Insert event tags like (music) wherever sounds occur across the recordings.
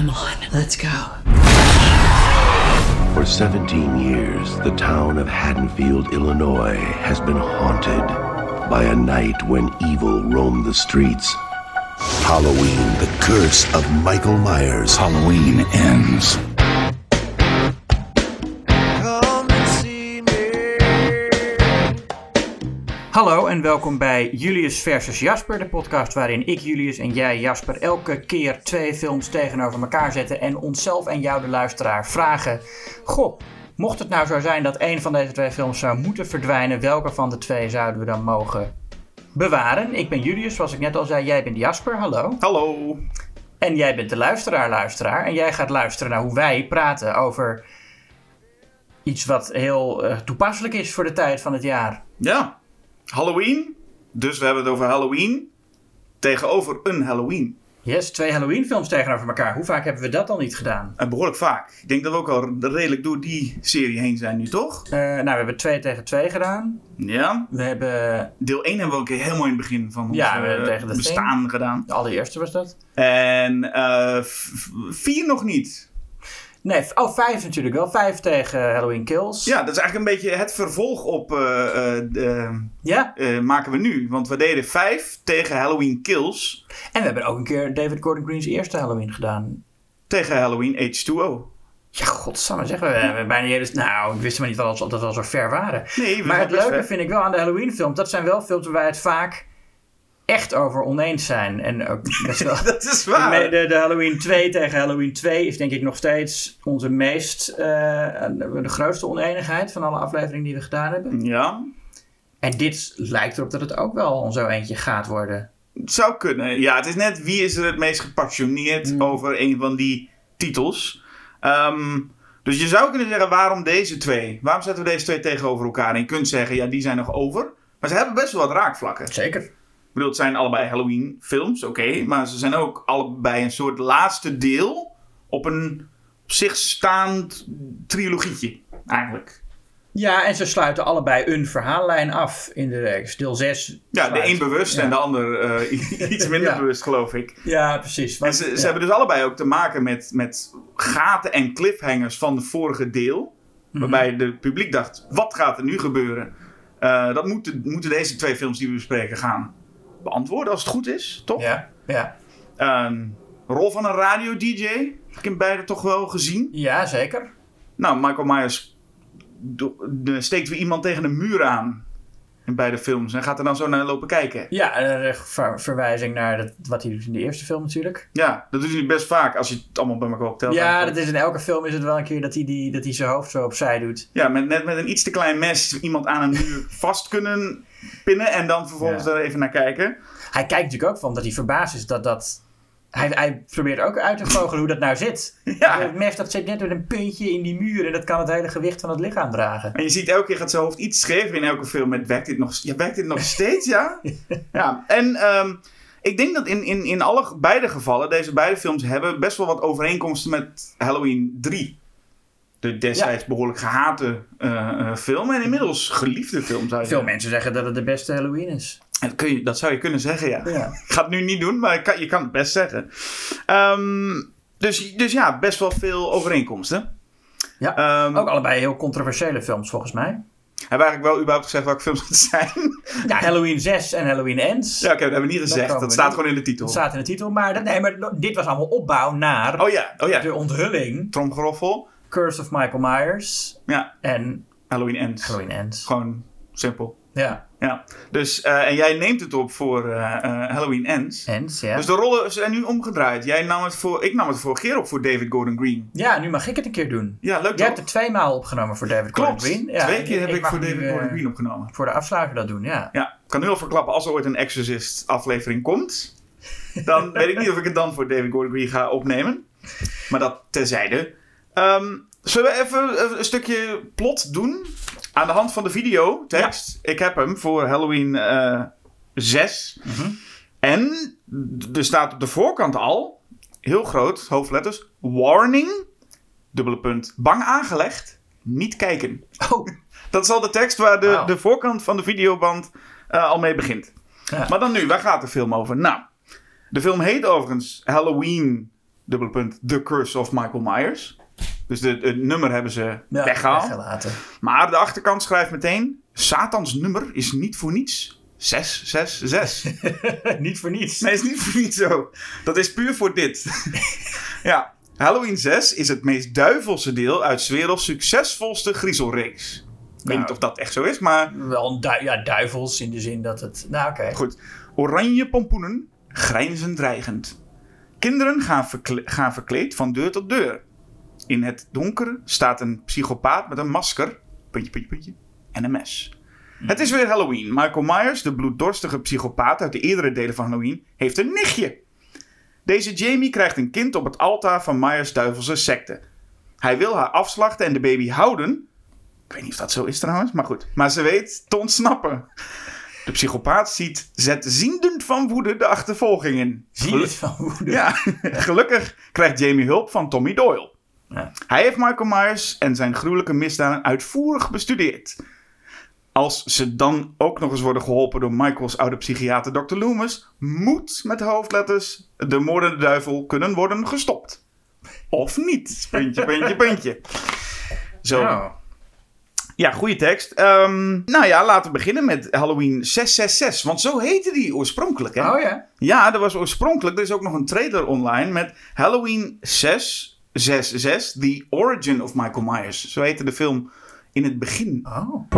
Come on, let's go. For 17 years, the town of Haddonfield, Illinois has been haunted by a night when evil roamed the streets. Halloween, the curse of Michael Myers. Halloween ends. Hallo en welkom bij Julius versus Jasper, de podcast waarin ik, Julius en jij, Jasper, elke keer twee films tegenover elkaar zetten en onszelf en jou, de luisteraar, vragen: Goh, mocht het nou zo zijn dat een van deze twee films zou moeten verdwijnen, welke van de twee zouden we dan mogen bewaren? Ik ben Julius, zoals ik net al zei, jij bent Jasper, hallo. Hallo. En jij bent de luisteraar, luisteraar. En jij gaat luisteren naar hoe wij praten over iets wat heel eh, toepasselijk is voor de tijd van het jaar. Ja, Halloween. Dus we hebben het over Halloween tegenover een Halloween. Yes, twee Halloween films tegenover elkaar. Hoe vaak hebben we dat al niet gedaan? En behoorlijk vaak. Ik denk dat we ook al redelijk door die serie heen zijn nu, toch? Eh, nou, we hebben twee tegen twee gedaan. Ja. We hebben... Deel 1 hebben we ook helemaal in het begin van ons Ja, we eh, hebben tegen de bestaan Thing. gedaan. De allereerste was dat. En eh, vier nog niet. Nee, oh, vijf natuurlijk wel. Vijf tegen Halloween Kills. Ja, dat is eigenlijk een beetje het vervolg op eh, eh, de- Ja. eh, maken we nu. Want we deden vijf tegen Halloween Kills En we hebben ook een keer David Gordon Green's eerste Halloween gedaan. tegen Halloween H2O. Ja, godsamme, zeggen we. We hebben bijna hele... Nou, ik wist maar niet dat we al zo ver waren. Nee, maar het leuke ver. vind ik wel aan de Halloween films, dat zijn wel films waar wij het vaak echt over oneens zijn. En ook best wel... (laughs) Dat is De, waar. de, de Halloween 2 tegen Halloween 2 is denk ik nog steeds onze meest, eh, de grootste oneenigheid van alle afleveringen die we gedaan hebben. Ja, En dit lijkt erop dat het ook wel zo eentje gaat worden. Het zou kunnen. Ja, het is net wie is er het meest gepassioneerd Mm. over een van die titels. Ehm, dus je zou kunnen zeggen, waarom deze twee? Waarom zetten we deze twee tegenover elkaar? En je kunt zeggen, ja, die zijn nog over. Maar ze hebben best wel wat raakvlakken. Ik bedoel, het zijn allebei Halloween films, oké. maar ze zijn ook allebei een soort laatste deel op een op zich staand trilogietje, eigenlijk. Ja, en ze sluiten allebei een verhaallijn af in de reeks. Deel 6. Ja, de een bewust Ja. en de ander eh, (laughs) iets minder Ja. bewust, geloof ik. Ja, precies. En Want- ze, ze ja. hebben dus allebei ook te maken met, met gaten en cliffhangers van het vorige deel. Mhm. Waarbij de publiek dacht, wat gaat er nu gebeuren? Eh, dat moeten, moeten deze twee films die we bespreken gaan beantwoorden als het goed is, toch? Ja, ja. Ehm, rol van een radio-dj, heb ik in beide toch wel gezien. ja, zeker. Nou, Michael Myers steekt weer iemand tegen een muur aan in beide films. En gaat er dan zo naar lopen kijken. Ja, een ver- verwijzing naar dat, wat hij doet in de eerste film natuurlijk. Ja, dat doet hij best vaak als je het allemaal bij elkaar optelt. Ja, dat is in elke film is het wel een keer dat hij, die, dat hij zijn hoofd zo opzij doet. Ja, met, net met een iets te klein mes iemand aan een muur (laughs) vast kunnen pinnen en dan vervolgens Ja. er even naar kijken. Hij kijkt natuurlijk ook van dat hij verbaasd is dat dat... Hij, hij probeert ook uit te vogelen hoe dat nou zit. (laughs) Ja. Het mes dat zit net met een puntje in die muur en dat kan het hele gewicht van het lichaam dragen. En je ziet elke keer gaat zijn hoofd iets schever in elke film met werkt dit nog, ja, werkt dit nog (laughs) steeds, ja? (laughs) ja. En ehm, ik denk dat in, in, in alle beide gevallen, deze beide films hebben best wel wat overeenkomsten met Halloween 3. De destijds behoorlijk gehate eh, eh, film en inmiddels geliefde film, zou je Veel zeggen. mensen zeggen dat het de beste Halloween is. En Dat, kun je, dat zou je kunnen zeggen, ja. Ja. (laughs) Ik ga het nu niet doen, maar ik kan, je kan het best zeggen. Ehm, dus, dus ja, best wel veel overeenkomsten. Ja. Ehm, Ook allebei heel controversiële films volgens mij. Hebben we eigenlijk wel überhaupt gezegd welke films het zijn? Ja, Halloween 6 en Halloween Ends. ja, oké, dat hebben we niet gezegd. Dat staat niet. gewoon in de titel. Dat staat in de titel. Maar, dat, nee, maar dit was allemaal opbouw naar Oh ja, oh ja. de onthulling. Tromgeroffel. Curse of Michael Myers Ja, en Halloween Ends. Halloween Ends. Gewoon simpel. Ja, Ja. Dus, eh, en jij neemt het op voor eh, eh, Halloween Ends. Ends, ja. Dus de rollen zijn nu omgedraaid. Jij nam het voor, ik nam het vorige keer op voor David Gordon Green. Ja, nu mag ik het een keer doen. Ja, leuk Jij hebt het twee maal opgenomen voor David Klopt. Gordon Green. Ja, Twee keer heb ik, voor David Gordon Green opgenomen. Voor de afsluiter dat doen, ja. Ja, ik kan nu al verklappen, als er ooit een Exorcist aflevering komt, dan weet ik niet of ik het dan voor David Gordon Green ga opnemen. Maar dat terzijde. Ehm, zullen we even een stukje plot doen? Aan de hand van de videotekst. Ik heb hem voor Halloween eh 6. En d- er staat op de voorkant al, heel groot, hoofdletters, warning, dubbele punt, bang aangelegd, niet kijken. Oh, Dat is al de tekst waar de, de voorkant van de videoband eh, al mee begint. Ja. Maar dan nu, waar gaat de film over? Nou, de film heet overigens Halloween dubbele punt, The Curse of Michael Myers. Dus de, het nummer hebben ze Ja, weggehaald. weggelaten. Maar de achterkant schrijft meteen: Satans nummer is niet voor niets. 666. (laughs) Niet voor niets. Nee, is niet voor niets zo. Dat is puur voor dit. (laughs) ja, Halloween 6 is het meest duivelse deel uit 's werelds succesvolste griezelreeks. Ik weet Nou. niet of dat echt zo is, maar Wel een du- ja, duivels in de zin dat het... Nou, oké. goed. Oranje pompoenen grijnzen dreigend. Kinderen gaan, verkle- gaan verkleed van deur tot deur. In het donker staat een psychopaat met een masker, puntje, puntje, puntje, en een mes. Het is weer Halloween. Michael Myers, de bloeddorstige psychopaat uit de eerdere delen van Halloween, heeft een nichtje. Deze Jamie krijgt een kind op het altaar van Myers' duivelse secte. Hij wil haar afslachten en de baby houden. Ik weet niet of dat zo is trouwens, maar goed. Maar ze weet te ontsnappen. De psychopaat ziet, zet ziendend van woede de achtervolging in. Zie je het van woede? Ja, (laughs) gelukkig krijgt Jamie hulp van Tommy Doyle. Ja. Hij heeft Michael Myers en zijn gruwelijke misdaden uitvoerig bestudeerd. Als ze dan ook nog eens worden geholpen door Michaels oude psychiater Dr. Loomis, moet met hoofdletters de moordende duivel kunnen worden gestopt. Of niet. Puntje, puntje, puntje. Zo. Oh. Ja, goede tekst. Ehm, nou ja, laten we beginnen met Halloween 666. Want zo heette die oorspronkelijk, hè? Oh ja. Ja, er was oorspronkelijk. Er is ook nog een trailer online met Halloween 666, The Origin of Michael Myers. Zo heette de film in het begin. Oh.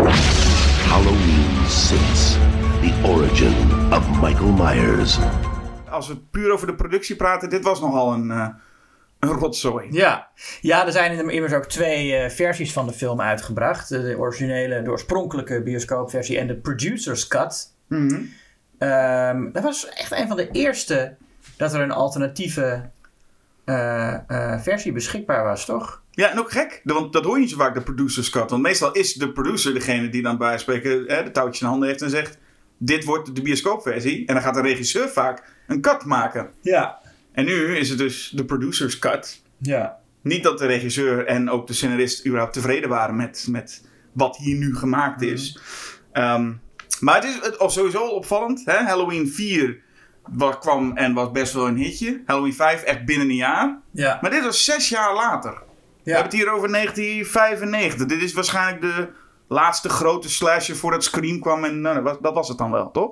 Halloween 6 The Origin of Michael Myers. Als we puur over de productie praten, dit was nogal een, eh, een rotzooi. Ja. ja, er zijn immers ook twee eh, versies van de film uitgebracht. De, de originele, de oorspronkelijke bioscoopversie en de producer's cut. Mhm. Ehm, dat was echt een van de eerste dat er een alternatieve eh, eh, versie beschikbaar was, toch? Ja, en ook gek, want dat hoor je niet zo vaak, de producer's cut. Want meestal is de producer degene die dan bij spreken hè, de touwtjes in handen heeft en zegt... Dit wordt de bioscoopversie. En dan gaat de regisseur vaak een cut maken. Ja. En nu is het dus de producer's cut. Ja. Niet dat de regisseur en ook de scenarist überhaupt tevreden waren met, met wat hier nu gemaakt is. Ehm, maar het is of sowieso opvallend. Hè? Halloween 4 was, kwam en was best wel een hitje. Halloween 5 echt binnen een jaar. Ja. Maar dit was zes jaar later. We Ja. hebben het hier over 1995. Dit is waarschijnlijk de laatste grote slasher voordat Scream kwam. En nou, dat, was, het dan wel, toch?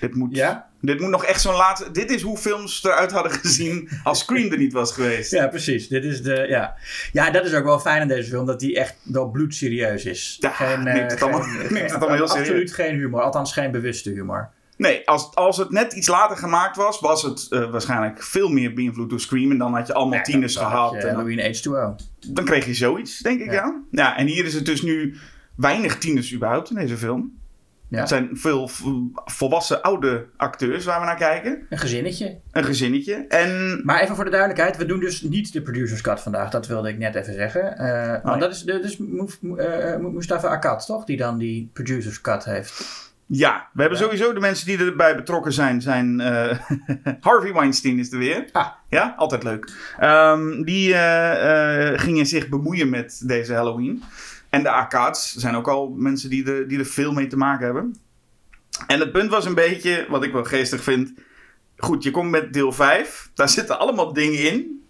Dit moet, Ja? dit moet nog echt zo'n laatste... Dit is hoe films eruit hadden gezien als Scream er niet was geweest. Ja, precies. Dit is de, ja. ja, dat is ook wel fijn aan deze film, dat die echt wel bloedserieus is. Ja, eh, neemt het allemaal- neemt het allemaal heel serieus. Absoluut geen humor, althans geen bewuste humor. Nee, als, als het net iets later gemaakt was, was het eh, waarschijnlijk veel meer beïnvloed door Scream. En dan had je allemaal tieners Dan had gehad. je En dan, Halloween H2O. dan kreeg je zoiets, denk ik, ja. Ja. ja. en hier is het dus nu weinig tieners überhaupt in deze film. Ja. Het zijn veel volwassen oude acteurs waar we naar kijken. Een gezinnetje. Een gezinnetje. En Maar even voor de duidelijkheid, we doen dus niet de producer's cut vandaag. Dat wilde ik net even zeggen. Eh, want nee. dat is dus eh, Mustafa Akkad, toch? Die dan die producers cut heeft. Ja, we hebben Ja. sowieso de mensen die erbij betrokken zijn. zijn eh, (laughs) Harvey Weinstein is er weer. Ah. Ja, altijd leuk. Ehm, die eh, eh, gingen zich bemoeien met deze Halloween. En de arcades zijn ook al mensen die er, die er veel mee te maken hebben. En het punt was een beetje, wat ik wel geestig vind. Goed, je komt met deel 5. Daar zitten allemaal dingen in.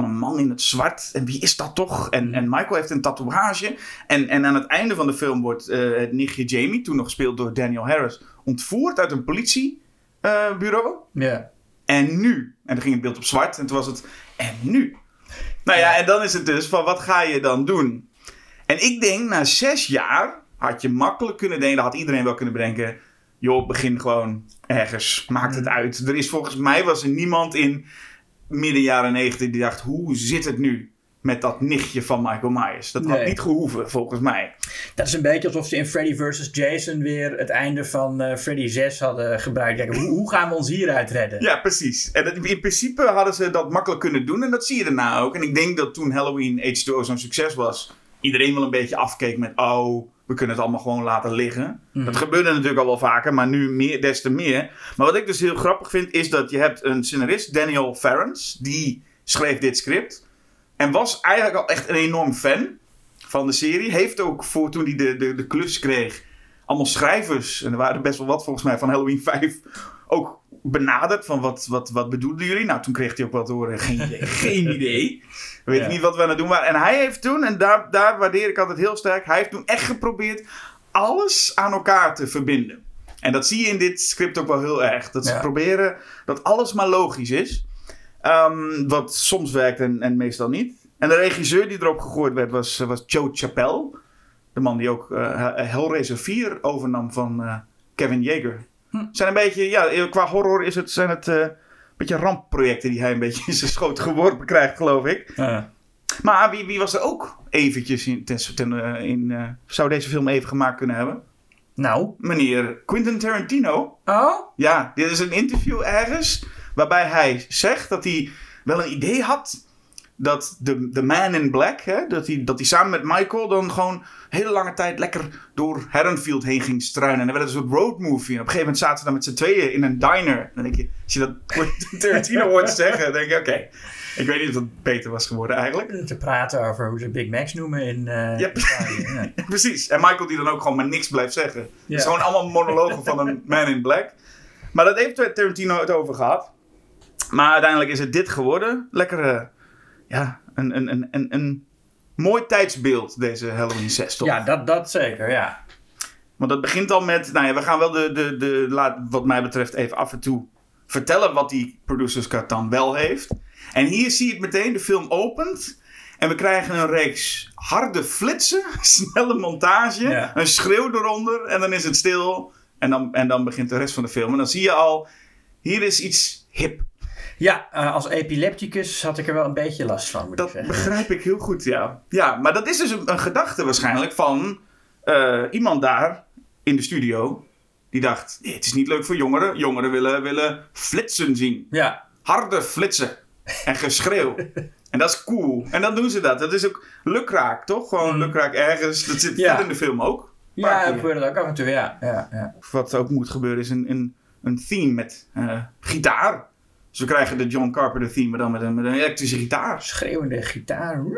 Van een man in het zwart. En wie is dat toch? En, en Michael heeft een tatoeage. En, en aan het einde van de film wordt eh, het nichtje Jamie, toen nog gespeeld door Daniel Harris, ontvoerd uit een politiebureau. Ja. En nu? En dan ging het beeld op zwart en toen was het. En nu? Nou ja, en dan is het dus van wat ga je dan doen? En ik denk, na zes jaar had je makkelijk kunnen denken, dat had iedereen wel kunnen bedenken. Joh, begin gewoon ergens. Maakt het uit. Er is volgens mij was er niemand in midden jaren negentig die dacht, hoe zit het nu met dat nichtje van Michael Myers? Dat had Nee. niet gehoeven, volgens mij. Dat is een beetje alsof ze in Freddy vs. Jason weer het einde van eh, Freddy 6 hadden gebruikt. Kijk, hoe, hoe gaan we ons hieruit redden? Ja, precies. En dat- in principe hadden ze dat makkelijk kunnen doen. En dat zie je daarna ook. En ik denk dat toen Halloween H2O zo'n succes was... iedereen wel een beetje afkeek met... oh, we kunnen het allemaal gewoon laten liggen. Dat gebeurde natuurlijk al wel vaker, maar nu meer, des te meer. Maar wat ik dus heel grappig vind... is dat je hebt een scenarist, Daniel Ferrens... die schreef dit script. En was eigenlijk al echt een enorm fan van de serie. Heeft ook voor toen hij de, de, de klus kreeg... allemaal schrijvers... en er waren er best wel wat volgens mij van Halloween 5... ook benaderd van wat, wat, wat bedoelden jullie? Nou, toen kreeg hij ook wat horen. Geen idee. (laughs) Geen idee. We weten niet wat we aan het doen waren. En hij heeft toen, en daar, daar waardeer ik altijd heel sterk, hij heeft toen echt geprobeerd alles aan elkaar te verbinden. En dat zie je in dit script ook wel heel erg. Dat ze Ja. proberen dat alles maar logisch is. Ehm, wat soms werkt en, en meestal niet. En de regisseur die erop gegooid werd was, was Joe Chappelle. De man die ook eh, Hellraiser 4 overnam van eh, Kevin Yeager. Hm. Zijn een beetje, ja, qua horror is het, zijn het eh, beetje rampprojecten die hij een beetje in zijn schoot geworpen krijgt, geloof ik. Maar wie, wie was er ook eventjes in, ten, ten, eh, in eh, zou deze film even gemaakt kunnen hebben? Nou. Meneer Quentin Tarantino. Oh? Ja, dit is een interview ergens waarbij hij zegt dat hij wel een idee had dat de, de Man in Black, hè, dat, hij, dat hij samen met Michael dan gewoon hele lange tijd lekker door Haddonfield heen ging struinen. En dan werd het een soort road movie. En op een gegeven moment zaten ze dan met z'n tweeën in een diner. Dan denk je, als je dat (laughs) Tarantino hoort zeggen, dan denk je, oké. Ik weet niet of dat beter was geworden eigenlijk. Te praten over hoe ze Big Macs noemen in eh Yep. Italië. Ja. (laughs) Precies. En Michael die dan ook gewoon maar niks blijft zeggen. Het Ja. is gewoon allemaal monologen van een man in black. Maar dat heeft Tarantino het over gehad. Maar uiteindelijk is het dit geworden. Lekker, eh, ja, een, een, een, een, een mooi tijdsbeeld, deze Halloween 6, toch? Ja, dat, dat zeker, ja. Want dat begint al met, nou ja, we gaan wel de, de, de laat, wat mij betreft even af en toe vertellen wat die Producers Cut dan wel heeft. En hier zie je het meteen, de film opent. En we krijgen een reeks harde flitsen, (laughs) snelle montage, Ja. een schreeuw eronder en dan is het stil. En dan, en dan begint de rest van de film. En dan zie je al, hier is iets hip. Ja, eh, als epilepticus had ik er wel een beetje last van, moet ik Dat zeggen. begrijp ik heel goed, ja. Ja, maar dat is dus een, een gedachte waarschijnlijk van eh, iemand daar in de studio. Die dacht, nee, het is niet leuk voor jongeren. Jongeren willen, willen flitsen zien. Ja, Harde flitsen. En geschreeuw. (laughs) en dat is cool. En dan doen ze dat. Dat is ook lukraak, toch? Gewoon Mm. lukraak ergens. Dat zit Ja. in de film ook. ja dat keer. gebeurde ook af en toe, ja. ja, ja. Wat ook moet gebeuren is een, een, een theme met eh, gitaar. Dus we krijgen de John Carpenter theme, maar dan met een, met een elektrische gitaar. Schreeuwende gitaar. (laughs)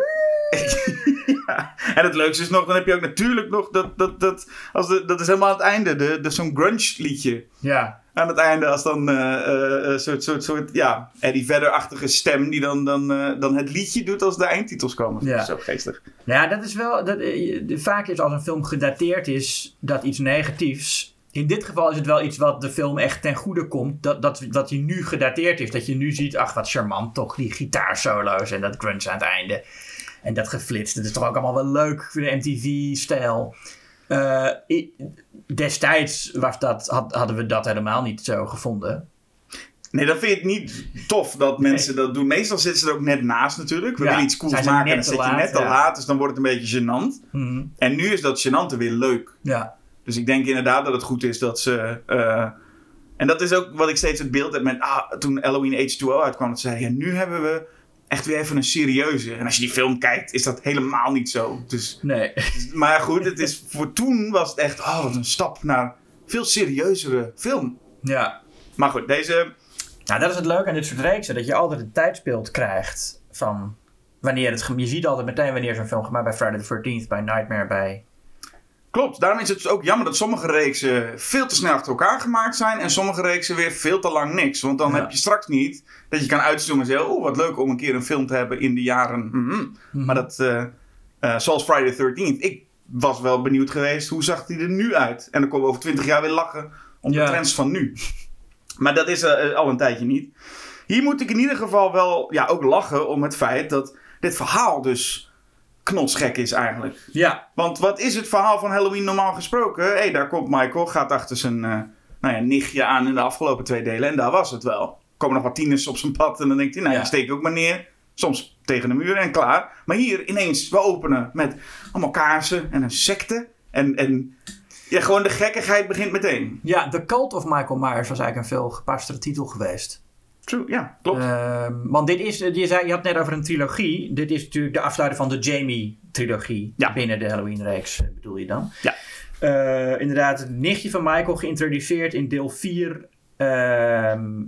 Ja. En het leukste is nog, dan heb je ook natuurlijk nog dat, dat, dat, als de, dat is helemaal aan het einde, de, de, zo'n grunge liedje. Ja, Aan het einde als dan eh, eh, een soort, soort, soort, ja, Eddie Vedder-achtige stem die dan, dan, eh, dan het liedje doet als de eindtitels komen. Ja. Dat is geestig. Nou ja, dat is wel. Dat, eh, vaak is als een film gedateerd is, dat iets negatiefs. In dit geval is het wel iets wat de film echt ten goede komt. Dat, dat, dat hij nu gedateerd is. Dat je nu ziet, ach wat charmant toch, die gitaarsolo's en dat grunge aan het einde. En dat geflitst, dat is toch ook allemaal wel leuk voor de MTV-stijl. Eh, destijds was dat, had, hadden we dat helemaal niet zo gevonden. Nee, dan vind je het niet tof dat mensen dat doen. Meestal zitten ze er ook net naast natuurlijk. We Ja, willen iets cools maken en dan zit je net te ja. laat. Dus dan wordt het een beetje gênant. Mhm. En nu is dat gênante weer leuk. Ja, Dus ik denk inderdaad dat het goed is dat ze. eh, en dat is ook wat ik steeds het beeld heb met. Ah, toen Halloween H2O uitkwam, dat ze zeiden: ja, nu hebben we echt weer even een serieuze. En als je die film kijkt, is dat helemaal niet zo. Dus, nee. (laughs) maar goed, het is, voor toen was het echt. Oh, wat een stap naar een veel serieuzere film. ja. Maar goed, deze. Nou, dat is het leuke aan dit soort reeksen. Dat je altijd het tijdsbeeld krijgt van wanneer het... Je ziet altijd meteen wanneer zo'n film gemaakt bij Friday the 13th, bij Nightmare, bij... Klopt, daarom is het dus ook jammer dat sommige reeksen veel te snel achter elkaar gemaakt zijn. En sommige reeksen weer veel te lang niks. Want dan Ja. heb je straks niet dat je kan uitzoomen en zeggen: Oh, wat leuk om een keer een film te hebben in de jaren. mhm. Mhm. Maar dat, eh, eh, zoals Friday the 13th. Ik was wel benieuwd geweest hoe zag hij er nu uit. En dan komen we over 20 jaar weer lachen om Ja. de trends van nu. (laughs) Maar dat is eh, al een tijdje niet. Hier moet ik in ieder geval wel ja, ook lachen om het feit dat dit verhaal dus knotsgek is eigenlijk. Ja, Want wat is het verhaal van Halloween normaal gesproken? Hé, hey, daar komt Michael, gaat achter zijn eh, nou ja, nichtje aan in de afgelopen twee delen. En daar was het wel. Er komen nog wat tieners op zijn pad en dan denkt hij, nou ja, steek ik ook maar neer. Soms tegen de muur en klaar. Maar hier ineens, we openen met allemaal kaarsen en een secte. En, en ja, gewoon de gekkigheid begint meteen. ja, The Cult of Michael Myers was eigenlijk een veel gepastere titel geweest. True, ja, klopt. Ehm, want dit is, je, zei, je had net over een trilogie. Dit is natuurlijk de afsluiter van de Jamie-trilogie. Ja. Binnen de Halloween-reeks, eh, bedoel je dan? Ja. Eh, inderdaad, het nichtje van Michael geïntroduceerd in deel 4. Ehm,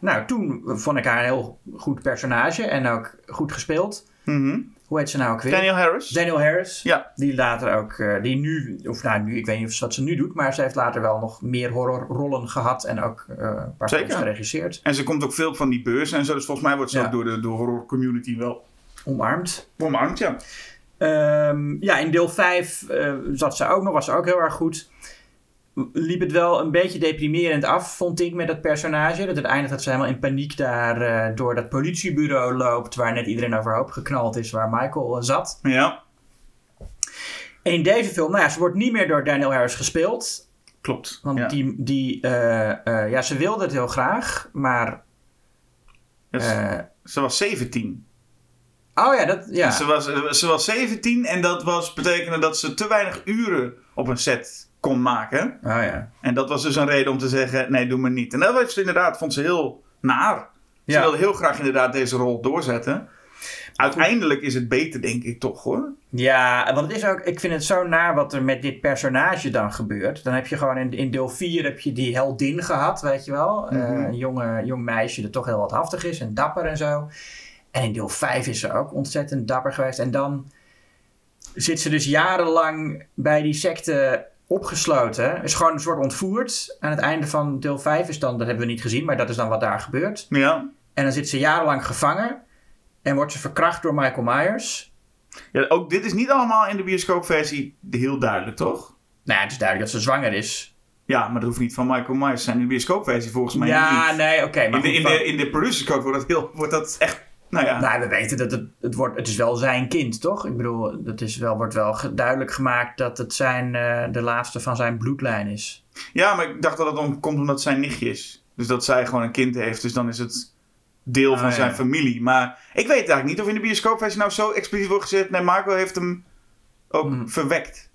nou, toen vond ik haar een heel goed personage en ook goed gespeeld. Mhm. Hoe heet ze nou ook weer? Daniel Harris. Daniel Harris. Ja. Die later ook, eh, die nu, of nou nu, ik weet niet of ze wat ze nu doet, maar ze heeft later wel nog meer horrorrollen gehad en ook eh, een paar films geregisseerd. En ze komt ook veel van die beurzen en zo. Dus volgens mij wordt ze Ja. ook door de, door horror community wel Omarmd. omarmd, ja. Ehm, ja, in deel 5 eh, zat ze ook nog, was ze ook heel erg goed. Liep het wel een beetje deprimerend af, vond ik, met dat personage. Dat het eindigt dat ze helemaal in paniek daar eh, door dat politiebureau loopt, waar net iedereen overhoop geknald is, waar Michael eh, zat. Ja, En in deze film, nou ja, ze wordt niet meer door Daniel Harris gespeeld. klopt. Want ja. die, die eh, ja, ze wilde het heel graag, maar... Ze was 17. oh ja, dat, ja. Ze, was, ze was 17 en dat was, betekende dat ze te weinig uren op een set kon maken. Oh ja. En dat was dus een reden om te zeggen, nee, doe maar niet. En dat heeft ze inderdaad, vond ze heel naar. Ze Ja. wilde heel graag inderdaad deze rol doorzetten. Uiteindelijk is het beter, denk ik toch hoor. Ja, want het is ook, ik vind het zo naar wat er met dit personage dan gebeurt. Dan heb je gewoon in, in deel 4 heb je die heldin gehad, weet je wel. Eh, Mhm. een jonge, jong meisje dat toch heel wat haftig is en dapper en zo. En in deel 5 is ze ook ontzettend dapper geweest. En dan zit ze dus jarenlang bij die secte opgesloten. Is gewoon een soort ontvoerd. Aan het einde van deel 5 is dan, dat hebben we niet gezien, maar dat is dan wat daar gebeurt. Ja. En dan zit ze jarenlang gevangen. En wordt ze verkracht door Michael Myers. ja ook dit is niet allemaal in de bioscoopversie heel duidelijk, toch? Nou ja, het is duidelijk dat ze zwanger is. Ja, maar dat hoeft niet van Michael Myers te zijn. In de bioscoopversie volgens mij ja, niet. nee, oké. in, de, in, de, in de producer's code wordt dat, heel, wordt dat echt... Nou ja. Nou, we weten dat het, het, wordt, het is wel zijn kind, toch? Ik bedoel, het is wel, wordt wel duidelijk gemaakt dat het zijn, eh, de laatste van zijn bloedlijn is. Ja, maar ik dacht dat het om, komt omdat het zijn nichtje is. Dus dat zij gewoon een kind heeft. Dus dan is het deel Ah, van ja. zijn familie. Maar ik weet eigenlijk niet of in de bioscoopversie nou zo expliciet wordt gezet. Nee, Michael heeft hem ook Hmm. verwekt.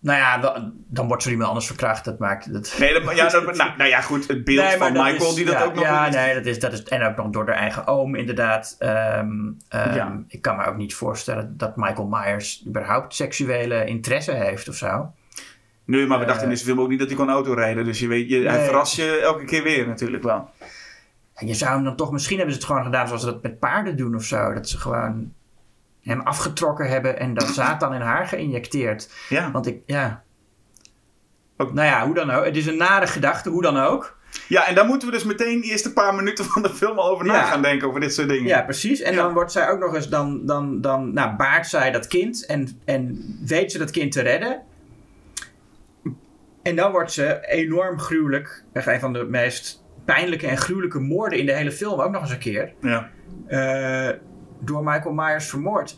Nou ja, dan, dan wordt er iemand anders verkracht. Dat maakt het. Nee, dat, ja, dat, nou, nou ja, goed. Het beeld Nee, van Michael is- die dat ja, ook nog... Ja, nee, dat is, dat is. En ook nog door haar eigen oom, inderdaad. Ehm, ehm, Ja. Ik kan me ook niet voorstellen dat Michael Myers überhaupt seksuele interesse heeft of zo. Nee, maar we Eh. dachten in deze film ook niet dat hij kon autorijden. Dus je weet, je, hij verrast je elke keer weer natuurlijk wel. En je zou hem dan toch, misschien hebben ze het gewoon gedaan zoals ze dat met paarden doen of zo. Dat ze gewoon hem afgetrokken hebben en dat (clears throat) zaad dan in haar geïnjecteerd. Ja. Want ik, ja. Ook- Nou ja, hoe dan ook. Het is een nare gedachte, hoe dan ook. ja, en daar moeten we dus meteen de eerste paar minuten van de film al over na Ja. gaan denken. Over dit soort dingen. Ja, precies. En Ja. dan wordt zij ook nog eens, dan, dan, dan nou, baart zij dat kind en, en weet ze dat kind te redden. En dan wordt ze enorm gruwelijk, echt een van de meest pijnlijke en gruwelijke moorden in de hele film ook nog eens een keer. Ja. eh, door Michael Myers vermoord.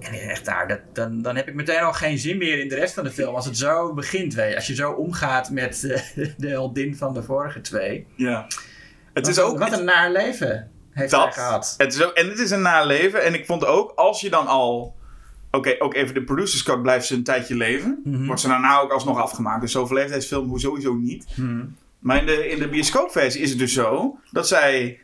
En echt daar, dat, dan, dan heb ik meteen al geen zin meer in de rest van de film. Als het zo begint, weet je. Als je zo omgaat met eh, (laughs) de heldin van de vorige twee. ja. Het Wat, is ook... wat een naar leven heeft hij Dat. gehad. Het is ook, en het is een na leven. En ik vond ook, als je dan al... Oké, ook even de producers code blijft ze een tijdje leven. Mhm. Wordt ze daarna ook alsnog afgemaakt. Dus zoveel heeft deze film hoe sowieso niet. Hmm. Maar in de, in de bioscoopversie is het dus zo... Dat zij...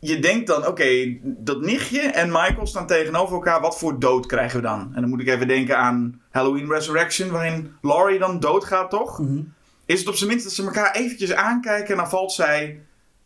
Je denkt dan, oké, dat nichtje en Michael staan tegenover elkaar. Wat voor dood krijgen we dan? En dan moet ik even denken aan Halloween Resurrection... waarin Laurie dan doodgaat, toch? Mhm. is het op zijn minst dat ze elkaar eventjes aankijken en dan valt zij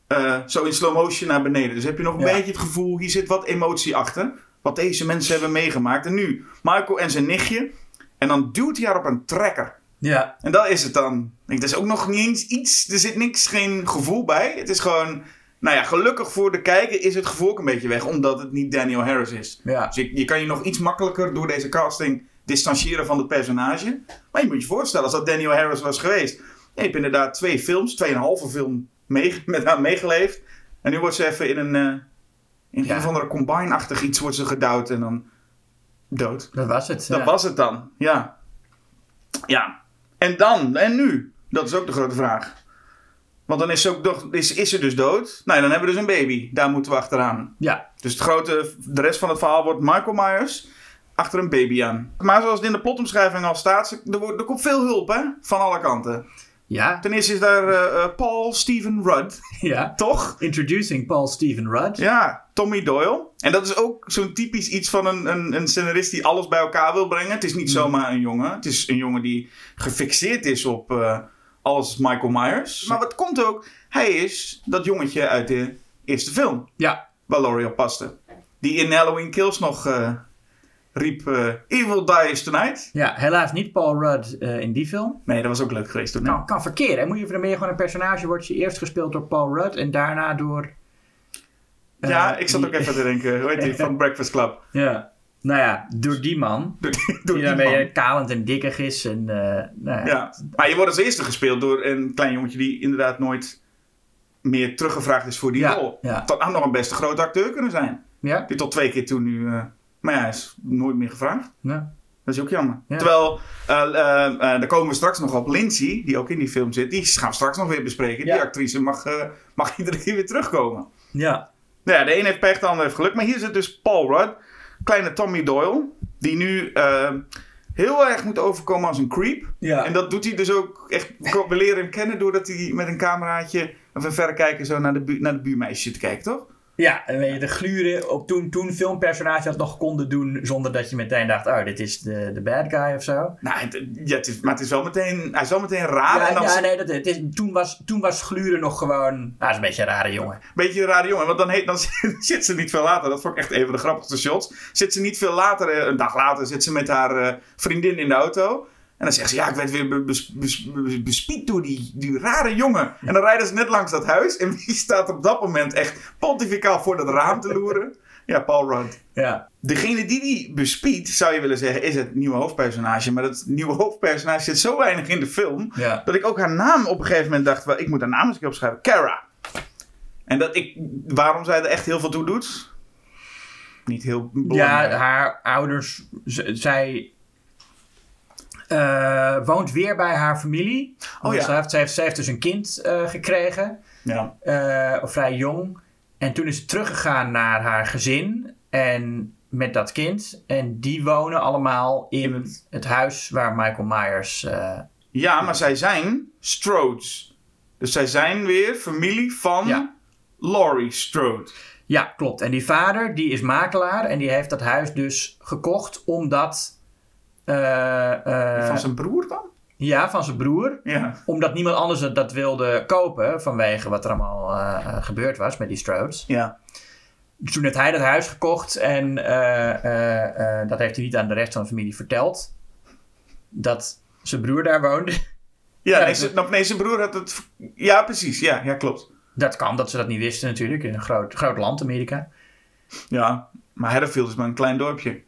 eh, zo in slow motion naar beneden. Dus heb je nog een Ja. beetje het gevoel, hier zit wat emotie achter. Wat deze mensen hebben meegemaakt. En nu, Michael en zijn nichtje. En dan duwt hij haar op een trekker. Ja, En dat is het dan. Ik, er is ook nog niet eens iets, er zit niks, geen gevoel bij. Het is gewoon, nou ja, gelukkig voor de kijker is het gevoel ook een beetje weg. Omdat het niet Daniel Harris is. ja. Dus je, je kan je nog iets makkelijker door deze casting distancieren van het personage. Maar je moet je voorstellen, als dat Daniel Harris was geweest. Je hebt inderdaad twee films, tweeënhalve film mee, (laughs) met haar meegeleefd. En nu wordt ze even in een, eh in Ja. een of andere combine-achtig iets wordt ze gedouwd en dan dood. Dat was het. Dat ja. was het dan, ja. Ja. En dan, en nu? Dat is ook de grote vraag. Want dan is ze, ook is, is ze dus dood. Nou, dan hebben we dus een baby. Daar moeten we achteraan. Ja, Dus het grote, de rest van het verhaal wordt Michael Myers achter een baby aan. Maar zoals het in de plotomschrijving al staat, er, wordt, er komt veel hulp hè, van alle kanten. ja, Ten eerste is daar eh, eh, Paul Stephen Rudd, (laughs) ja. toch? Introducing Paul Stephen Rudd. Ja, Tommy Doyle. En dat is ook zo'n typisch iets van een, een, een scenarist die alles bij elkaar wil brengen. Het is niet zomaar een jongen. Het is een jongen die gefixeerd is op eh, alles Michael Myers. Maar wat komt ook? Hij is dat jongetje uit de eerste film. Ja, Waar Laurie op paste. Die in Halloween Kills nog eh, riep... eh, Evil dies tonight. Ja, helaas niet Paul Rudd eh, in die film. Nee, dat was ook leuk geweest toen. Kan, kan verkeren. hè? Moet je dan ben je gewoon een personage, wordt je eerst gespeeld door Paul Rudd en daarna door... ja, ik zat die- ook even te denken. Hoe heet die? (laughs) Van Breakfast Club. Ja. Nou ja, door die man. (laughs) Door, door die die daarmee man. eh, kalend en dikkig is. En, eh, nou ja. Ja, maar je wordt als eerste gespeeld door een klein jongetje die inderdaad nooit meer teruggevraagd is voor die Ja, rol. ja. Dat had nog een best grote acteur kunnen zijn. Ja? Die tot twee keer toen nu... eh, maar ja, hij is nooit meer gevraagd. Ja. Dat is ook jammer. Ja. Terwijl, eh, daar komen we straks nog op. Lindsay, die ook in die film zit, die gaan we straks nog weer bespreken. Ja. Die actrice mag, mag (laughs) iedere keer weer terugkomen. Ja. Nou ja, de een heeft pech, de ander heeft geluk. Maar hier zit dus Paul Rudd, kleine Tommy Doyle, die nu eh, heel erg moet overkomen als een creep. Ja. En dat doet hij dus ook echt. We leren hem kennen doordat hij met een cameraatje of een verrekijker zo naar de, bu naar de buurmeisje te kijken, toch? Ja, en weet je, de gluren op toen, toen filmpersonages dat nog konden doen zonder dat je meteen dacht, oh, dit is de, de bad guy of zo. Nou, het, ja, het is, maar het is wel meteen, hij is wel meteen raar. Ja, en dan ja nee, dat, het is, toen, was, toen was gluren nog gewoon, nou, dat is een beetje een rare jongen. beetje een rare jongen. Want dan, heet, dan (laughs) zit ze niet veel later. Dat vond ik echt een van de grappigste shots. Zit ze niet veel later, eh, een dag later, zit ze met haar eh, vriendin in de auto. En dan zegt ze, ja, ik werd weer be- bes- bes- bes- bespied door die, die rare jongen. En dan rijden ze net langs dat huis. En (laughs) wie staat op dat moment echt pontificaal voor dat raam te loeren? (laughs) Ja, Paul Rudd. Ja. Degene die die bespiedt, zou je willen zeggen, is het nieuwe hoofdpersonage. Maar dat nieuwe hoofdpersonage zit zo weinig in de film. Ja. Dat ik ook haar naam op een gegeven moment dacht, wel, ik moet haar naam eens een keer opschrijven. Kara. En dat ik, waarom zij er echt heel veel toe doet? Niet heel Ja, belangrijk. haar ouders, zij eh, woont weer bij haar familie. Oh ja. Ze heeft, ze heeft, dus een kind eh, gekregen, Ja. eh, vrij jong. En toen is ze teruggegaan naar haar gezin en met dat kind. En die wonen allemaal in, In het- het... huis waar Michael Myers... ja, maar zij zijn Strodes. Dus zij zijn weer familie van Ja. Laurie Strode. ja, klopt. En die vader, die is makelaar en die heeft dat huis dus gekocht omdat... eh, eh, Van zijn broer dan? Ja, van zijn broer. Ja. Omdat niemand anders het dat wilde kopen vanwege wat er allemaal eh, gebeurd was met die Strodes. Ja. Dus toen heeft hij dat huis gekocht en dat heeft hij niet aan de rest van de familie verteld. Dat zijn broer daar woonde. Ja, Ja, nee, dat- zijn- nee, zijn broer had het... Ja, precies. Ja, ja klopt. Dat kan, dat ze dat niet wisten natuurlijk. In een groot, groot land, Amerika. Ja, maar Haddonfield is maar een klein dorpje.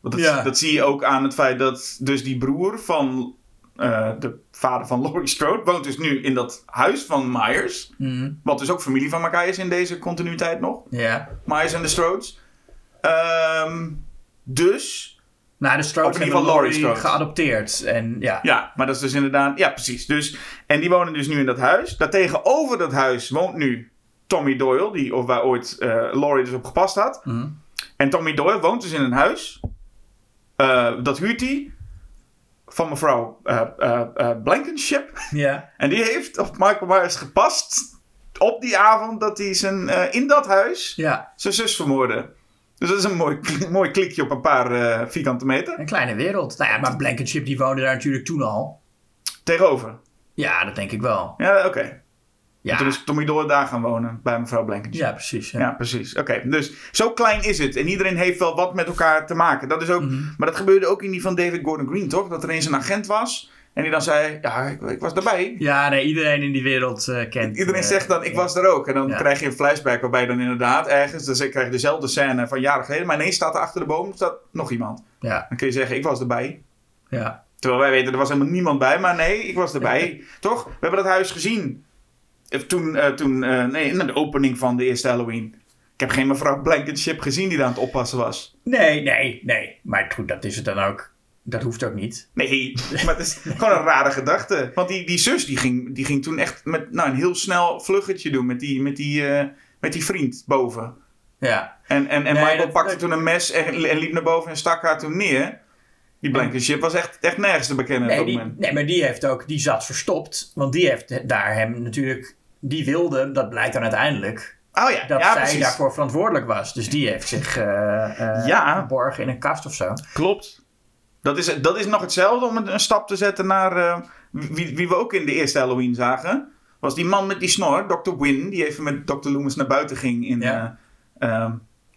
Want dat, Ja. dat zie je ook aan het feit dat dus die broer van eh, de vader van (laughs) Laurie Strode woont dus nu in dat huis van Myers. Mhm. Wat dus ook familie van elkaar is in deze continuïteit nog. Ja. Myers en de Strodes. Ehm, dus, Nou, de Strodes in ieder geval Laurie Strode. geadopteerd. En ja. ja, maar dat is dus inderdaad... Ja, precies. Dus, en die wonen dus nu in dat huis. Daartegenover dat huis woont nu Tommy Doyle, die, of waar ooit eh, Laurie dus op gepast had. Mhm. En Tommy Doyle woont dus in een huis. Eh, dat huurt hij van mevrouw eh, Blankenship. (laughs) Ja. En die heeft op Michael Myers gepast op die avond dat hij zijn, in dat huis Ja. zijn zus vermoordde. Dus dat is een mooi, mooi klikje op een paar vierkante meter. Een kleine wereld. Nou ja, maar Blankenship die woonde daar natuurlijk toen al. Tegenover. Ja, dat denk ik wel. Ja, oké. Ja, En toen is Tommy Doyle daar gaan wonen bij mevrouw Blankenship. ja precies. Ja. Ja, precies. Oké, dus zo klein is het. En iedereen heeft wel wat met elkaar te maken. Dat is ook, Mhm. Maar dat gebeurde ook in die van David Gordon Green, toch? Dat er eens een agent was. En die dan zei, ja, ik, ik was erbij. Ja, nee, iedereen in die wereld eh, kent. Iedereen eh, zegt dan, ik was er ook. En dan Ja. krijg je een flashback waarbij dan inderdaad ergens... Dus ik krijg dezelfde scène van jaren geleden. Maar ineens staat er achter de boom staat nog iemand. Ja, Dan kun je zeggen, ik was erbij. ja. Terwijl wij weten, er was helemaal niemand bij. Maar nee, ik was erbij. (laughs) toch? We hebben dat huis gezien. Eh, Toen, eh, toen eh, nee, in de opening van de eerste Halloween. Ik heb geen mevrouw Blankenship gezien die daar aan het oppassen was. Nee, nee, nee. Maar goed, dat is het dan ook. Dat hoeft ook niet. Nee, (laughs) maar het is gewoon een rare gedachte. Want die, die zus die ging, die ging toen echt met nou, een heel snel vluggetje doen met die, met die, met die vriend boven. Ja. En, en, en Nee, Michael dat- pakte dat- toen een mes en, en liep naar boven en stak haar toen neer. Die Blankenship was echt, echt nergens te bekennen op Nee, dat die, moment. nee, maar die heeft ook, die zat verstopt. Want die heeft daar hem natuurlijk, die wilde, dat blijkt dan uiteindelijk, Oh ja, dat ja zij precies. daarvoor verantwoordelijk was. Dus die heeft zich Ja. geborgen in een kast of zo. Klopt. Dat is, dat is nog hetzelfde om een, een stap te zetten naar eh, wie, wie we ook in de eerste Halloween zagen. Was die man met die snor, Dr. Wynn, die even met Dr. Loomis naar buiten ging in, Ja. eh, ehm,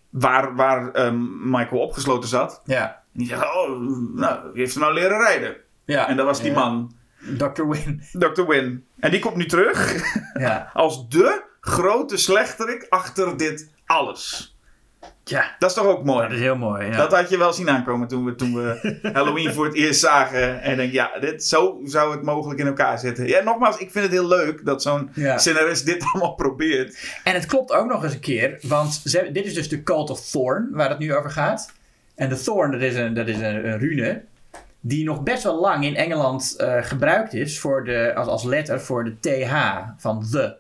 waar, waar ehm, Michael opgesloten zat. Ja. En die zegt, oh, nou, heeft hem nou leren rijden? ja. En dat was die man, Dr. Win. Dr. Win. En die komt nu terug Ja. als de grote slechterik achter dit alles. ja. Dat is toch ook mooi? Dat is heel mooi. Ja. Dat had je wel zien aankomen toen we, toen we (laughs) Halloween voor het eerst zagen. En denk, ja, dit, zo zou het mogelijk in elkaar zitten. Ja, nogmaals, ik vind het heel leuk dat zo'n Ja. scenarist dit (laughs) allemaal probeert. En het klopt ook nog eens een keer, want ze, dit is dus de Cult of Thorn waar het nu over gaat. En de Thorn, dat is een, dat is een, een rune die nog best wel lang in Engeland eh, gebruikt is voor de, als, als letter voor de TH van the.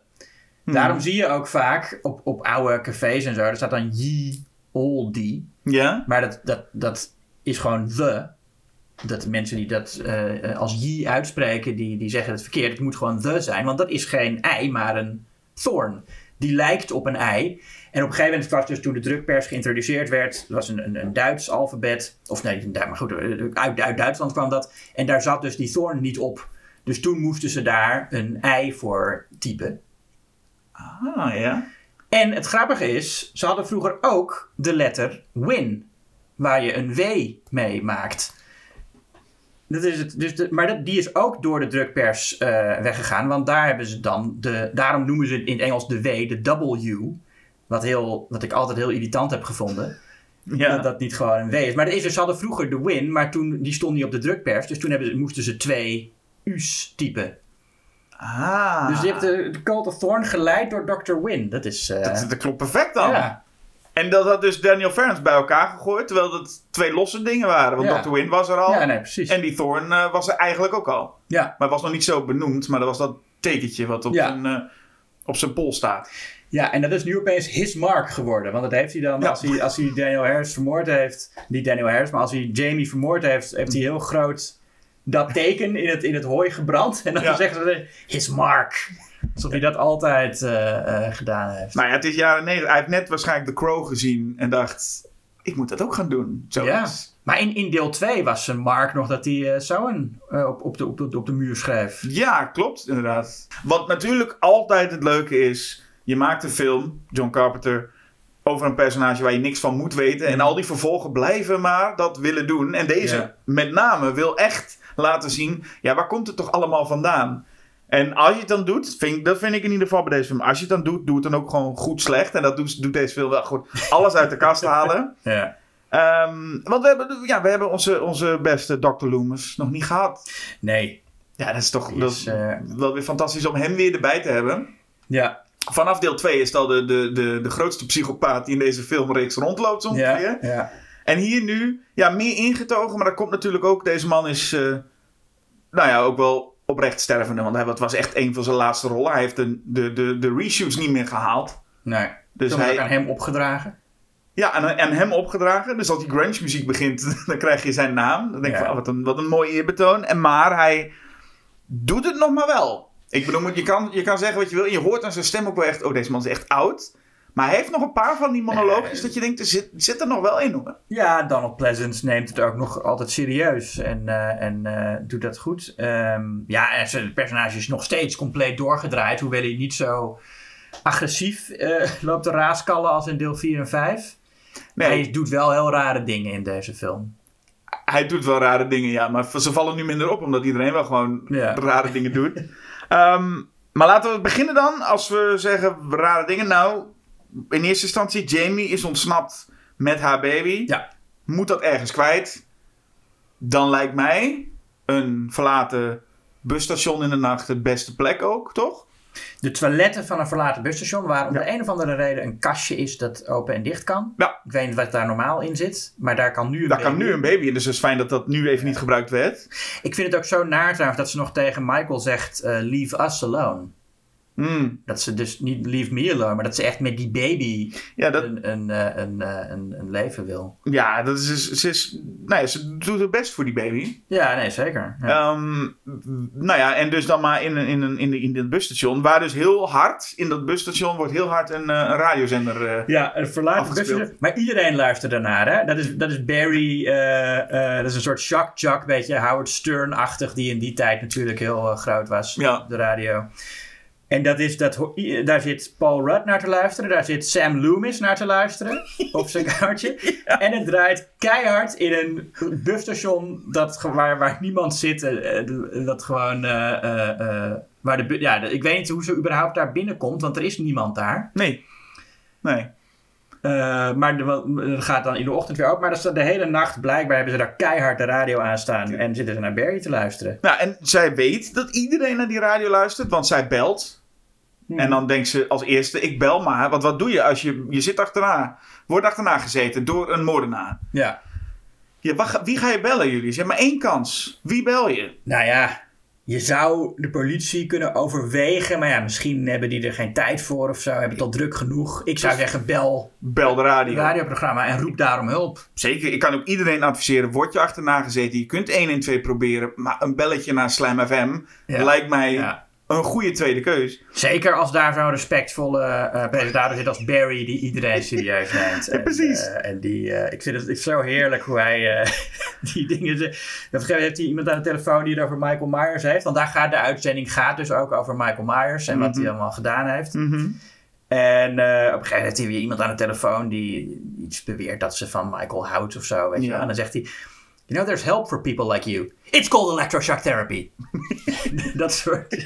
Daarom zie je ook vaak op, op oude cafés en zo, er staat dan ye olde. Ja? Maar dat, dat, dat is gewoon the. Dat mensen die dat eh, als ye uitspreken, die, die zeggen het verkeerd. Het moet gewoon the zijn, want dat is geen ei, maar een thorn. Die lijkt op een ei. En op een gegeven moment was dus toen de drukpers geïntroduceerd werd, dat was een, een, een Duits alfabet. Of nee, maar goed, eh, uit, uit Duitsland kwam dat. En daar zat dus die thorn niet op. Dus toen moesten ze daar een ei voor typen. Ah, ja. En het grappige is, ze hadden vroeger ook de letter win, waar je een W mee maakt. Dat is het, dus de, maar dat, die is ook door de drukpers eh, weggegaan, want daar hebben ze dan de, daarom noemen ze in het Engels de W, de W, wat, heel, wat ik altijd heel irritant heb gevonden. (laughs) ja. Dat dat niet gewoon een W is. Maar dat is, dus, ze hadden vroeger de win, maar toen, die stond niet op de drukpers, dus toen hebben ze, moesten ze twee U's typen. Ah. Dus je hebt de, de Cult of Thorn geleid door Dr. Win. Dat is... eh, dat, dat klopt perfect dan. ja. En dat had dus Daniel Ferns bij elkaar gegooid, terwijl dat twee losse dingen waren. Want Ja. Dr. Win was er al. ja, nee, precies. En die Thorn eh, was er eigenlijk ook al. Ja. Maar was nog niet zo benoemd, maar dat was dat tekentje wat op, zijn, eh, op zijn pol staat. Ja, en dat is nu opeens his mark geworden. Want dat heeft hij dan, Ja. als, hij, als hij Daniel Harris vermoord heeft... Niet Daniel Harris, maar als hij Jamie vermoord heeft... heeft hij heel groot dat teken in het, in het hooi gebrand. En dan Ja. zeggen ze his mark. Alsof hij dat altijd eh, eh, gedaan heeft. Nou ja, het is jaren 90. Hij heeft net waarschijnlijk The Crow gezien en dacht: ik moet dat ook gaan doen. ja. Maar in, in deel 2 was zijn mark nog dat hij Sowen eh, op, op, de, op, de, op de muur schreef. Ja, klopt, inderdaad. Wat natuurlijk altijd het leuke is: je maakt een film, John Carpenter, over een personage waar je niks van moet weten. En al die vervolgen blijven maar dat willen doen. En deze Ja. met name wil echt laten zien: ja, waar komt het toch allemaal vandaan? En als je het dan doet, vind, dat vind ik in ieder geval bij deze film. Als je het dan doet, doe het dan ook gewoon goed slecht. En dat doet, doet deze film wel goed. Alles uit de kast halen. (laughs) Ja. Ehm, want we hebben, ja, we hebben onze, onze beste Dr. Loomis nog niet gehad. Nee. Ja, dat is toch dat is, eh, wel weer fantastisch om hem weer erbij te hebben. Ja. Vanaf deel 2 is al de, de, de, de grootste psychopaat die in deze filmreeks rondloopt ongeveer. Ja. ja. En hier nu, ja, meer ingetogen. Maar dat komt natuurlijk ook, deze man is, eh, nou ja, ook wel oprecht stervende. Want hij, het was echt een van zijn laatste rollen. Hij heeft de, de, de, de reshoots niet meer gehaald. Nee. Dus hij... aan hem opgedragen. Ja, en, en hem opgedragen. Dus als die grunge muziek begint, (laughs) dan krijg je zijn naam. Dan denk Ja. van, oh, wat, een, wat een mooi eerbetoon. En maar hij doet het nog maar wel. Ik bedoel, je kan, je kan zeggen wat je wil. En je hoort aan zijn stem ook wel echt, oh, deze man is echt oud. Maar hij heeft nog een paar van die monoloogjes Nee. dat je denkt, er zit, zit er nog wel in hoor. Ja, Donald Pleasance neemt het ook nog altijd serieus en, eh, en eh, doet dat goed. Ehm, ja, en zijn personage is nog steeds compleet doorgedraaid, hoewel hij niet zo agressief eh, (laughs) loopt te raaskallen als in deel 4 en 5. Nee, Hij doet wel heel rare dingen in deze film. hij doet wel rare dingen, ja. Maar ze vallen nu minder op, omdat iedereen wel gewoon Ja. rare dingen doet. (laughs) Ehm, maar laten we beginnen dan. Als we zeggen rare dingen. Nou, in eerste instantie, Jamie is ontsnapt met haar baby. Ja. Moet dat ergens kwijt. Dan lijkt mij een verlaten busstation in de nacht het beste plek ook, toch? De toiletten van een verlaten busstation, waar om Ja. de een of andere reden een kastje is dat open en dicht kan. Ja. Ik weet niet wat daar normaal in zit, maar daar kan nu een Daar kan baby nu een baby in, dus het is fijn dat dat nu even niet gebruikt werd. Ik vind het ook zo naar trouwens dat ze nog tegen Michael zegt: eh, Leave us alone. Hmm. Dat ze dus niet leave me alone, maar dat ze echt met die baby Ja, dat, een, een, eh, een, eh, een, een leven wil. ja, dat is, ze, is, nou ja, ze doet het best voor die baby. Ja, nee, zeker. Ja. Ehm, nou ja, en dus dan maar in, een- in, een- in, de, in dit busstation, waar dus heel hard, in dat busstation wordt heel hard een, eh, een radiozender. eh, Ja, een verlaten. Maar iedereen luistert daarnaar, hè? Dat is, dat is Barry, dat is een soort shock jock, beetje Howard Stern-achtig, die in die tijd natuurlijk heel groot was Ja. op de radio. En dat is dat, daar zit Paul Rudd naar te luisteren. Daar zit Sam Loomis naar te luisteren. (laughs) op zijn kaartje. En het draait keihard in een busstation dat, waar, waar niemand zit. eh, eh, dat gewoon. eh, waar de, ja, ik weet niet hoe ze überhaupt daar binnenkomt, want er is niemand daar. Nee. Nee. Maar het gaat dan in de ochtend weer open. Maar dat is de hele nacht blijkbaar hebben ze daar keihard de radio aan staan. En zitten ze naar Barry te luisteren. Nou, en zij weet dat iedereen naar die radio luistert, want zij belt. En dan denkt ze als eerste, ik bel maar. Want wat doe je als je, je zit achterna, wordt achterna gezeten door een moordenaar. Ja. Ja, wat ga- wie ga je bellen, jullie? Je hebt maar één kans. Wie bel je? Nou ja, je zou de politie kunnen overwegen. Maar ja, misschien hebben die er geen tijd voor of zo. Hebben het al druk genoeg. Ik zou zeggen, bel Bel de radio. radioprogramma en roep daarom hulp. Zeker, ik kan ook iedereen adviseren, word je achterna gezeten, je kunt 1 en 2 proberen, maar een belletje naar Slam FM Ja. lijkt mij Ja. Een goede tweede keus. Zeker als daar zo'n respectvolle eh, presentator zit als Barry, die iedereen serieus neemt. (laughs) En, precies. eh, en die, eh, ik vind het, het zo heerlijk hoe hij eh, (laughs) die dingen zegt. Op een gegeven moment heeft hij iemand aan de telefoon die het over Michael Myers heeft. Want daar gaat de uitzending gaat dus ook over Michael Myers en wat hij allemaal gedaan heeft. En eh, op een gegeven moment heeft hij weer iemand aan de telefoon die iets beweert dat ze van Michael houdt of zo. Weet je Ja. En dan zegt hij: You know, there's help for people like you. It's called electroshock therapy. (laughs) dat soort.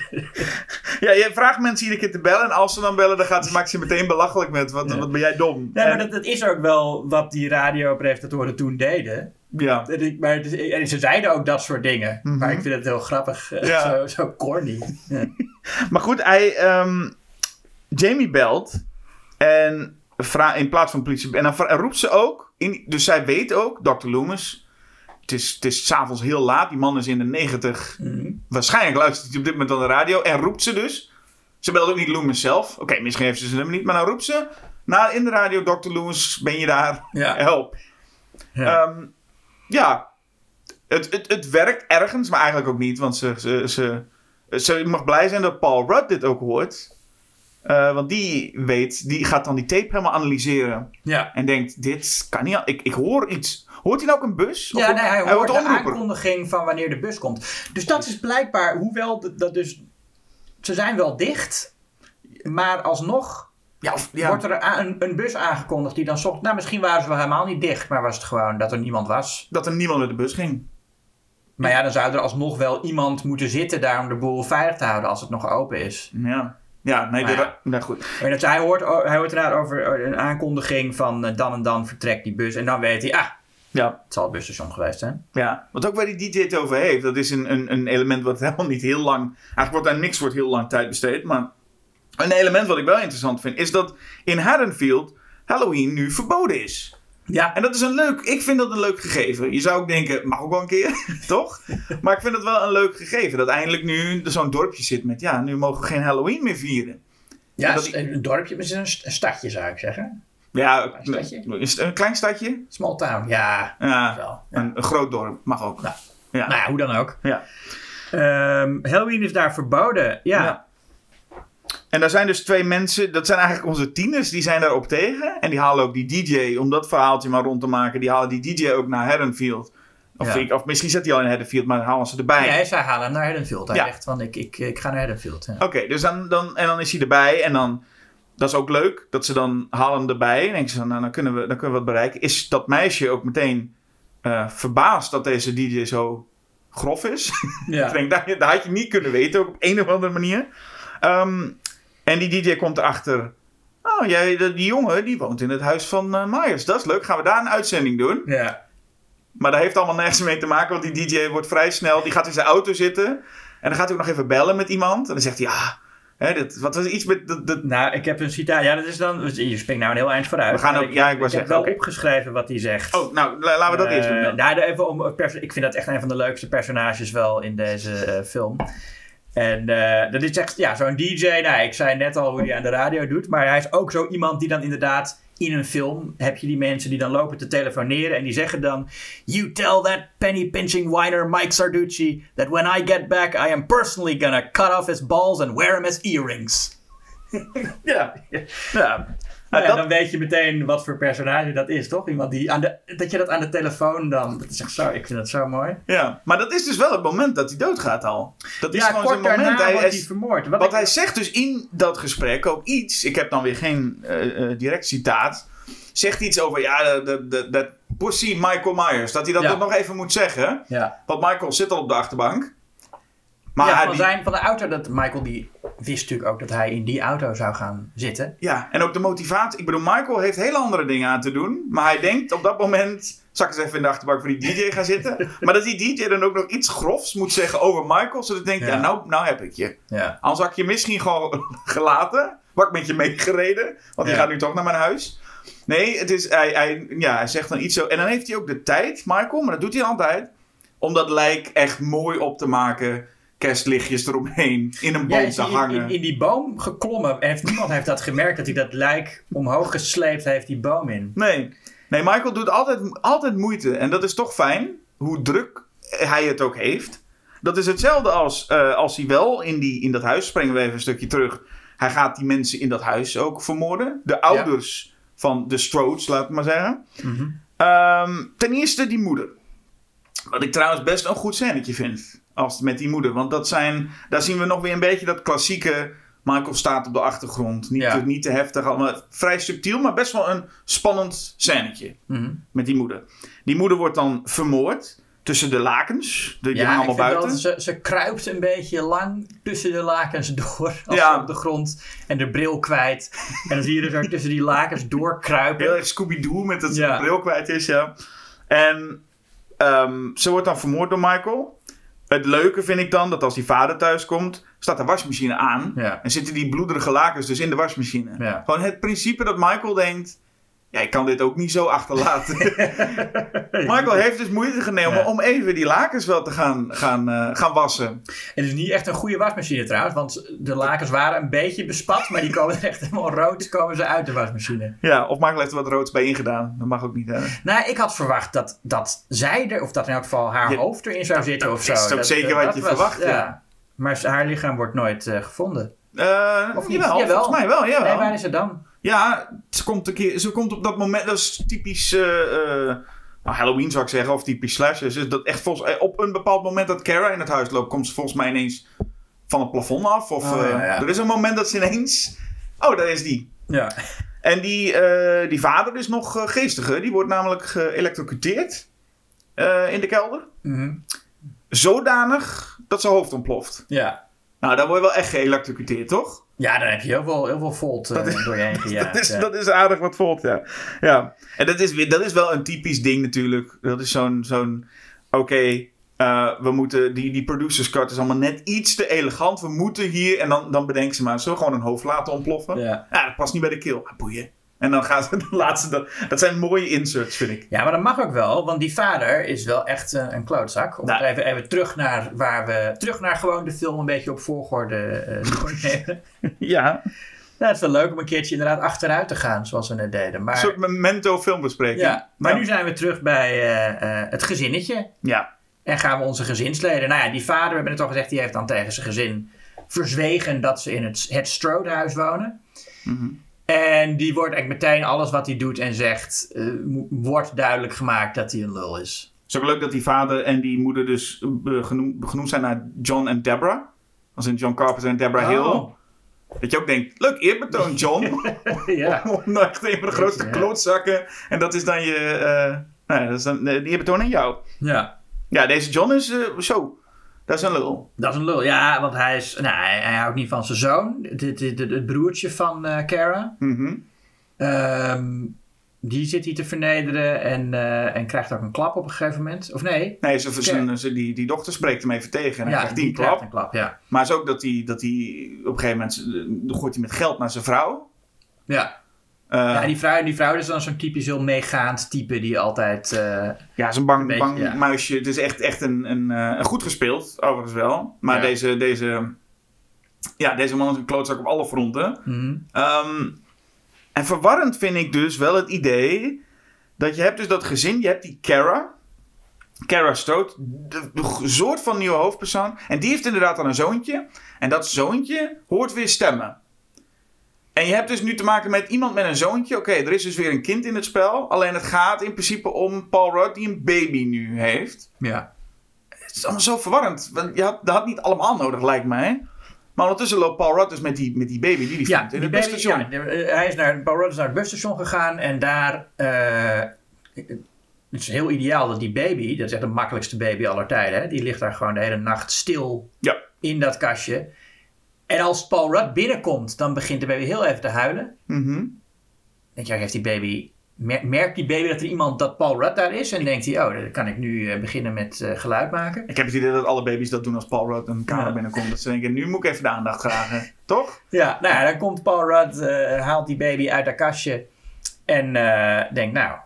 Ja, je vraagt mensen iedere keer te bellen en als ze dan bellen, dan gaat, maakt ze je meteen belachelijk met, wat, Ja. wat ben jij dom. Nee, maar En- dat, dat is ook wel wat die radiopresentatoren toen deden. ja. Dat ik- Maar het is- en ze zeiden ook dat soort dingen. Maar ik vind het heel grappig. eh, Ja. Zo, zo corny. Ja. (laughs) Maar goed, hij, ehm, Jamie belt en vra- in plaats van politie. En dan vra- en roept ze ook, in, dus zij weet ook, Dr. Loomis. Het is, het is s'avonds heel laat, die man is in de negentig. Mhm. Waarschijnlijk luistert hij op dit moment aan de radio en roept ze dus. Ze belt ook niet Loomis zelf. Oké, misschien heeft ze zijn nummer niet, maar dan roept ze naar in de radio: Dr. Loomis, ben je daar? Ja. Help. Ja. Ehm, ja, het, het, het werkt ergens, maar eigenlijk ook niet. Want ze, ze, ze, ze mag blij zijn dat Paul Rudd dit ook hoort. Eh, want die weet, die gaat dan die tape helemaal analyseren. ja. En denkt, dit kan niet. Ik, ik hoor iets. Hoort hij nou ook een bus? Of Ja, nee, hij hoort de omroeper. aankondiging van wanneer de bus komt. Dus dat is blijkbaar, hoewel dat, dat dus... Ze zijn wel dicht, maar alsnog Ja, of, ja. wordt er een, een bus aangekondigd die dan zocht... Nou, misschien waren ze wel helemaal niet dicht, maar was het gewoon dat er niemand was. dat er niemand met de bus ging. Maar ja, dan zou er alsnog wel iemand moeten zitten daar om de boel veilig te houden als het nog open is. Ja, ja nee, Maar ja. nou goed. En dat, hij, hoort, hij hoort inderdaad over een aankondiging van eh, dan en dan vertrekt die bus. En dan weet hij, ah, Ja, het zal het busstation geweest zijn. ja. Wat ook waar die DJ het over heeft, dat is een, een, een element wat helemaal niet heel lang. Eigenlijk wordt daar niks wordt heel lang tijd besteed. Maar een element wat ik wel interessant vind, is dat in Haddonfield Halloween nu verboden is. Ja, En dat is een leuk, ik vind dat een leuk gegeven. Je zou ook denken, mag ook wel een keer, (laughs) toch? Maar ik vind het wel een leuk gegeven. Dat eindelijk nu er zo'n dorpje zit met, ja, nu mogen we geen Halloween meer vieren. ja dat- een een dorpje, maar een stadje zou ik zeggen. Ja, Klein stadje? is het een klein stadje? Small town, ja. Ja, Wel, ja. Een, een groot dorp, mag ook. Nou, ja. Nou ja, hoe dan ook. ja. Ehm, Halloween is daar verboden, ja. Ja. En daar zijn dus twee mensen, dat zijn eigenlijk onze tieners, die zijn daarop tegen. En die halen ook die DJ, om dat verhaaltje maar rond te maken, die halen die DJ ook naar Haddonfield. Of, Ja. ik, of misschien zit hij al in Haddonfield, maar dan halen ze erbij. Nee, zij halen hem naar Haddonfield. Hij Ja. zegt van, ik, ik, ik ga naar Haddonfield. Ja. Oké, dus dan, dan, en dan is hij erbij en dan, dat is ook leuk, dat ze dan halen hem erbij. En denken ze nou, dan kunnen, we, dan kunnen we wat bereiken. Is dat meisje ook meteen eh, verbaasd dat deze DJ zo grof is? (laughs) Ja. Ik denk, dat, dat had je niet kunnen weten, ook op een of andere manier. Ehm, en die DJ komt erachter. Oh, jij, die jongen die woont in het huis van eh Myers. Dat is leuk. Gaan we daar een uitzending doen? ja. Maar dat heeft allemaal nergens mee te maken, want die DJ wordt vrij snel. Die gaat in zijn auto zitten. En dan gaat hij ook nog even bellen met iemand. En dan zegt hij, ja, hè, wat was iets met. Dat, dat, Nou, ik heb een citaat. Ja, dat is dan. Je springt nou een heel eind vooruit. We gaan ook- ja, ik wou heb zeggen, wel opgeschreven wat hij zegt. oh, nou, la- laten we dat eerst doen. Eh, dan. nou, even om, ik vind dat echt een van de leukste personages wel in deze eh, film. En eh, dat is echt, ja, zo'n DJ. Nou, ik zei net al hoe hij aan de radio doet. Maar hij is ook zo iemand die dan inderdaad in een film heb je die mensen die dan lopen te telefoneren en die zeggen dan: You tell that penny pinching whiner Mike Sarducci that when I get back I am personally gonna cut off his balls and wear them as earrings. Ja. ja. Nou ja, dat- dan weet je meteen wat voor personage dat is, toch? Iemand die aan de, dat je dat aan de telefoon dan. Dat is echt zo, ik vind dat zo mooi. Ja, maar dat is dus wel het moment dat hij doodgaat al. Dat is ja, gewoon zijn moment. Hij, hij- vermoord. Wat want ik- hij zegt dus in dat gesprek ook iets. Ik heb dan weer geen eh, eh, direct citaat. Zegt iets over, ja, dat- pussy Michael Myers. Dat hij dat Ja. nog even moet zeggen. Ja, Want Michael zit al op de achterbank. Maar ja hij- van, die- zijn, van de auto, dat Michael die wist natuurlijk ook dat hij in die auto zou gaan zitten. Ja, en ook de motivatie. Ik bedoel, Michael heeft hele andere dingen aan te doen. Maar hij denkt op dat moment... Zal ik eens even in de achterbank voor die DJ gaan zitten? (laughs) maar dat die DJ dan ook nog iets grofs moet zeggen over Michael. Zodat ik denk, ja, Ja. nou, nou heb ik je. Ja. Anders had ik je misschien gewoon (laughs) gelaten. Ik met je meegereden. Want die gaat nu toch naar mijn huis. Nee, het is, hij, hij, ja, hij zegt dan iets zo. En dan heeft hij ook de tijd, Michael, maar dat doet hij altijd. Om dat lijk echt mooi op te maken. Kerstlichtjes eromheen. In een boom te in, hangen. in, in die boom geklommen en heeft, niemand heeft dat gemerkt dat hij dat lijk omhoog gesleept heeft die boom in. Nee. Nee, Michael doet altijd, altijd moeite. En dat is toch fijn. Hoe druk hij het ook heeft. Dat is hetzelfde als, eh, als hij wel in, die, in dat huis... Springen we even een stukje terug. Hij gaat die mensen in dat huis ook vermoorden. De ouders van de Strodes, laat ik maar zeggen. Mhm. Ehm, ten eerste die moeder. Wat ik trouwens best een goed scènetje vind. Als met die moeder. Want dat zijn, daar zien we nog weer een beetje dat klassieke... Michael staat op de achtergrond. Niet, Ja. te, niet te heftig. Allemaal vrij subtiel, maar best wel een spannend scènetje. Mhm. Met die moeder. Die moeder wordt dan vermoord. Tussen de lakens. De, die Ja, hangen ik allemaal buiten. ze, ze kruipt een beetje lang tussen de lakens door. Als Ja. ze op de grond en de bril kwijt. En dan zie je dus tussen die lakens doorkruipen. Heel erg Scooby-Doo met het Ja. bril kwijt is, ja. En ehm, ze wordt dan vermoord door Michael. Het leuke vind ik dan dat als die vader thuis komt, staat de wasmachine aan. Ja. En zitten die bloederige lakens dus in de wasmachine. Ja. Gewoon het principe dat Michael denkt... Ja, ik kan dit ook niet zo achterlaten. (laughs) Michael heeft dus moeite genomen Ja. om even die lakens wel te gaan, gaan, eh, gaan wassen. Het is niet echt een goede wasmachine trouwens, want de lakens waren een beetje bespat, maar die komen echt helemaal rood komen ze uit de wasmachine. Ja, of Michael heeft er wat roods bij ingedaan. Dat mag ook niet, hè? Nou, ik had verwacht dat, dat zij er, of dat in elk geval haar Ja, hoofd erin zou zitten of zo. is ook zeker wat je verwacht, ja. Maar haar lichaam wordt nooit eh, gevonden. Eh, Of niet? Jawel, Jawel. volgens mij wel, jawel. Nee, waar is ze dan? Ja, ze komt, een keer, ze komt op dat moment, dat is typisch eh, eh, nou, Halloween zou ik zeggen, of typisch slashers. Is dat echt volgens, eh, op een bepaald moment dat Kara in het huis loopt, komt ze volgens mij ineens van het plafond af. Of, Oh, ja, ja. Er is een moment dat ze ineens, oh daar is die. Ja. En die, die vader is nog geestiger, die wordt namelijk geëlectrocuteerd in de kelder. Mhm. Zodanig dat zijn hoofd ontploft. ja. Nou, dan word je wel echt geëlectrocuteerd, toch? Ja, dan heb je heel veel, heel veel volt eh, door je heen (laughs) gejaagd. dat, is, ja. dat is aardig wat volt, ja. ja. En dat is, weer, dat is wel een typisch ding natuurlijk. Dat is zo'n... zo'n Oké, eh, we moeten... Die, die producers cut is allemaal net iets te elegant. We moeten hier... En dan, dan bedenken ze maar... Zullen we gewoon een hoofd laten ontploffen? Ja, Ja. dat past niet bij de keel. Ah, boeien. En dan gaan ze... (laughs) Laten ze dat, dat zijn mooie inserts, vind ik. ja, maar dat mag ook wel, want die vader is wel echt eh, een klootzak. Om Nou. het even, even terug naar waar we. Terug naar gewoon de film een beetje op volgorde eh (laughs) doornemen. Ja. Nou, het is wel leuk om een keertje inderdaad achteruit te gaan, zoals we net deden. Maar, Een soort memento filmbespreking. ja, maar Ja. nu zijn we terug bij eh, eh, het gezinnetje. Ja. En gaan we onze gezinsleden. Nou ja, die vader, we hebben het al gezegd, die heeft dan tegen zijn gezin verzwegen dat ze in het, het Strodehuis wonen. Mhm. En die wordt eigenlijk meteen alles wat hij doet en zegt, eh, wordt duidelijk gemaakt dat hij een lul is. Het is ook leuk dat die vader en die moeder dus eh, genoemd, genoemd zijn naar John en Deborah. Als in John Carpenter en Deborah Hill. Oh. Dat je ook denkt, leuk eerbetoon John. (laughs) ja. (laughs) Om echt een van de grootste klootzakken. En dat is dan je... eh nou ja, dat is dan die eerbetoon aan jou. ja, Ja, deze John is zo. Dat is een lul. dat is een lul. Ja, want hij, is, nou, hij, hij houdt niet van zijn zoon, dit, dit, dit- het broertje van eh Kara. Mhm. Ehm, die zit hij te vernederen en, eh, en krijgt ook een klap op een gegeven moment. Of nee? Nee, ze, ze, ze- die, die dochter spreekt hem even tegen. En hij krijgt die klap. een klap, ja. Maar het is ook dat hij, dat hij op een gegeven moment... eh, gooit hij met geld naar zijn vrouw. Ja, Eh, ja die, vrouw, die vrouw is dan zo'n typisch heel meegaand type die altijd... eh, Ja, zo'n bang, beetje, bang ja. muisje. Het is echt, echt een, een, eh, een goed gespeeld, overigens wel. Maar Ja. deze, deze, ja, deze man is een klootzak op alle fronten. mhm. Ehm, en verwarrend vind ik dus wel het idee dat je hebt dus dat gezin. Je hebt die Kara. Kara Stoot, de, de soort van nieuwe hoofdpersoon. En die heeft inderdaad dan een zoontje. En dat zoontje hoort weer stemmen. En je hebt dus nu te maken met iemand met een zoontje. Oké, er is dus weer een kind in het spel. Alleen het gaat in principe om Paul Rudd die een baby nu heeft. Ja. Het is allemaal zo verwarrend. Want je had, dat had niet allemaal nodig, lijkt mij. Maar ondertussen loopt Paul Rudd dus met die, met die baby die hij Ja, vindt in het baby, busstation. ja, eh, hij is naar, Paul Rudd is naar het busstation gegaan en daar... eh, het is heel ideaal dat die baby, dat is echt de makkelijkste baby aller tijden, hè, die ligt daar gewoon de hele nacht stil Ja. in dat kastje. En als Paul Rudd binnenkomt, dan begint de baby heel even te huilen. Mhm. denk je, heeft die baby, mer- merkt die baby dat er iemand, dat Paul Rudd daar is? En denkt hij, oh, dan kan ik nu eh, beginnen met eh, geluid maken. Ik heb het idee dat alle baby's dat doen als Paul Rudd een kamer Ja. binnenkomt. Dat ze denken, nu moet ik even de aandacht vragen. (laughs) Toch? Ja, nou ja, dan komt Paul Rudd, eh, haalt die baby uit dat kastje en denkt, nou,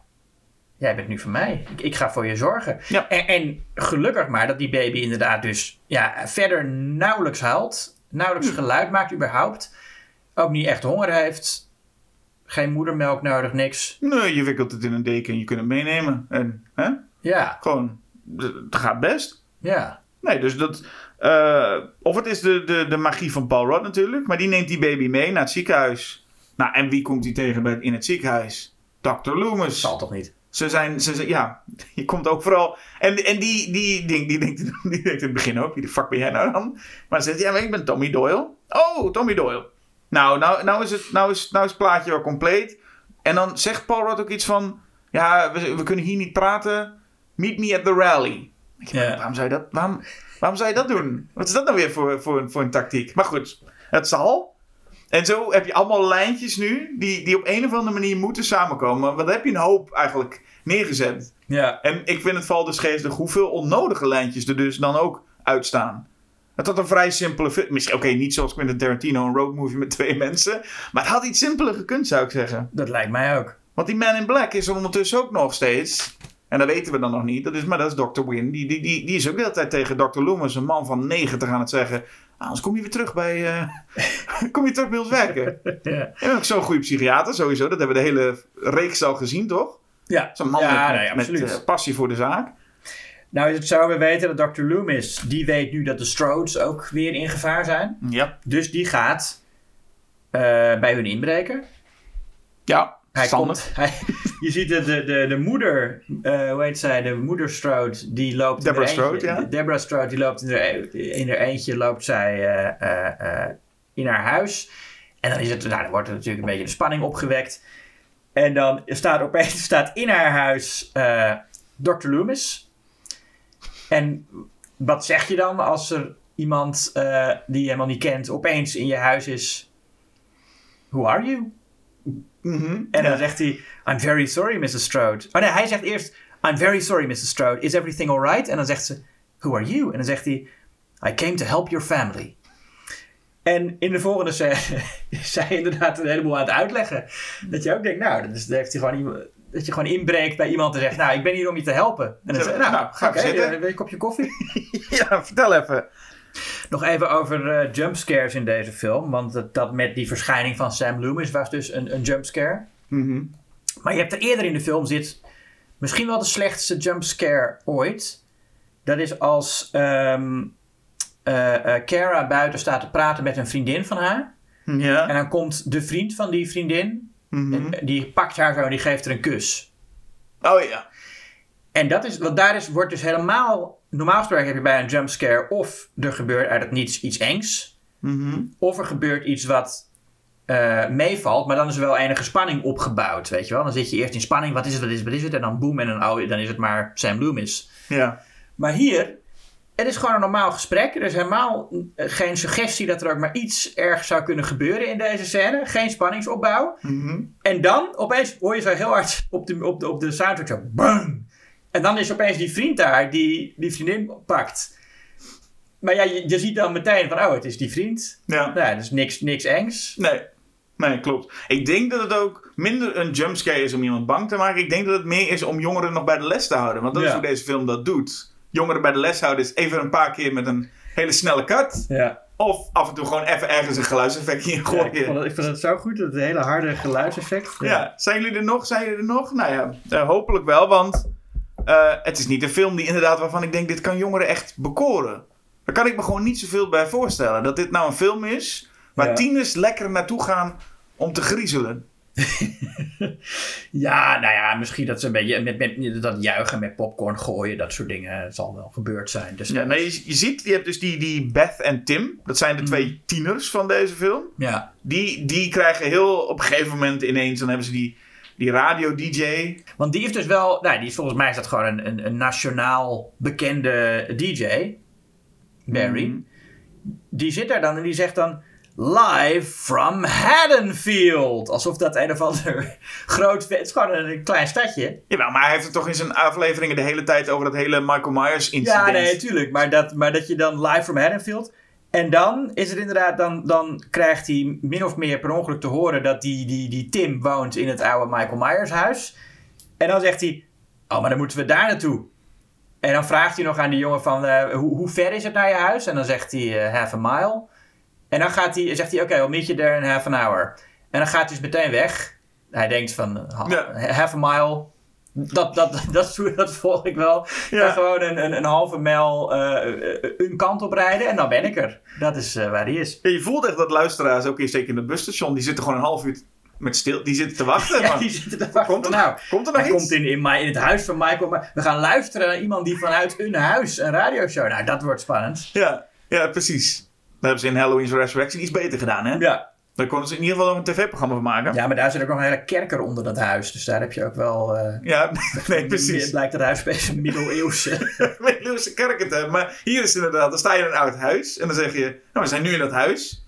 jij bent nu van mij. Ik, ik ga voor je zorgen. Ja. En, en gelukkig maar dat die baby inderdaad dus ja, verder nauwelijks huilt, nauwelijks geluid maakt überhaupt, ook niet echt honger heeft, geen moedermelk nodig, niks. Nee, je wikkelt het in een deken en je kunt het meenemen. En hè? Ja, gewoon, het gaat best. ja, Nee, dus dat. eh, of het is de, de, de magie van Paul Rudd natuurlijk. Maar die neemt die baby mee naar het ziekenhuis. Nou, en wie komt hij tegen bij, in het ziekenhuis? Dr. Loomis. zal toch niet. Ze zijn, ze zijn, ja, je komt overal. En, en die, die, die, die, denkt, (laughs) die denkt in het begin ook, wie de fuck ben jij nou dan? Maar ze zegt, ja, maar ik ben Tommy Doyle. Oh, Tommy Doyle. Nou, nou, nou, is, het, nou, is, nou is het plaatje wel compleet. En dan zegt Paul Rudd ook iets van, ja, we, we kunnen hier niet praten. Meet me at the rally. Ik denk, Ja. Waarom zou je dat, waarom, waarom zou je dat doen? Wat is dat nou weer voor, voor, voor een tactiek? Maar goed, het zal. En zo heb je allemaal lijntjes nu die, die op een of andere manier moeten samenkomen. Want dan heb je een hoop eigenlijk neergezet. Ja, En ik vind het vooral dus geestig hoeveel onnodige lijntjes er dus dan ook uitstaan. Het had een vrij simpele film. Misschien, oké, niet zoals Quentin Tarantino, een roadmovie met twee mensen. Maar het had iets simpeler gekund, zou ik zeggen. dat lijkt mij ook. Want die Man in Black is er ondertussen ook nog steeds. En dat weten we dan nog niet. Dat is, maar dat is Dr. Die, die, die, die is ook de hele tijd tegen Dr. Loomis, een man van 90, aan het zeggen. "Ah, Anders kom je weer terug bij, eh, (laughs) kom je terug bij ons werken. (laughs) Ja, En ook zo'n goede psychiater, sowieso. Dat hebben we de hele reeks al gezien, toch? ja. Zo'n man ja, met, nee, met, absoluut. eh, passie voor de zaak. Nou is het zo, we weten dat Dr. Loomis, die weet nu dat de Strodes ook weer in gevaar zijn. Ja. Dus die gaat eh, bij hun inbreken. Ja, Hij standaard. komt, hij, (laughs) je ziet de, de, de, de moeder, eh, hoe heet zij, de moeder Strode, die loopt Deborah in haar eentje. Ja. Deborah Strode, die loopt in haar, in haar eentje, loopt zij eh, eh, in haar huis. En dan, is het, nou, dan wordt er natuurlijk een beetje de spanning opgewekt. En dan staat opeens (laughs) staat in haar huis Dr. Loomis. En wat zeg je dan als er iemand die je helemaal niet kent opeens in je huis is? Who are you? Mhm. En dan zegt hij, I'm very sorry, Mrs. Strode. Oh nee, hij zegt eerst, I'm very sorry, Mrs. Strode. Is everything alright? En dan zegt ze, who are you? En dan zegt hij, I came to help your family. En in de volgende scène (laughs) is zij inderdaad een heleboel aan het uitleggen. Dat je ook denkt, nou, dat, is, dat heeft hij gewoon iemand- dat je gewoon inbreekt bij iemand en zegt, nou, ik ben hier om je te helpen. En dan Zo, zeg je, nou, nou, ga even zitten. wil je een kopje koffie? (laughs) ja, vertel even. Nog even over eh, jumpscares in deze film. Want dat, dat met die verschijning van Sam Loomis was dus een, een jumpscare. Mhm. Maar je hebt er eerder in de film zit misschien wel de slechtste jumpscare ooit. Dat is als ehm eh, eh, Cara buiten staat te praten met een vriendin van haar. Ja. En dan komt de vriend van die vriendin. Mhm. En die pakt haar zo en die geeft er een kus. Oh ja. En dat is, want daar is, wordt dus helemaal... Normaal gesproken heb je bij een jumpscare of er gebeurt uit het niets iets engs. Mhm. Of er gebeurt iets wat eh, meevalt, maar dan is er wel enige spanning opgebouwd, weet je wel. Dan zit je eerst in spanning, wat is het, wat is het, wat is het? En dan boem, en dan, oh, dan is het maar Sam Loomis. Ja. Maar hier, het is gewoon een normaal gesprek. Er is helemaal geen suggestie dat er ook maar iets erg zou kunnen gebeuren in deze scène. Geen spanningsopbouw. Mhm. En dan opeens hoor je zo heel hard op de, op de, op de soundtrack zo bang. En dan is opeens die vriend daar die die vriendin pakt. Maar ja, je, je ziet dan meteen van, oh, het is die vriend. Ja. Nou, ja, dus niks, niks engs. Nee. Nee, klopt. Ik denk dat het ook minder een jumpscare is om iemand bang te maken. Ik denk dat het meer is om jongeren nog bij de les te houden. Want dat is Ja. hoe deze film dat doet. Jongeren bij de les houden is even een paar keer met een hele snelle cut. Ja. Of af en toe gewoon even ergens een geluidseffectje in Ja, gooien. ik, vond het, ik vond het zo goed, dat hele harde geluidseffect. Ja, zijn jullie er nog? Zijn jullie er nog? Nou ja, eh, hopelijk wel, want eh, het is niet een film die inderdaad waarvan ik denk, dit kan jongeren echt bekoren. Daar kan ik me gewoon niet zoveel bij voorstellen. Dat dit nou een film is waar Ja. tieners lekker naartoe gaan om te griezelen. (laughs) Ja, nou ja, misschien dat ze een beetje met, met, dat juichen met popcorn gooien, dat soort dingen het zal wel gebeurd zijn. Dus Ja, nee, je, je ziet, je hebt dus die, die Beth en Tim. Dat zijn de twee tieners van deze film. ja. Die, die krijgen heel op een gegeven moment ineens, dan hebben ze die, die radio-dj. Want die heeft dus wel, nou, die is volgens mij is dat gewoon een, een, een nationaal bekende DJ, Barry. Mhm. Die zit daar dan en die zegt dan live from Haddonfield. Alsof dat een of ander (laughs) groot, het is gewoon een klein stadje. Jawel, maar hij heeft het toch in zijn afleveringen de hele tijd over dat hele Michael Myers incident. Ja, nee, tuurlijk. Maar dat, maar dat je dan live from Haddonfield. En dan is het inderdaad, dan, dan krijgt hij min of meer per ongeluk te horen dat die, die, die Tim woont in het oude Michael Myers huis. En dan zegt hij, oh, maar dan moeten we daar naartoe. En dan vraagt hij nog aan die jongen van, eh, hoe, hoe ver is het naar je huis? En dan zegt hij, eh, half a mile. En dan gaat hij, zegt hij, oké, we'll meet you there in half an hour. En dan gaat hij dus meteen weg. Hij denkt van, ha- Ja. half a mile, dat, dat, (laughs) dat, dat volg ik wel. Ja. En gewoon een, een, een halve mijl eh, een kant op rijden en dan ben ik er. Dat is eh, waar hij is. Ja, je voelt echt dat luisteraars, ook in, zeker in het busstation, die zitten gewoon een half uur met stil, die zitten te wachten. (laughs) Ja, die zitten te wachten. Komt er, nou, komt er nog hij iets? komt in, in, in het huis van Michael. Maar we gaan luisteren naar iemand die vanuit hun huis een radioshow. Nou, dat wordt spannend. Ja, ja, precies. Daar hebben ze in Halloween's Resurrection iets beter gedaan, hè? Ja. Daar konden ze in ieder geval nog een tv-programma van maken. ja, maar daar zit ook nog een hele kerker onder dat huis. Dus daar heb je ook wel... eh, Ja, (laughs) nee, Het precies. blijkt dat huis best een middeleeuwse. (laughs) Met Lewis kerk het hebben. Maar hier is het inderdaad, dan sta je in een oud huis en dan zeg je, nou, we zijn nu in dat huis.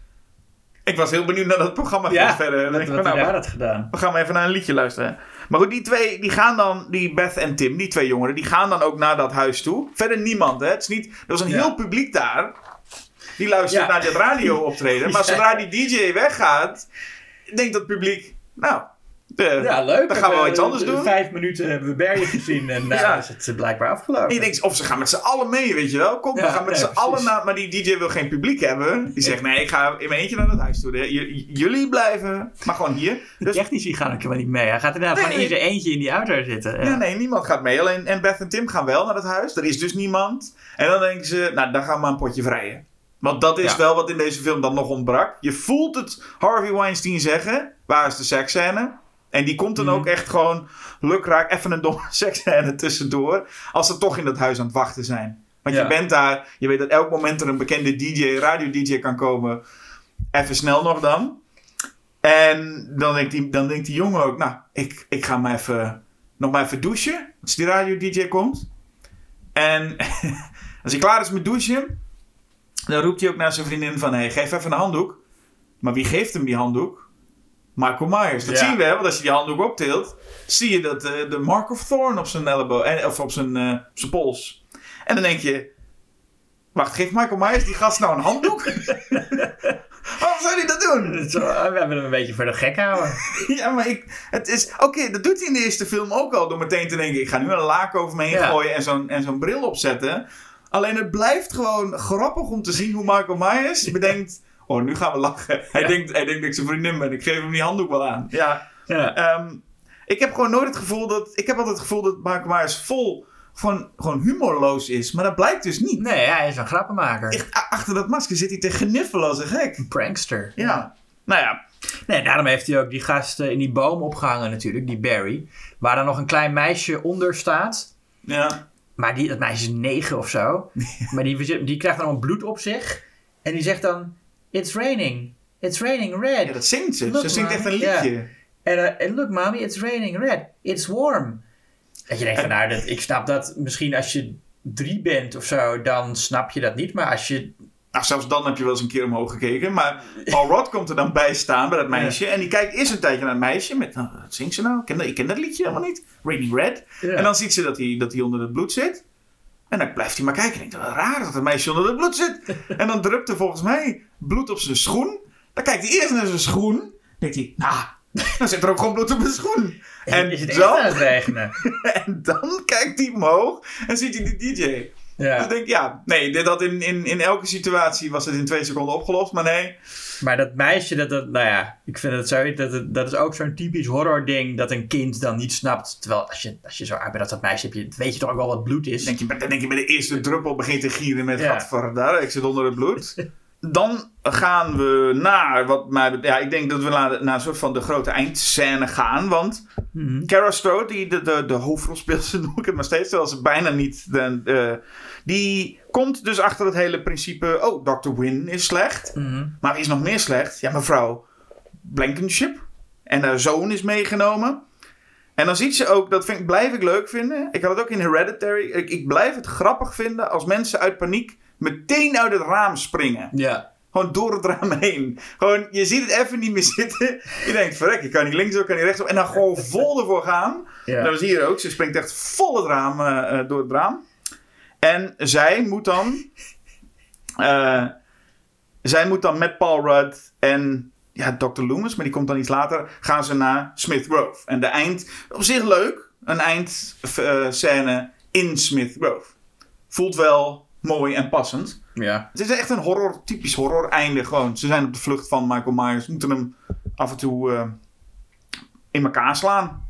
Ik was heel benieuwd naar dat programma ja, verder. Wat, nou, gedaan. we gaan maar even naar een liedje luisteren. Maar goed, die twee, die gaan dan, die Beth en Tim, die twee jongeren, die gaan dan ook naar dat huis toe. Verder niemand, hè. Het is niet, er was een Ja. heel publiek daar. Die luistert naar dit radio optreden. Maar (laughs) zodra die DJ weggaat, denkt dat publiek, nou, de, Ja, leuk. dan gaan we wel Eh, iets anders doen. Vijf minuten hebben we Barry gezien en (laughs) nou Ja. is het eh, blijkbaar afgelopen. En je denkt, of ze gaan met z'n allen mee, weet je wel. Kom, Ja, we gaan met nee, z'n allen naar... Maar die DJ wil geen publiek hebben. Die zegt, nee, ik ga in mijn eentje naar het huis toe. J- jullie blijven, maar gewoon hier. De Dus technici gaan ook helemaal niet mee. Hij gaat inderdaad Nee, gewoon in nee. zijn eentje in die auto zitten. Ja. Ja, nee, niemand gaat mee. Alleen en Beth en Tim gaan wel naar het huis. Er is dus niemand. En dan denken ze, nou, dan gaan we maar een potje vrijen. Want dat is Ja. wel wat in deze film dan nog ontbrak. Je voelt het Harvey Weinstein zeggen. Waar is de seksscène? En die komt dan Mhm. ook echt gewoon lukraak even een domme (laughs) seksscène tussendoor. Als ze toch in dat huis aan het wachten zijn. Want Ja. je bent daar, je weet dat elk moment er een bekende DJ, radio-DJ kan komen. Even snel nog dan. En dan denkt die, dan denkt die jongen ook, nou, ik, ik ga maar even, nog maar even douchen. Als die radio-DJ komt. En (laughs) als hij klaar is met douchen, dan roept hij ook naar zijn vriendin van, hey, geef even een handdoek. Maar wie geeft hem die handdoek? Michael Myers. Dat Ja. zien we, hè? want als je die handdoek optilt, zie je dat eh, de mark of thorn op zijn elleboog, en, of op zijn, eh, zijn pols. En dan denk je, wacht, geeft Michael Myers die gast nou een handdoek? (laughs) Waarom zou hij dat doen? We hebben hem een beetje voor de gek houden. (laughs) Ja, maar ik, het is, oké, dat doet hij in de eerste film ook al, door meteen te denken, ik ga nu een laak over me heen Ja. gooien en zo'n, en zo'n bril opzetten. Alleen het blijft gewoon grappig om te zien hoe Michael Myers bedenkt, oh, nu gaan we lachen. Hij, Ja. denkt, hij denkt dat ik zijn vriendin ben, ik geef hem die handdoek wel aan. Ja, Ja. Ehm, ik heb gewoon nooit het gevoel dat. Ik heb altijd het gevoel dat Michael Myers vol gewoon, gewoon humorloos is. Maar dat blijkt dus niet. Nee, hij is een grappenmaker. Echt, achter dat masker zit hij te gniffelen als een gek. Een prankster. Ja. Nou ja. Nee, daarom heeft hij ook die gast in die boom opgehangen natuurlijk, die Barry. Waar dan nog een klein meisje onder staat. Ja. Maar die, dat meisje is negen of zo. (laughs) maar die, die krijgt dan allemaal bloed op zich. En die zegt dan, it's raining. It's raining red. ja, dat zingt ze. Look, ze zingt echt een liedje. En and look mommy, it's raining red. It's warm. Dat je denkt van nou, dat, ik snap dat misschien als je drie bent of zo, dan snap je dat niet. Maar als je... Nou, zelfs dan heb je wel eens een keer omhoog gekeken. Maar Paul Rudd komt er dan bij staan bij dat meisje. En die kijkt eerst een tijdje naar het meisje. Met, nou, wat zingt ze nou? Ik ken, dat, ik ken dat liedje helemaal niet. Raining Red. Ja. En dan ziet ze dat hij, dat hij onder het bloed zit. En dan blijft hij maar kijken. En denkt, wat raar dat het meisje onder het bloed zit. (laughs) en dan drupt er volgens mij bloed op zijn schoen. Dan kijkt hij eerst naar zijn schoen. Dan denkt hij, nou, (laughs) dan zit er ook gewoon bloed op mijn schoen. En is het dan, aan het regenen? (laughs) en dan kijkt hij omhoog en ziet hij die DJ. Dus Ja. ik denk, ja, nee, had in, in, in elke situatie was het in twee seconden opgelost. Maar nee, Maar dat meisje, dat, dat, nou ja, ik vind het zo, dat, dat is ook zo'n typisch horror ding dat een kind dan niet snapt. Terwijl als je, als je zo uit bent als dat meisje, heb je, weet je toch ook wel wat bloed is. denk je, dan denk je bij de eerste druppel begint te gieren met Ja. gadverdamme, ik zit onder het bloed. (laughs) dan gaan we naar wat mij Ja, ik denk dat we naar, naar een soort van de grote eindscène gaan. Want Mhm. Kara Strode, die de, de, de hoofdrolspeelster (laughs) noem ik het maar steeds, terwijl ze bijna niet. De, eh, die komt dus achter het hele principe. Oh, Dr. Win is slecht. Mhm. Maar wie is nog meer slecht? Ja, mevrouw Blankenship. En haar zoon is meegenomen. En dan ziet ze ook, dat vind, blijf ik leuk vinden. Ik had het ook in Hereditary. Ik, ik blijf het grappig vinden als mensen uit paniek meteen uit het raam springen. Ja. Gewoon door het raam heen. Gewoon, je ziet het even niet meer zitten. Je denkt, verrek, ik kan niet links ik kan niet rechts op. En dan gewoon vol ervoor gaan. Ja. Dat zie je ook. Ze springt echt vol het raam, eh, eh, door het raam. En zij moet dan... eh, zij moet dan met Paul Rudd en ja, Dr. Loomis, maar die komt dan iets later, gaan ze naar Smith Grove. En de eind, op zich leuk, een eindscène in Smith Grove. Voelt wel mooi en passend. Ja. Het is echt een horror, typisch horror einde gewoon. Ze zijn op de vlucht van Michael Myers, moeten hem af en toe eh, in elkaar slaan.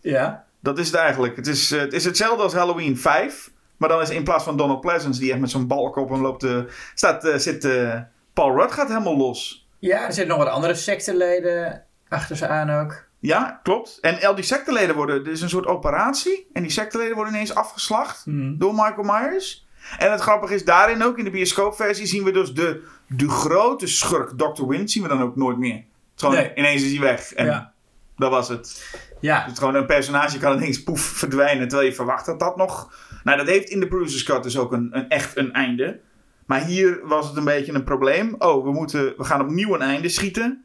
Ja. Dat is het eigenlijk. Het is, eh, het is hetzelfde als Halloween 5. Maar dan is in plaats van Donald Pleasance, die echt met zo'n balk op hem loopt, staat, eh, zit eh, Paul Rudd gaat helemaal los. Ja, er zitten nog wat andere secteleden achter ze aan ook. Ja, klopt. En al die secteleden worden, er is een soort operatie. En die secteleden worden ineens afgeslacht Mhm. door Michael Myers. En het grappige is, daarin ook in de bioscoopversie zien we dus de, de grote schurk Dr. Win, zien we dan ook nooit meer. Gewoon, Nee. ineens is hij weg. En Ja. dat was het. Ja. Is gewoon een personage kan ineens poef verdwijnen. Terwijl je verwacht dat dat nog. Nou, dat heeft in de Producer's Cut dus ook een, een echt een einde. Maar hier was het een beetje een probleem. Oh, we, moeten, we gaan opnieuw een einde schieten.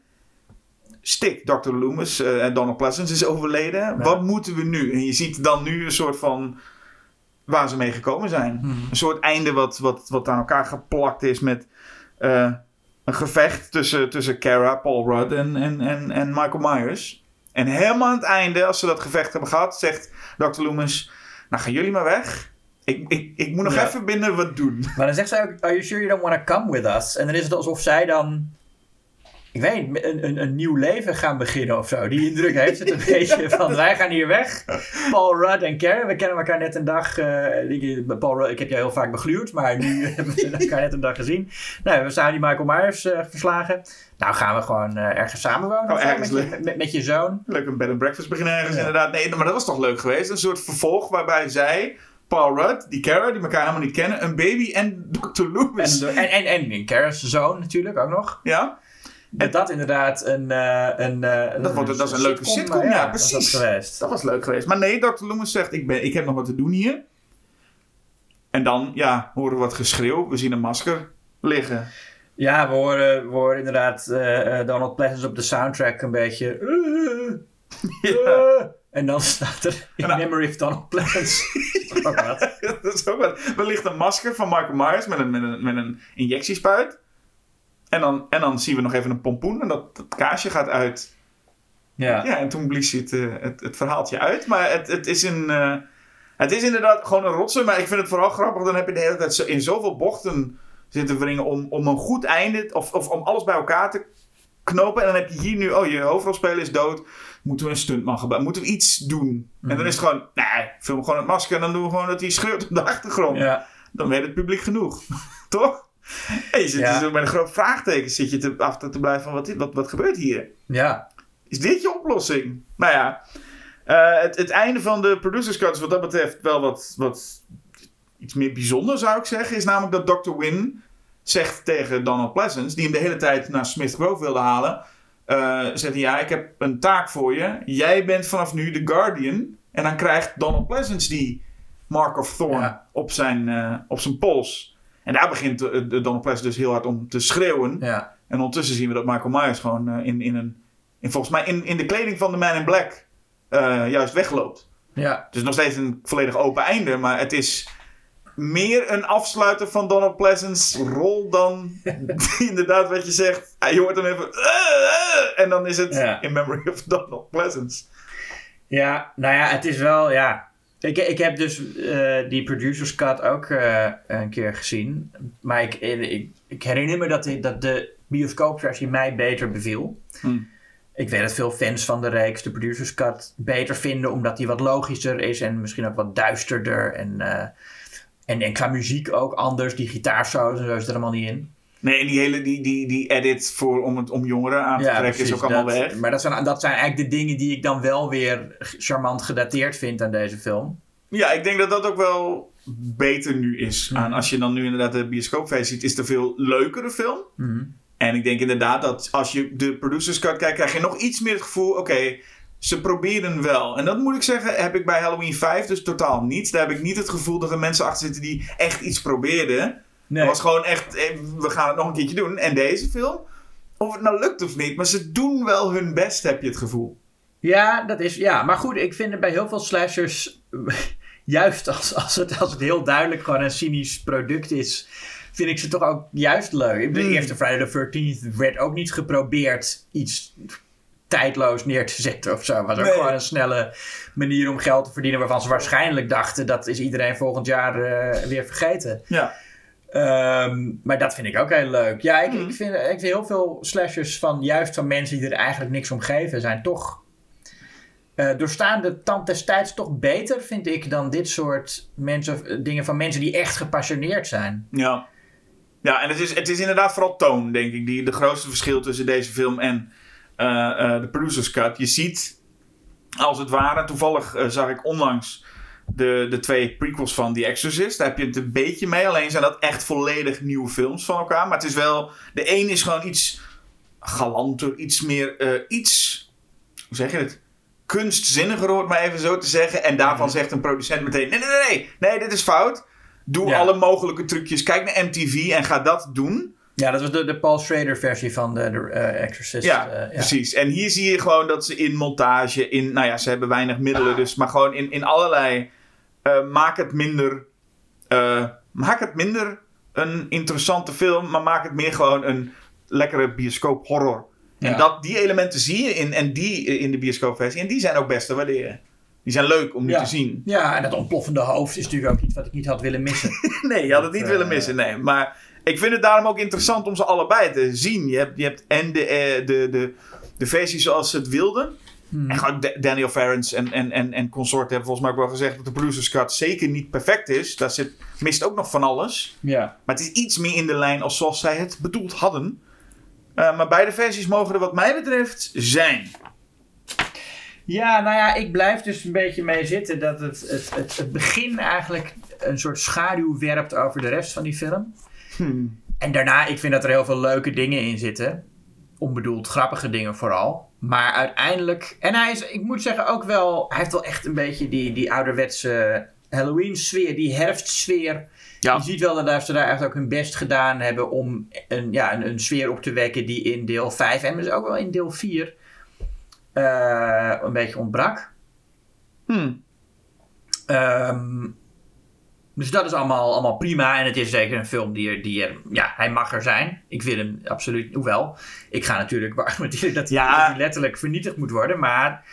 Stick, Dr. Loomis eh, en Donald Pleasance is overleden. Wat moeten we nu? En je ziet dan nu een soort van. Waar ze mee gekomen zijn. Een soort einde wat, wat, wat aan elkaar geplakt is met. eh, een gevecht tussen, tussen Kara, Paul Rudd en, en, en, en Michael Myers. En helemaal aan het einde, als ze dat gevecht hebben gehad, zegt Dr. Loomis: Nou, gaan jullie maar weg. Ik, ik, ik moet nog Ja. even binnen wat doen. Maar dan zegt zij ook, are you sure you don't want to come with us? En dan is het alsof zij dan, ik weet niet, een, een, een nieuw leven gaan beginnen of zo. Die indruk heeft het een (laughs) beetje van, wij gaan hier weg. Paul Rudd en Karen, we kennen elkaar net een dag. eh, ik, Paul Rudd, ik heb jou heel vaak begluurd, maar nu (laughs) hebben we elkaar net een dag gezien. Nou, we zijn die Michael Myers eh, verslagen. Nou gaan we gewoon eh, ergens samenwonen Oh, ergens met, je, met, met je zoon. Leuk een bed and breakfast beginnen ergens, Ja. inderdaad. Nee, maar dat was toch leuk geweest? Een soort vervolg waarbij zij, Paul Rudd, die Kara, die elkaar helemaal niet kennen, een baby en (laughs) Dr. Loomis. En, en, en, en Karen's zoon natuurlijk ook nog. ja? Dat dat inderdaad een... eh, een, eh, Dat wordt- dat is een leuke sitcom, ja, precies. Dat geweest. Dat was leuk geweest. Maar nee, Dr. Loomis zegt: ik, ben, ik heb nog wat te doen hier. En dan, ja, horen we wat geschreeuw. We zien een masker liggen. Ja, we horen, we horen inderdaad eh, Donald Pleasence op de soundtrack een beetje... (laughs) En dan staat er In En Memory of Donald wat. (laughs) dat is ook wat. Er ligt een masker van Michael Myers met een, met een, met een injectiespuit. En dan, en dan zien we nog even een pompoen en dat, dat kaasje gaat uit. Ja. Ja, en toen blies het, eh, het, het verhaaltje uit. Maar het, het, is een, eh, het is inderdaad gewoon een rotzooi. Maar ik vind het vooral grappig. Dan heb je de hele tijd in zoveel bochten zitten wringen om, om een goed einde. Of, of om alles bij elkaar te knopen. En dan heb je hier nu, oh je hoofdrolspeler is dood. Moeten we een stuntman gebruiken? Moeten we iets doen? En dan is het gewoon, nee, film gewoon het masker. En dan doen we gewoon dat hij schreeuwt op de achtergrond. Ja. Dan weet het publiek genoeg. (laughs) Toch? (laughs) En je zit Ja. met een groot vraagteken. Zit je te, af te blijven van, wat, wat, wat gebeurt hier? Ja. Is dit je oplossing? Nou ja, eh, het, het einde van de producers cut is wat dat betreft wel wat, wat iets meer bijzonder zou ik zeggen. Is namelijk dat Dr. Win zegt tegen Donald Pleasance, die hem de hele tijd naar Smith Grove wilde halen. eh, zegt hij, ja, ik heb een taak voor je. Jij bent vanaf nu de Guardian. En dan krijgt Donald Pleasance die Mark of Thorn Ja. op, zijn, eh, op zijn pols. En daar begint eh, de Donald Pleasance dus heel hard om te schreeuwen. Ja. En ondertussen zien we dat Michael Myers gewoon eh, in, in een. In, volgens mij in, in de kleding van de Man in Black. eh, juist wegloopt. Ja. Dus nog steeds een volledig open einde. Maar het is meer een afsluiter van Donald Pleasant's rol dan (laughs) inderdaad wat je zegt. Je hoort hem even. En dan is het Ja. in memory of Donald Pleasance. Ja, nou ja, het is wel, ja. Ik, ik heb dus eh, die producers cut ook eh, een keer gezien. Maar ik, ik, ik herinner me dat de, dat de bioscoopversie mij beter beviel. Hmm. Ik weet dat veel fans van de reeks de producers cut beter vinden, omdat die wat logischer is en misschien ook wat duisterder. En, eh, en, en qua muziek ook anders. Die gitaarsolos en zo is er allemaal niet in. Nee, en die hele die, die, die edit voor, om, het, om jongeren aan te trekken is ook allemaal dat- weg. Maar dat zijn, dat zijn eigenlijk de dingen die ik dan wel weer charmant gedateerd vind aan deze film. Ja, ik denk dat dat ook wel beter nu is. Aan, als je dan nu inderdaad de bioscoopversie ziet, is het een veel leukere film. Mhm. En ik denk inderdaad dat als je de producers cut kijkt, krijg je nog iets meer het gevoel, oké, ze proberen wel. En dat moet ik zeggen, heb ik bij Halloween 5 dus totaal niet. Daar heb ik niet het gevoel dat er mensen achter zitten die echt iets probeerden. Nee. Het was gewoon echt, eh, we gaan het nog een keertje doen. En deze film, of het nou lukt of niet, maar ze doen wel hun best, heb je het gevoel. Ja, dat is. Ja, maar goed, ik vind het bij heel veel slashers. (laughs) Juist als, als, het, als het heel duidelijk gewoon een cynisch product is. Vind ik ze toch ook juist leuk. De Hmm. eerste Friday the 13th werd ook niet geprobeerd iets tijdloos neer te zetten of zo. Het was ook Nee. gewoon een snelle manier om geld te verdienen. Waarvan ze waarschijnlijk dachten dat is iedereen volgend jaar eh, weer vergeten. Ja. Ehm, maar dat vind ik ook heel leuk. Ja, ik, Mhm. ik, vind, ik vind heel veel slashers van juist van mensen die er eigenlijk niks om geven, zijn toch. eh doorstaan de tand destijds toch beter, vind ik, dan dit soort mensen, eh, dingen van mensen die echt gepassioneerd zijn. Ja. Ja, en het is, het is inderdaad vooral toon, denk ik, die de grootste verschil tussen deze film en eh, eh, de Producers Cut. Je ziet, als het ware, toevallig zag ik onlangs de, de twee prequels van The Exorcist. Daar heb je het een beetje mee, alleen zijn dat echt volledig nieuwe films van elkaar. Maar het is wel, de een is gewoon iets galanter, iets meer, eh, iets, hoe zeg je het? Kunstzinniger, hoor het maar even zo te zeggen. En daarvan Mhm. zegt een producent meteen: nee, nee, nee, nee, nee, dit is fout. Doe Ja. alle mogelijke trucjes. Kijk naar MTV en ga dat doen. Ja, dat was de, de Paul Schrader versie van de, de eh, Exorcist. Ja, eh, precies. En hier zie je gewoon dat ze in montage, in, nou ja, ze hebben weinig middelen, dus, maar gewoon in, in allerlei. Eh, maak het minder. eh, maak het minder een interessante film, maar maak het meer gewoon een lekkere bioscoop horror. En dat, die elementen zie je in, en die in de bioscoopversie. En die zijn ook best te waarderen. Die zijn leuk om nu Ja. te zien. Ja, en dat ontploffende hoofd is natuurlijk ook iets wat ik niet had willen missen. (laughs) Nee, je had het niet willen eh, missen, nee. Maar ik vind het daarom ook interessant om ze allebei te zien. Je hebt, je hebt en de, de, de, de versie zoals ze het wilden. Hmm. En gewoon Da- Daniel Ferrens en, en, en, en consorten hebben volgens mij ook wel gezegd dat de Producers Cut zeker niet perfect is. Daar zit, mist ook nog van alles. Ja. Maar het is iets meer in de lijn als zoals zij het bedoeld hadden. Eh, maar beide versies mogen er wat mij betreft zijn. Ja, nou ja, ik blijf dus een beetje mee zitten dat het, het, het, het begin eigenlijk een soort schaduw werpt over de rest van die film. Hmm. En daarna, ik vind dat er heel veel leuke dingen in zitten. Onbedoeld grappige dingen vooral. Maar uiteindelijk, en hij is, ik moet zeggen ook wel, hij heeft wel echt een beetje die, die ouderwetse Halloween sfeer, die herfstsfeer. Ja. Je ziet wel dat ze daar echt ook hun best gedaan hebben om een, ja, een, een sfeer op te wekken die in deel 5 en dus ook wel in deel 4 eh, een beetje ontbrak. Hmm. Ehm, dus dat is allemaal, allemaal prima. En het is zeker een film die er, die er... Ja, hij mag er zijn. Ik wil hem absoluut... Hoewel, ik ga natuurlijk beargumenteren dat hij, Ja. letterlijk vernietigd moet worden. Maar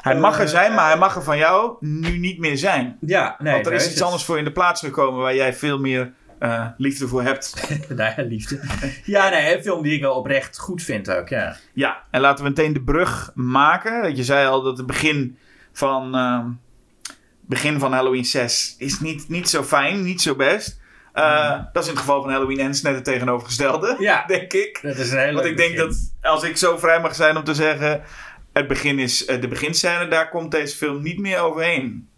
Hij mag er Eh, zijn, maar hij mag er van jou nu niet meer zijn. ja, nee. Want er is iets het. anders voor in de plaats gekomen waar jij veel meer eh, liefde voor hebt. (laughs) nou ja, liefde. ja, nee, een film die ik wel oprecht goed vind ook, ja. Ja, en laten we meteen de brug maken. Dat Je zei al dat het begin van, ehm, begin van Halloween 6 is niet, niet zo fijn, niet zo best. Eh, Dat is in het geval van Halloween Ends net het tegenovergestelde, (laughs) Ja. denk ik. Dat is een hele Want ik denk dat als ik zo vrij mag zijn om te zeggen... Het begin is eh, de beginscène, daar komt deze film niet meer overheen.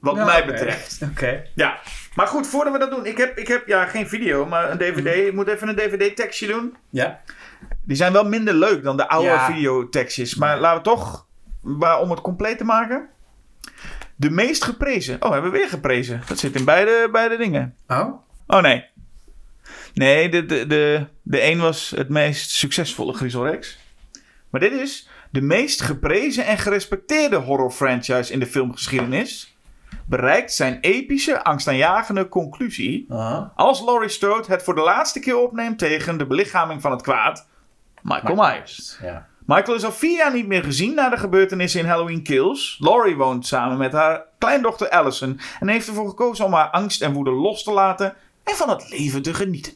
Wat mij betreft. (laughs) Oké. Ja, maar goed, voordat we dat doen. Ik heb, ik heb ja, geen video, maar een DVD. Ik moet even een DVD-tekstje doen. Ja. Die zijn wel minder leuk dan de oude Ja. videotekstjes. Maar laten we toch, maar om het compleet te maken. De meest geprezen. Oh, hebben we weer geprezen. Dat zit in beide, beide dingen. Oh? Oh nee. Nee, de, de, de, de een was het meest succesvolle Griezel Rex. Maar dit is de meest geprezen en gerespecteerde horror franchise in de filmgeschiedenis. Bereikt zijn epische, angstaanjagende conclusie. Aha. Als Laurie Strode het voor de laatste keer opneemt tegen de belichaming van het kwaad, Michael Myers. Ja. Michael is al vier jaar niet meer gezien na de gebeurtenissen in Halloween Kills. Laurie woont samen met haar kleindochter Allison en heeft ervoor gekozen om haar angst en woede los te laten en van het leven te genieten.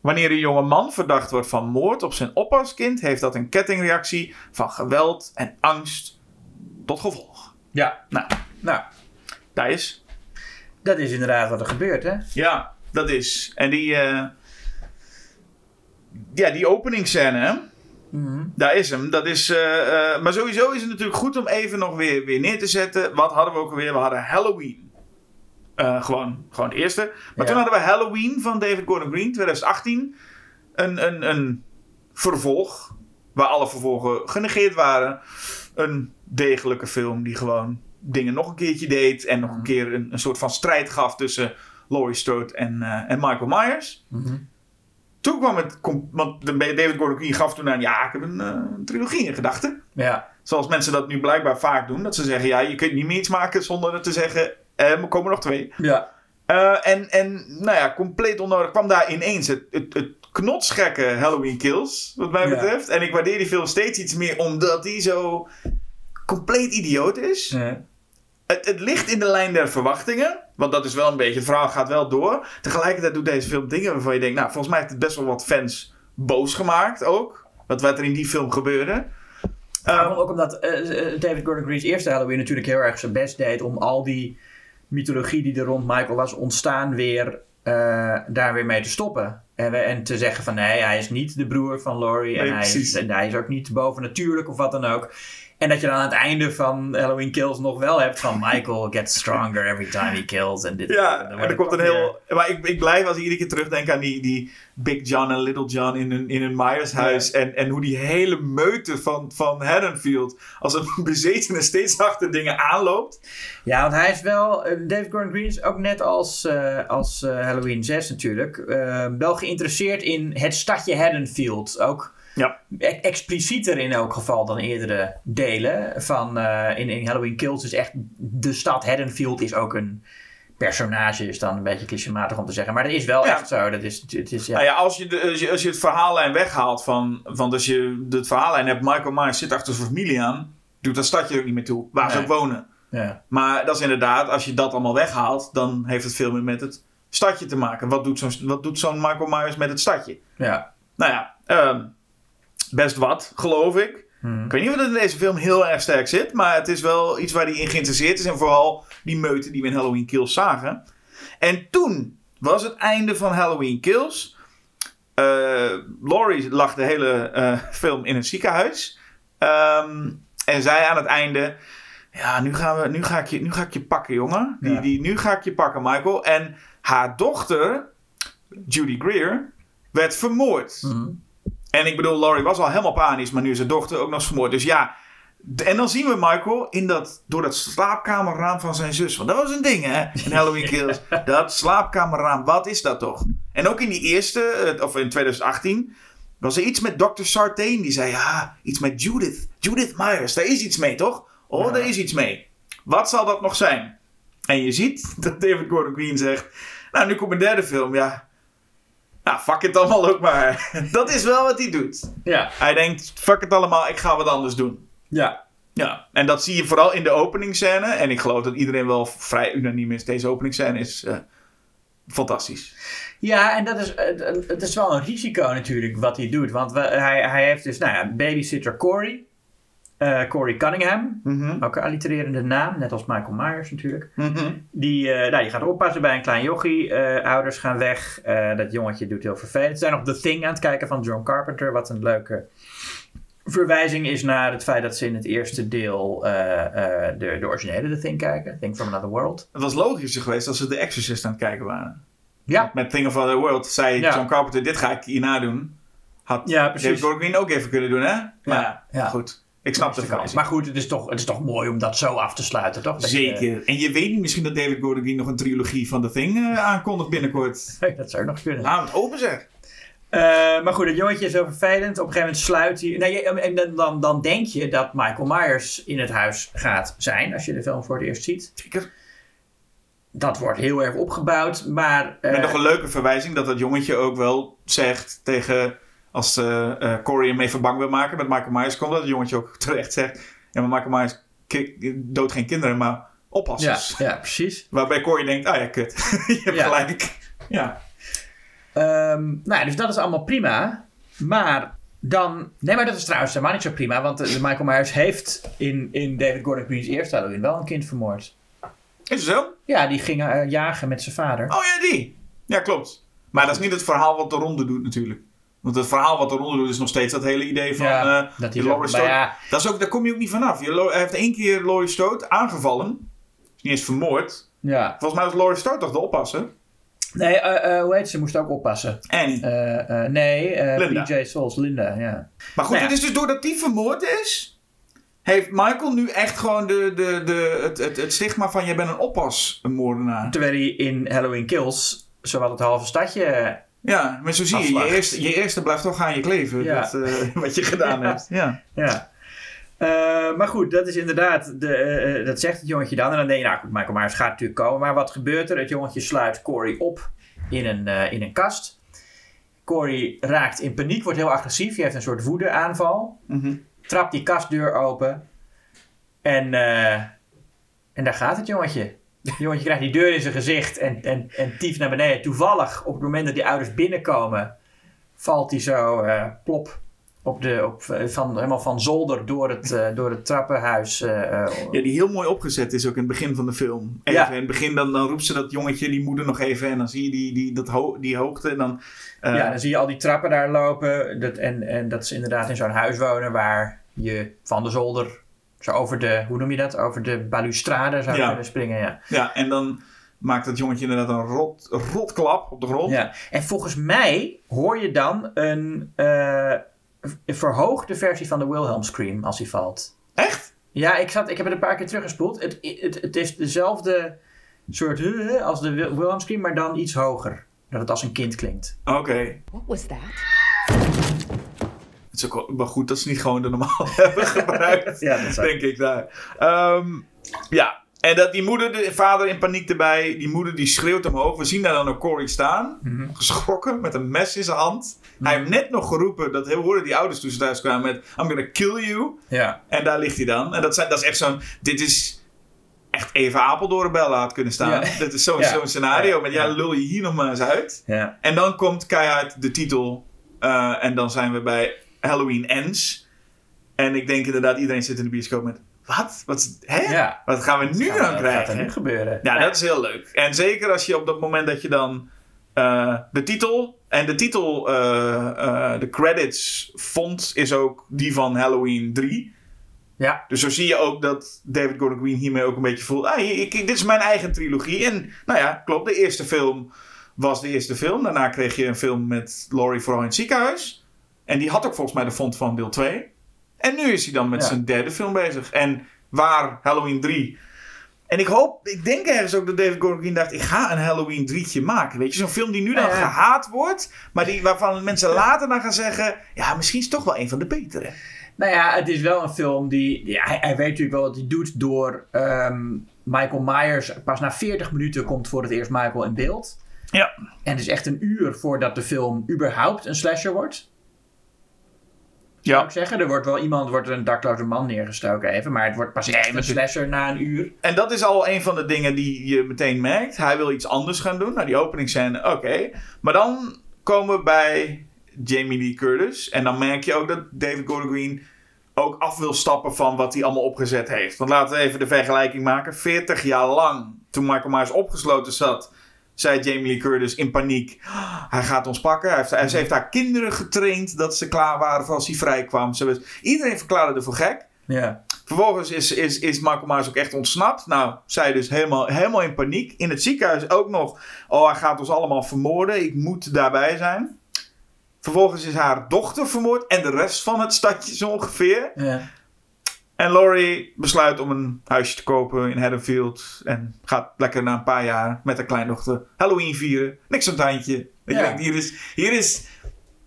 Wanneer een jonge man verdacht wordt van moord op zijn oppaskind, heeft dat een kettingreactie van geweld en angst tot gevolg. Ja. Nou, Nou, daar is. dat is inderdaad wat er gebeurt, hè? Ja, dat is. En die. eh, ja, die openingsscène, hè? Mhm. Daar is hem. Dat is, eh, eh, maar sowieso is het natuurlijk goed om even nog weer, weer neer te zetten. Wat hadden we ook alweer? We hadden Halloween. Eh, gewoon, gewoon de eerste. Maar Ja. toen hadden we Halloween van David Gordon Green, 2018. Een, een, een vervolg. Waar alle vervolgen genegeerd waren. Een degelijke film die gewoon dingen nog een keertje deed. En nog een keer een, een soort van strijd gaf tussen Laurie Strode en, en Michael Myers. Mhm. Toen kwam het, want David Gordon Green gaf toen aan, ja, ik heb een, eh, een trilogie in gedachten. Ja. Zoals mensen dat nu blijkbaar vaak doen. Dat ze zeggen, ja, je kunt niet meer iets maken zonder te zeggen, eh, er komen nog twee. Ja. Eh, en, en, nou ja, compleet onnodig kwam daar ineens het, het, het knotsgekke Halloween Kills, wat mij Ja. betreft. En ik waardeer die film steeds iets meer, omdat die zo compleet idioot is. Ja. Het, het ligt in de lijn der verwachtingen. Want dat is wel een beetje, het verhaal gaat wel door. Tegelijkertijd doet deze film dingen waarvan je denkt, nou, volgens mij heeft het best wel wat fans boos gemaakt ook. Wat, wat er in die film gebeurde. Ja, Ehm, ook omdat eh, eh, David Gordon Green's eerste Halloween natuurlijk heel erg zijn best deed om al die mythologie die er rond Michael was ontstaan weer eh, daar weer mee te stoppen. En, we- en te zeggen van nee, hij is niet de broer van Laurie en hij, is, en hij is ook niet bovennatuurlijk of wat dan ook. En dat je dan aan het einde van Halloween Kills nog wel hebt van Michael gets stronger every time he kills. En dit, Ja, en er komt een weer- heel. Maar ik, ik blijf als ik iedere keer terugdenk aan die, die Big John en Little John in een, in een Myers huis. En, en hoe die hele meute van, van Haddonfield als een (laughs) bezetene steeds achter dingen aanloopt. Ja, want hij is wel. eh, David Gordon Green is ook net als, eh, als eh, Halloween 6 natuurlijk. wel geïnteresseerd in het stadje Haddonfield. Ook Ja. explicieter in elk geval dan eerdere delen. Van, eh, in, in Halloween Kills is echt. De stad Haddonfield is ook een personage. Is dan een beetje clichématig om te zeggen. Maar dat is wel Ja. echt zo. Dat is, het is, ja. Nou ja, als je, de, als je, als je het verhaallijn weghaalt van. Want als je het verhaallijn hebt, Michael Myers zit achter zijn familie aan. Doet dat stadje ook niet meer toe, waar ze ook wonen. ja. Maar dat is inderdaad, als je dat allemaal weghaalt, dan heeft het veel meer met het stadje te maken. Wat doet zo'n wat doet zo'n Michael Myers met het stadje? ja. Nou ja, ehm, best wat, geloof ik. Hmm. Ik weet niet of het in deze film heel erg sterk zit, maar het is wel iets waar hij in geïnteresseerd is. En vooral die meute die we in Halloween Kills zagen. En toen was het einde van Halloween Kills. Eh, Laurie lag de hele eh, film in een ziekenhuis. Ehm, en zei aan het einde: Ja, nu, gaan we, nu, ga, ik je, nu ga ik je pakken, jongen. Die, Ja. die, nu ga ik je pakken, Michael. En haar dochter, Judy Greer, werd vermoord. Mhm. En ik bedoel, Laurie was al helemaal panisch, maar nu is haar dochter ook nog vermoord. Dus ja, en dan zien we Michael in dat, door dat slaapkamerraam van zijn zus. Want dat was een ding, hè, in Halloween (laughs) Kills. Dat slaapkamerraam, wat is dat toch? En ook in die eerste, eh, of in 2018, was er iets met Dr. Sartain. Die zei, ja, iets met Judith. Judith Myers, daar is iets mee, toch? Oh, Ja. daar is iets mee. Wat zal dat nog zijn? En je ziet (laughs) dat David Gordon Green zegt, nou, nu komt mijn derde film, ja... Nou, fuck het allemaal ook maar. (laughs) Dat is wel wat hij doet. ja. Hij denkt, fuck het allemaal, ik ga wat anders doen. Ja. Ja, en dat zie je vooral in de openingsscène. En ik geloof dat iedereen wel vrij unaniem is. Deze openingsscène is eh, fantastisch. Ja, en dat is, het, het is wel een risico natuurlijk wat hij doet. Want we- hij, hij heeft dus, nou ja, babysitter Corey. Eh, Corey Cunningham. Mhm. Ook een allitererende naam, net als Michael Myers natuurlijk. Mhm. Die, eh, nou, die gaat oppassen bij een klein jochie. Eh, ouders gaan weg. Dat jongetje doet heel vervelend. Ze zijn nog The Thing aan het kijken van John Carpenter. Wat een leuke verwijzing is naar het feit dat ze in het eerste deel de, de originele The Thing kijken. Thing from Another World. Het was logischer geweest als ze The Exorcist aan het kijken waren. Ja, Met Thing of Another World zei Ja. John Carpenter, dit ga ik hierna doen. Had ja David precies. Gordon ook even kunnen doen, hè? Maar ja, ja. goed. Ik snap de kans. Maar goed, het is, toch, het is toch mooi om dat zo af te sluiten, toch? Dat je- Zeker. En je weet niet misschien dat David Gordon Green nog een trilogie van The Thing eh, aankondigt binnenkort. (laughs) Dat zou nog kunnen. Nou, het open zeg. Eh, maar goed, het jongetje is zo vervelend. Op een gegeven moment sluit hij... Je- en dan, dan, dan denk je dat Michael Myers in het huis gaat zijn. Als je de film voor het eerst ziet. Zeker. Dat wordt heel erg opgebouwd. Maar... eh, Met nog een leuke verwijzing dat dat jongetje ook wel zegt tegen. Als eh, Corey hem even bang wil maken met Michael Myers, komt dat het jongetje ook (laughs) terecht zegt. Ja, maar Michael Myers doodt geen kinderen, maar ja, oppassers. ja, precies. (laughs) Waarbij Corey denkt: ah ja, kut. (laughs) Je hebt Ja. gelijk. Ja. Ehm, nou ja, dus dat is allemaal prima. Maar dan... Nee, maar dat is trouwens helemaal niet zo prima. Want eh, Michael Myers heeft in, in David Gordon Green's eerste Halloween wel een kind vermoord. Is het zo? Ja, die ging eh, jagen met zijn vader. Oh ja, die. Ja, klopt. Maar dat is niet het verhaal wat de ronde doet, natuurlijk. Want het verhaal wat eronder doet is nog steeds dat hele idee van... Ja, dat zo- Laurie Strode- ja. dat is ook, daar kom je ook niet vanaf. Je, hij heeft één keer Laurie Strode aangevallen. Is niet eens vermoord. Ja. Volgens mij was Laurie Strode toch de oppasser? Nee, eh, hoe heet ze? Moest ook oppassen. Annie. Eh, nee. PJ Souls, Linda, ja. Maar goed, Nou het is dus doordat die vermoord is... Heeft Michael nu echt gewoon de, de, de, het, het, het stigma van... jij bent een oppasmoordenaar. Terwijl hij in Halloween Kills zowat het halve stadje... Ja, maar zo zie je. Je eerste, je eerste blijft toch aan je kleven. Ja. Dat, eh, (laughs) wat je gedaan hebt. Ja. Ja. Eh, maar goed, dat is inderdaad, de, eh, dat zegt het jongetje dan. En dan denk je, nou goed, Michael Myers gaat natuurlijk komen. Maar wat gebeurt er? Het jongetje sluit Corey op in een, in een kast. Corey raakt in paniek, wordt heel agressief. Hij heeft een soort woedeaanval. Mhm. Trapt die kastdeur open. En, en daar gaat het jongetje. Jongetje krijgt die deur in zijn gezicht en, en, en tief naar beneden. Toevallig, op het moment dat die ouders binnenkomen, valt hij zo eh, plop op de, op, eh, van, helemaal van zolder door het, eh, door het trappenhuis. Ja, die heel mooi opgezet is ook in het begin van de film. Even Ja. in het begin dan, dan roept ze dat jongetje, die moeder nog even. En dan zie je die, die, dat ho- die hoogte. En dan, ja, dan zie je al die trappen daar lopen. Dat, en, en dat is inderdaad in zo'n huis wonen waar je van de zolder zo over de, hoe noem je dat? Over de balustrade zou Ja. kunnen springen. Ja. ja, en dan maakt dat jongetje inderdaad een rot, rotklap op de grond. Ja. En volgens mij hoor je dan een eh, verhoogde versie van de Wilhelm Scream als hij valt. Echt? Ja, ik, zat, ik heb het een paar keer teruggespoeld. Het, het, het is dezelfde soort huh, als de Wil- Wilhelm Scream, maar dan iets hoger. Dat het als een kind klinkt. Oké. What was that? Het is ook wel, wel goed dat ze niet gewoon de normaal (laughs) hebben gebruikt. Ja, dat denk ik daar. Ehm, ja, en dat die moeder, de vader in paniek erbij. Die moeder die schreeuwt omhoog. We zien daar dan ook Corey staan. Mhm. Geschrokken met een mes in zijn hand. Hij heeft net nog geroepen. Dat hoorden die ouders toen ze thuis kwamen met... I'm gonna kill you. Ja. En daar ligt hij dan. En dat, zijn, dat is echt zo'n... Dit is echt even Apeldoorn bellen had kunnen staan. Ja. Dit is zo'n Ja. scenario. Ja. Met ja, lul je hier nog maar eens uit. Ja. En dan komt keihard de titel. eh, en dan zijn we bij Halloween Ends. En ik denk inderdaad, iedereen zit in de bioscoop met... Wat? Wat, hè? Ja. Wat gaan we nu Wat dan gaat er krijgen? nu gebeuren? Ja, dat is heel leuk. En zeker als je op dat moment dat je dan eh, de titel... En de titel, eh, eh, de credits font is ook die van Halloween 3. Ja. Dus zo zie je ook dat David Gordon Green hiermee ook een beetje voelt... Ah, ik, ik- dit is mijn eigen trilogie. En nou ja, klopt. De eerste film was de eerste film. Daarna kreeg je een film met Laurie vooral in het ziekenhuis. En die had ook volgens mij de font van deel 2. En nu is hij dan met Ja. zijn derde film bezig. En waar Halloween 3... En ik hoop, ik denk ergens ook dat David Gordon dacht... ik ga een Halloween 3'tje maken. Weet je, zo'n film die nu dan Ja, ja. gehaat wordt... maar die, waarvan mensen later dan gaan zeggen... ja, misschien is het toch wel een van de betere. Nou ja, het is wel een film die... Ja, hij, hij weet natuurlijk wel wat hij doet door ehm, Michael Myers. Pas na 40 minuten komt voor het eerst Michael in beeld. Ja. En het is echt een uur voordat de film überhaupt een slasher wordt. Zou Ja. ik zeggen. Er wordt wel iemand, wordt een dakloze man neergestoken even. Maar het wordt pas echt een slasher na een uur. En dat is al een van de dingen die je meteen merkt. Hij wil iets anders gaan doen. Nou, die openingsscène, oké. Maar dan komen we bij Jamie Lee Curtis. En dan merk je ook dat David Gordon Green ook af wil stappen van wat hij allemaal opgezet heeft. Want laten we even de vergelijking maken. 40 jaar lang, toen Michael Myers opgesloten zat, zei Jamie Lee Curtis in paniek: "Ah, Hij gaat ons pakken. Hij heeft, hij- ze heeft haar kinderen getraind dat ze klaar waren voor als hij vrijkwam. Ze was, iedereen verklaarde er voor gek. Ja. Vervolgens is, is, is Michael Myers ook echt ontsnapt. Nou, zij dus helemaal, helemaal in paniek. In het ziekenhuis ook nog. Oh, hij gaat ons allemaal vermoorden. Ik moet daarbij zijn. Vervolgens is haar dochter vermoord. En de rest van het stadje zo ongeveer. ja. En Laurie besluit om een huisje te kopen in Haddonfield. En gaat lekker na een paar jaar met haar kleindochter Halloween vieren. Niks aan het handje. Dat je Ja. denkt, hier is, hier, is,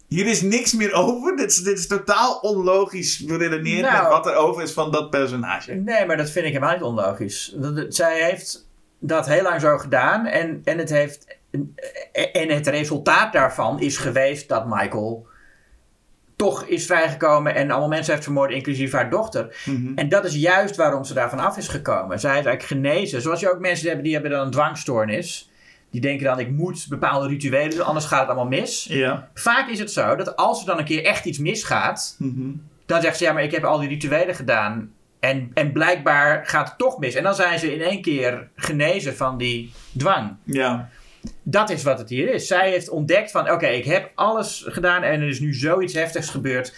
hier is niks meer over. Dit is, dit is totaal onlogisch beredeneerd Nou. met wat er over is van dat personage. Nee, maar dat vind ik helemaal niet onlogisch. Zij heeft dat heel lang zo gedaan. En, en, het heeft, en het resultaat daarvan is geweest dat Michael toch is vrijgekomen en allemaal mensen heeft vermoord, inclusief haar dochter. Mhm. En dat is juist waarom ze daarvan af is gekomen. Zij is eigenlijk genezen. Zoals je ook mensen hebben die hebben dan een dwangstoornis. Die denken dan, ik moet bepaalde rituelen doen, anders gaat het allemaal mis. Ja. Vaak is het zo dat als er dan een keer echt iets misgaat, Mhm. dan zegt ze, ja, maar ik heb al die rituelen gedaan. En, en blijkbaar gaat het toch mis. En dan zijn ze in één keer genezen van die dwang. Ja. Dat is wat het hier is. Zij heeft ontdekt van, oké, ik heb alles gedaan en er is nu zoiets heftigs gebeurd.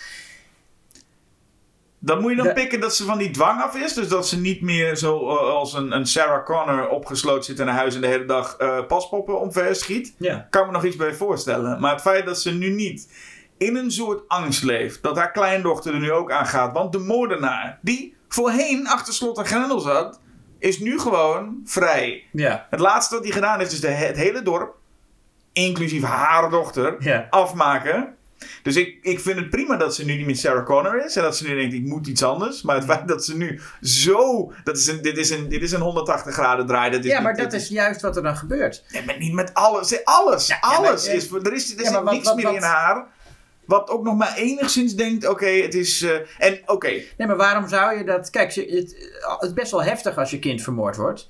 Dan moet je dan De- pikken dat ze van die dwang af is. Dus dat ze niet meer zo eh, als een, een Sarah Connor opgesloten zit in een huis en de hele dag eh, paspoppen omver schiet. Ja. Kan me nog iets bij voorstellen. Maar het feit dat ze nu niet in een soort angst leeft. Dat haar kleindochter er nu ook aan gaat. Want de moordenaar, die voorheen achter slot en grendel zat, is nu gewoon vrij. Ja. Het laatste wat hij gedaan heeft, is de, het hele dorp, inclusief haar dochter, Ja. afmaken. Dus ik, ik vind het prima dat ze nu niet meer Sarah Connor is. En dat ze nu denkt, ik moet iets anders. Maar het feit dat ze nu zo... Dat is een, dit, is een, dit is een 180 graden draai. Dat is Ja, maar niet- dat is juist wat er dan gebeurt. Nee, maar niet met alles. Alles. Ja, ja, alles maar, is... Er is, er ja, wat- niks wat- meer wat- in haar. Wat ook nog maar enigszins denkt, oké, het is... eh, en oké, Nee, maar waarom zou je dat... Kijk, het, het is best wel heftig als je kind vermoord wordt.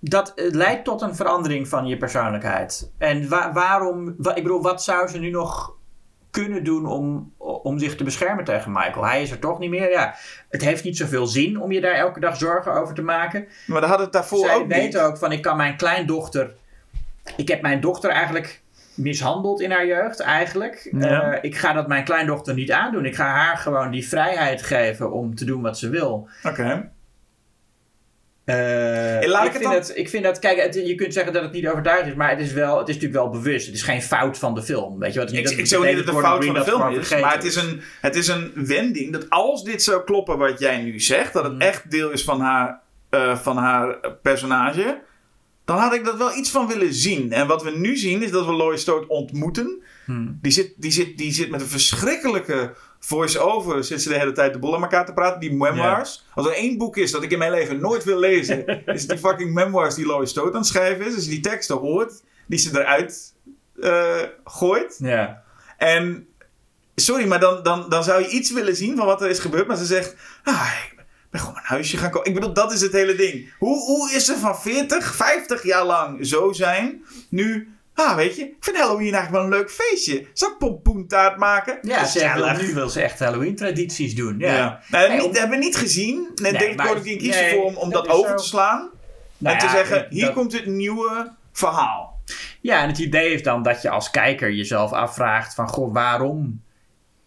Dat eh, leidt tot een verandering van je persoonlijkheid. En wa- waarom... wa- ik bedoel, wat zou ze nu nog kunnen doen om, om zich te beschermen tegen Michael? Hij is er toch niet meer. Ja, het heeft niet zoveel zin om je daar elke dag zorgen over te maken. maar daar had het daarvoor Zij ook weet niet. ook van, ik kan mijn kleindochter... Ik heb mijn dochter eigenlijk mishandeld in haar jeugd, eigenlijk. Ja. Eh, ik ga dat mijn kleindochter niet aandoen. Ik ga haar gewoon die vrijheid geven om te doen wat ze wil. Oké. Eh, laat ik, vind dan- het, ik vind dat, kijk, het- je kunt zeggen dat het niet overtuigd is, maar het is, wel, het is natuurlijk wel bewust. Het is geen fout van de film. Weet je wat? Ik, dat- ik dat zou niet dat het een fout van de film dat is. Maar het is, een, het is een wending dat als dit zou kloppen wat jij nu zegt, dat het Mm. echt deel is van haar, eh, van haar personage, dan had ik dat wel iets van willen zien. En wat we nu zien is dat we Laurie Strode ontmoeten. Hmm. Die, zit, die, zit, die zit met een verschrikkelijke voice-over. Zit ze de hele tijd de boel aan elkaar te praten. Die memoirs. Als er één boek is dat ik in mijn leven nooit wil lezen, (laughs) is het die fucking memoirs die Laurie Strode aan het schrijven is. Als je die teksten hoort, die ze eruit eh, gooit. Ja. En sorry, maar dan, dan, dan zou je iets willen zien van wat er is gebeurd. Maar ze zegt, ah, ben gewoon mijn huisje gaan kopen. Ik bedoel, dat is het hele ding. Hoe, hoe is ze van 40, 50 jaar lang zo zijn, nu... Ah, weet je, ik vind Halloween eigenlijk wel een leuk feestje. Zal ik pompoentaart maken? Ja, ze wil, nu wil ze echt Halloween-tradities doen. Ja. Ja. Nee, Nee, niet, om- hebben we niet gezien. Nee, Nee, maar- Gordon Green kiest nee, ervoor om, om dat dat, over zo. te slaan. Nou en te ja, zeggen, dat- hier komt het nieuwe verhaal. Ja, en het idee is dan dat je als kijker jezelf afvraagt van... Goh, waarom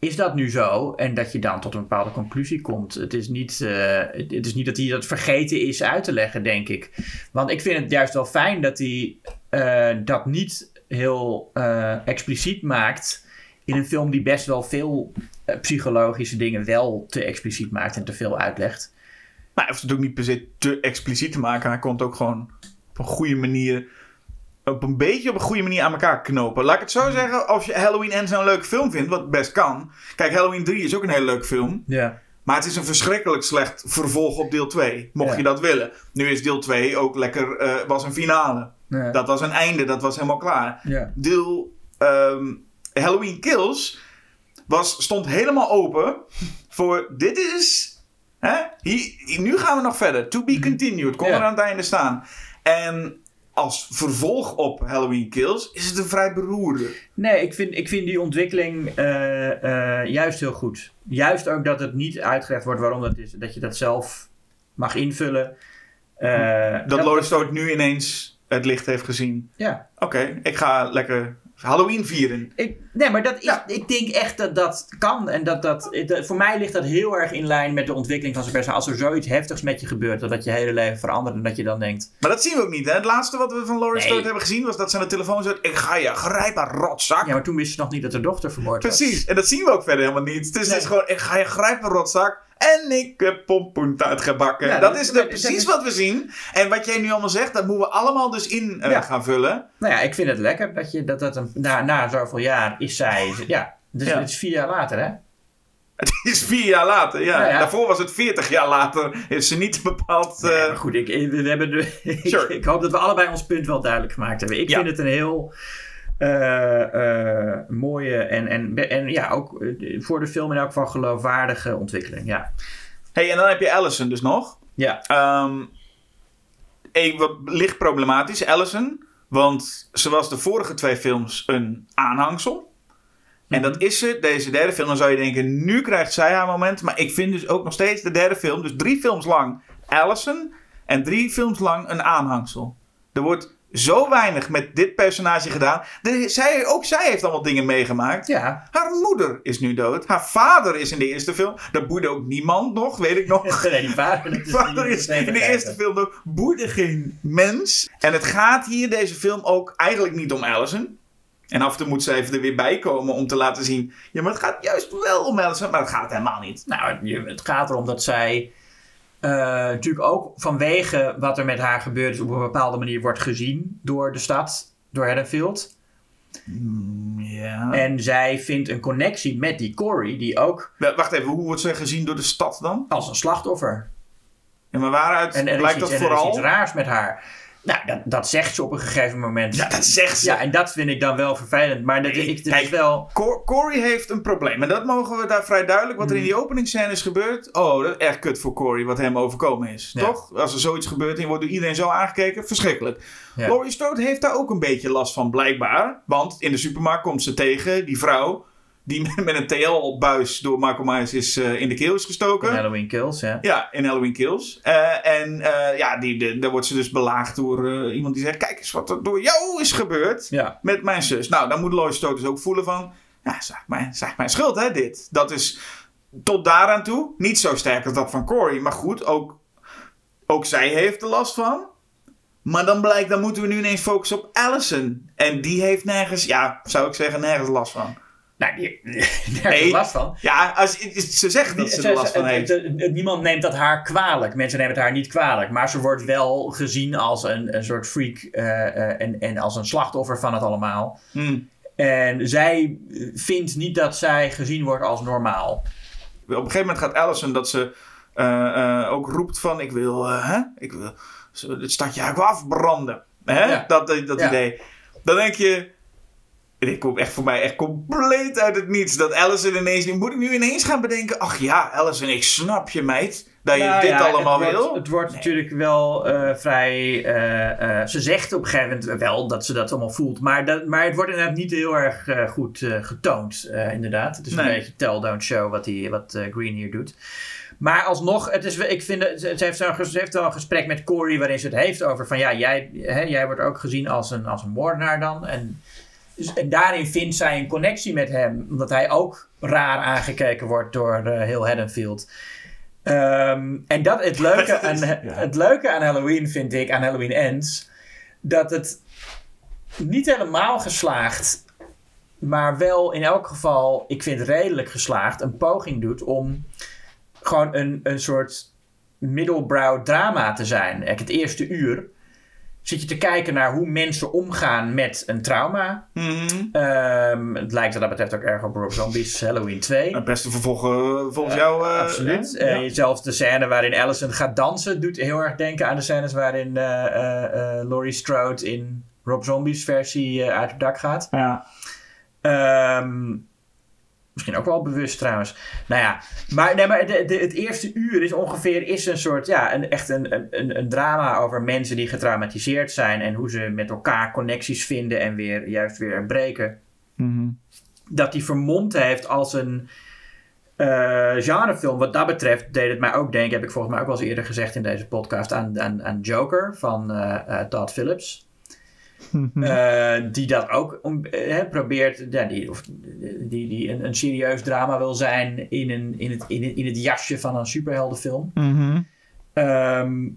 is dat nu zo? En dat je dan tot een bepaalde conclusie komt. Het is niet, eh, het is niet dat hij dat vergeten is uit te leggen, denk ik. Want ik vind het juist wel fijn dat hij eh, dat niet heel eh, expliciet maakt... in een film die best wel veel psychologische dingen wel te expliciet maakt... en te veel uitlegt. Maar hij hoeft het ook niet per se te expliciet te maken. Hij kon het ook gewoon op een goede manier. Op een beetje op een goede manier aan elkaar knopen. Laat ik het zo zeggen. Als je Halloween en zo'n leuke film vindt, wat best kan. Kijk, Halloween 3 is ook een hele leuke film. Ja. Maar het is een verschrikkelijk slecht vervolg op deel 2. Mocht Ja. je dat willen. Nu is deel 2 ook lekker. eh, was een finale. Ja. Dat was een einde. Dat was helemaal klaar. ja. Deel ehm, Halloween Kills was, stond helemaal open voor dit is. Hè, hier, nu gaan we nog verder. To be continued. Kon er aan het einde staan. En als vervolg op Halloween Kills is het een vrij beroerde. Nee, ik vind, ik vind die ontwikkeling eh, eh, juist heel goed. Juist ook dat het niet uitgelegd wordt waarom dat is. Dat je dat zelf mag invullen. Eh, Dat Laurie Strode nu ineens het licht heeft gezien. Ja. Oké, ik ga lekker Halloween vieren. Ik, nee, maar dat is, Ja. ik denk echt dat dat kan. En dat dat, dat- voor mij ligt dat heel erg in lijn met de ontwikkeling van zijn personage. Als er zoiets heftigs met je gebeurt, dat dat je hele leven verandert. En dat je dan denkt... Maar dat zien we ook niet. Hè? Het laatste wat we van Laurie Nee. Hebben gezien was dat ze aan de telefoon zei: Ik ga je grijpen, rotzak. Ja, maar toen wist ze nog niet dat haar dochter vermoord was. Precies, en dat zien we ook verder helemaal niet. Dus het Nee. is gewoon, ik ga je grijpen, rotzak. En ik heb pompoentaart gebakken. Ja, dat, dat- is de, precies wat we zien. En wat jij nu allemaal zegt, dat moeten we allemaal dus in eh, Ja. gaan vullen. Nou ja, ik vind het lekker dat je dat, dat een, na, na zoveel jaar is zij... Ja, dus Ja. het is vier jaar later, hè? (laughs) Het is vier jaar later, ja. Nou ja. Daarvoor was het veertig jaar later. Is ze niet bepaald... Nee, eh, maar goed, ik, we hebben de, (laughs) ik, Sure. ik hoop dat we allebei ons punt wel duidelijk gemaakt hebben. Ik vind het een heel mooie en, en, en ja, ook eh, voor de film in elk geval geloofwaardige ontwikkeling. Ja, hey, en dan heb je Allison dus nog. ja. Ehm wat licht problematisch, Allison. Want ze was de vorige twee films een aanhangsel. En Mhm. dat is ze, deze derde film. Dan zou je denken, nu krijgt zij haar moment. Maar ik vind dus ook nog steeds de derde film. Dus drie films lang Allison. En drie films lang een aanhangsel. Er wordt zo weinig met dit personage gedaan. De, zij, ook zij heeft allemaal dingen meegemaakt. Ja. Haar moeder is nu dood. Haar vader is in de eerste film. Dat boeide ook niemand nog, weet ik nog. (laughs) Nee, die vader, vader is in de eerste film nog boeide geen mens. En het gaat hier deze film ook eigenlijk niet om Allison. En af en toe moet ze even er weer bij komen om te laten zien. Ja, maar het gaat juist wel om Allison. Maar dat gaat het helemaal niet. Nou, het gaat erom dat zij eh, natuurlijk ook vanwege wat er met haar gebeurd is op een bepaalde manier wordt gezien door de stad, door Haddonfield. Ja. En zij vindt een connectie met die Corey, die ook Wacht even, hoe wordt ze gezien door de stad dan? als een slachtoffer. Ja, maar waaruit En er is, blijkt iets, dat en er is vooral? iets raars met haar. Nou, dat, dat zegt ze op een gegeven moment. Ja, dat zegt ze. Ja, en dat vind ik dan wel vervelend. Maar dat, Nee, ik, dat kijk, is wel... Cor- Corey heeft een probleem. En dat mogen we daar vrij duidelijk. Wat er in Hmm. die openingsscène is gebeurd. Oh, dat is echt kut voor Corey wat hem overkomen is. Ja. Toch? Als er zoiets gebeurt en je wordt door iedereen zo aangekeken. Verschrikkelijk. Ja. Laurie Strode heeft daar ook een beetje last van, blijkbaar. Want in de supermarkt komt ze tegen die vrouw. Die (laughs) met een TL-buis door Michael Myers is, eh, in de keel is gestoken. Halloween Kills, ja. Ja, in Halloween Kills. Eh, en eh, ja, die, de, daar wordt ze dus belaagd door iemand die zegt... Kijk eens wat er door jou is gebeurd Ja, met mijn zus. Nou, dan moet Lois Strode dus ook voelen van... Ja, zeg mijn, zeg mijn schuld, hè, dit. Dat is tot daaraan toe niet zo sterk als dat van Corey. Maar goed, ook, ook zij heeft er last van. Maar dan blijkt, dan moeten we nu ineens focussen op Allison. En die heeft nergens, ja, zou ik zeggen, nergens last van. Nou, die, (laughs) Nee. heeft last van. Ja, als, ze zegt dat ze er last van heeft. niemand neemt dat haar kwalijk. Mensen nemen het haar niet kwalijk. Maar ze wordt wel gezien als een, een soort freak eh, eh, en, en als een slachtoffer van het allemaal. Hm. En zij eh, vindt niet dat zij gezien wordt als normaal. Op een gegeven moment gaat Allison dat ze ook roept van... Ik wil, hè? Ik wil het stadje wel afbranden. Hè? Ja. Dat, dat, dat Ja. idee. Dan denk je... Dit komt echt voor mij echt compleet uit het niets. Dat Allison ineens... Moet ik nu ineens gaan bedenken... Ach ja, Allison, ik snap je, meid. Dat je Nou dit ja, allemaal het wil. Wordt, het wordt natuurlijk wel eh, vrij. eh, eh, ze zegt op een gegeven moment wel dat ze dat allemaal voelt. Maar, dat, maar het wordt inderdaad niet heel erg goed getoond, inderdaad. Het is Nee. een beetje tell, don't show wat, die, wat Green hier doet. Maar alsnog, het is, ik vind, het- ze, heeft ze heeft wel een gesprek met Corey waarin ze het heeft over van ja, jij, hè, jij wordt ook gezien als een, als een moordenaar dan. En, dus- en daarin vindt zij een connectie met hem, omdat hij ook raar aangekeken wordt door eh, heel Haddonfield. Ehm, en dat, het, leuke (laughs) aan, het leuke aan Halloween vind ik, aan Halloween Ends, dat het niet helemaal geslaagd, maar wel in elk geval, ik vind redelijk geslaagd, een poging doet om gewoon een, een soort middelbrow drama te zijn. Kijk, het eerste uur zit je te kijken naar hoe mensen omgaan met een trauma. Mhm. Ehm, het lijkt wat dat betreft ook erg op Rob Zombie's Halloween 2. Het beste vervolg eh, volgens jou. eh, Absoluut. Eh, zelfs de scène waarin Allison gaat dansen doet heel erg denken aan de scènes waarin Laurie Strode in Rob Zombie's versie uit het dak gaat. ja. Ehm, misschien ook wel bewust trouwens. Nou ja, maar, nee, maar de, de- het eerste uur is ongeveer is een soort, ja, een, echt een, een, een drama over mensen die getraumatiseerd zijn en hoe ze met elkaar connecties vinden en weer juist weer breken. Mhm. Dat die vermomd heeft als een eh, genrefilm. Wat dat betreft deed het mij ook denken, heb ik volgens mij ook wel eens eerder gezegd in deze podcast, aan, aan, aan Joker van eh, Todd Phillips. Eh, die dat ook eh, probeert, ja, die, of, die, die een, een serieus drama wil zijn in, een, in, het, in, het, in het jasje van een superheldenfilm. Mhm. Ehm,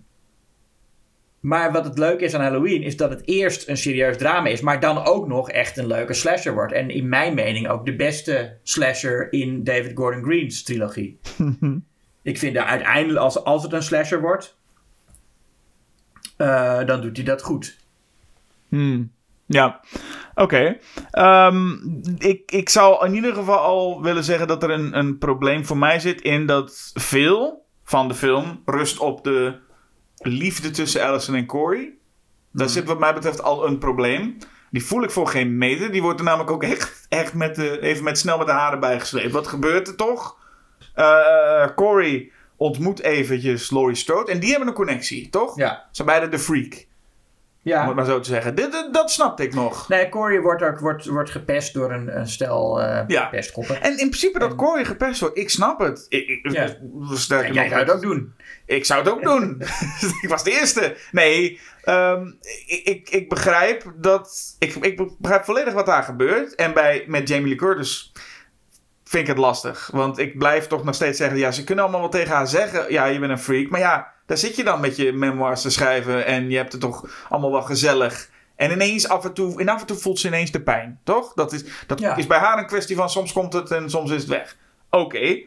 maar wat het leuke is aan Halloween is dat het eerst een serieus drama is, maar dan ook nog echt een leuke slasher wordt. En in mijn mening ook de beste slasher in David Gordon Green's trilogie. Ik vind dat uiteindelijk, als, als het een slasher wordt, eh, dan doet hij dat goed. Hmm. Ja, oké. Ehm, ik, ik zou in ieder geval al willen zeggen dat er een, een probleem voor mij zit in dat veel van de film rust op de liefde tussen Allison en Corey. Daar zit wat mij betreft al een probleem. Die voel ik voor geen meter. Die wordt er namelijk ook echt, echt met de, even met snel met de haren bijgesleept. Wat gebeurt er toch? Eh, Corey ontmoet eventjes Laurie Strode en die hebben een connectie, toch? Ja. Ze zijn beide de freak. Ja. Om het maar zo te zeggen. Dit, dit- dat snapte ik nog. Nee, Corey wordt ook wordt, wordt gepest door een, een stel Ja. pestkoppen. En in principe dat Corey gepest wordt, ik snap het. Ik, ik, Ja. sterker En jij nog, zou het ook doen. Ik zou het ook doen. (laughs) (laughs) ik was de eerste. Nee, ehm, ik, ik, ik begrijp dat. Ik, ik begrijp volledig wat daar gebeurt. En bij, met Jamie Lee Curtis vind ik het lastig. Want ik blijf toch nog steeds zeggen: ja, ze kunnen allemaal wel tegen haar zeggen: ja, je bent een freak. Maar ja, daar zit je dan met je memoirs te schrijven. En je hebt het toch allemaal wel gezellig. En ineens af en toe, en af en toe voelt ze ineens de pijn, toch? Dat is, dat Ja. is bij haar een kwestie van soms komt het en soms is het weg. Oké.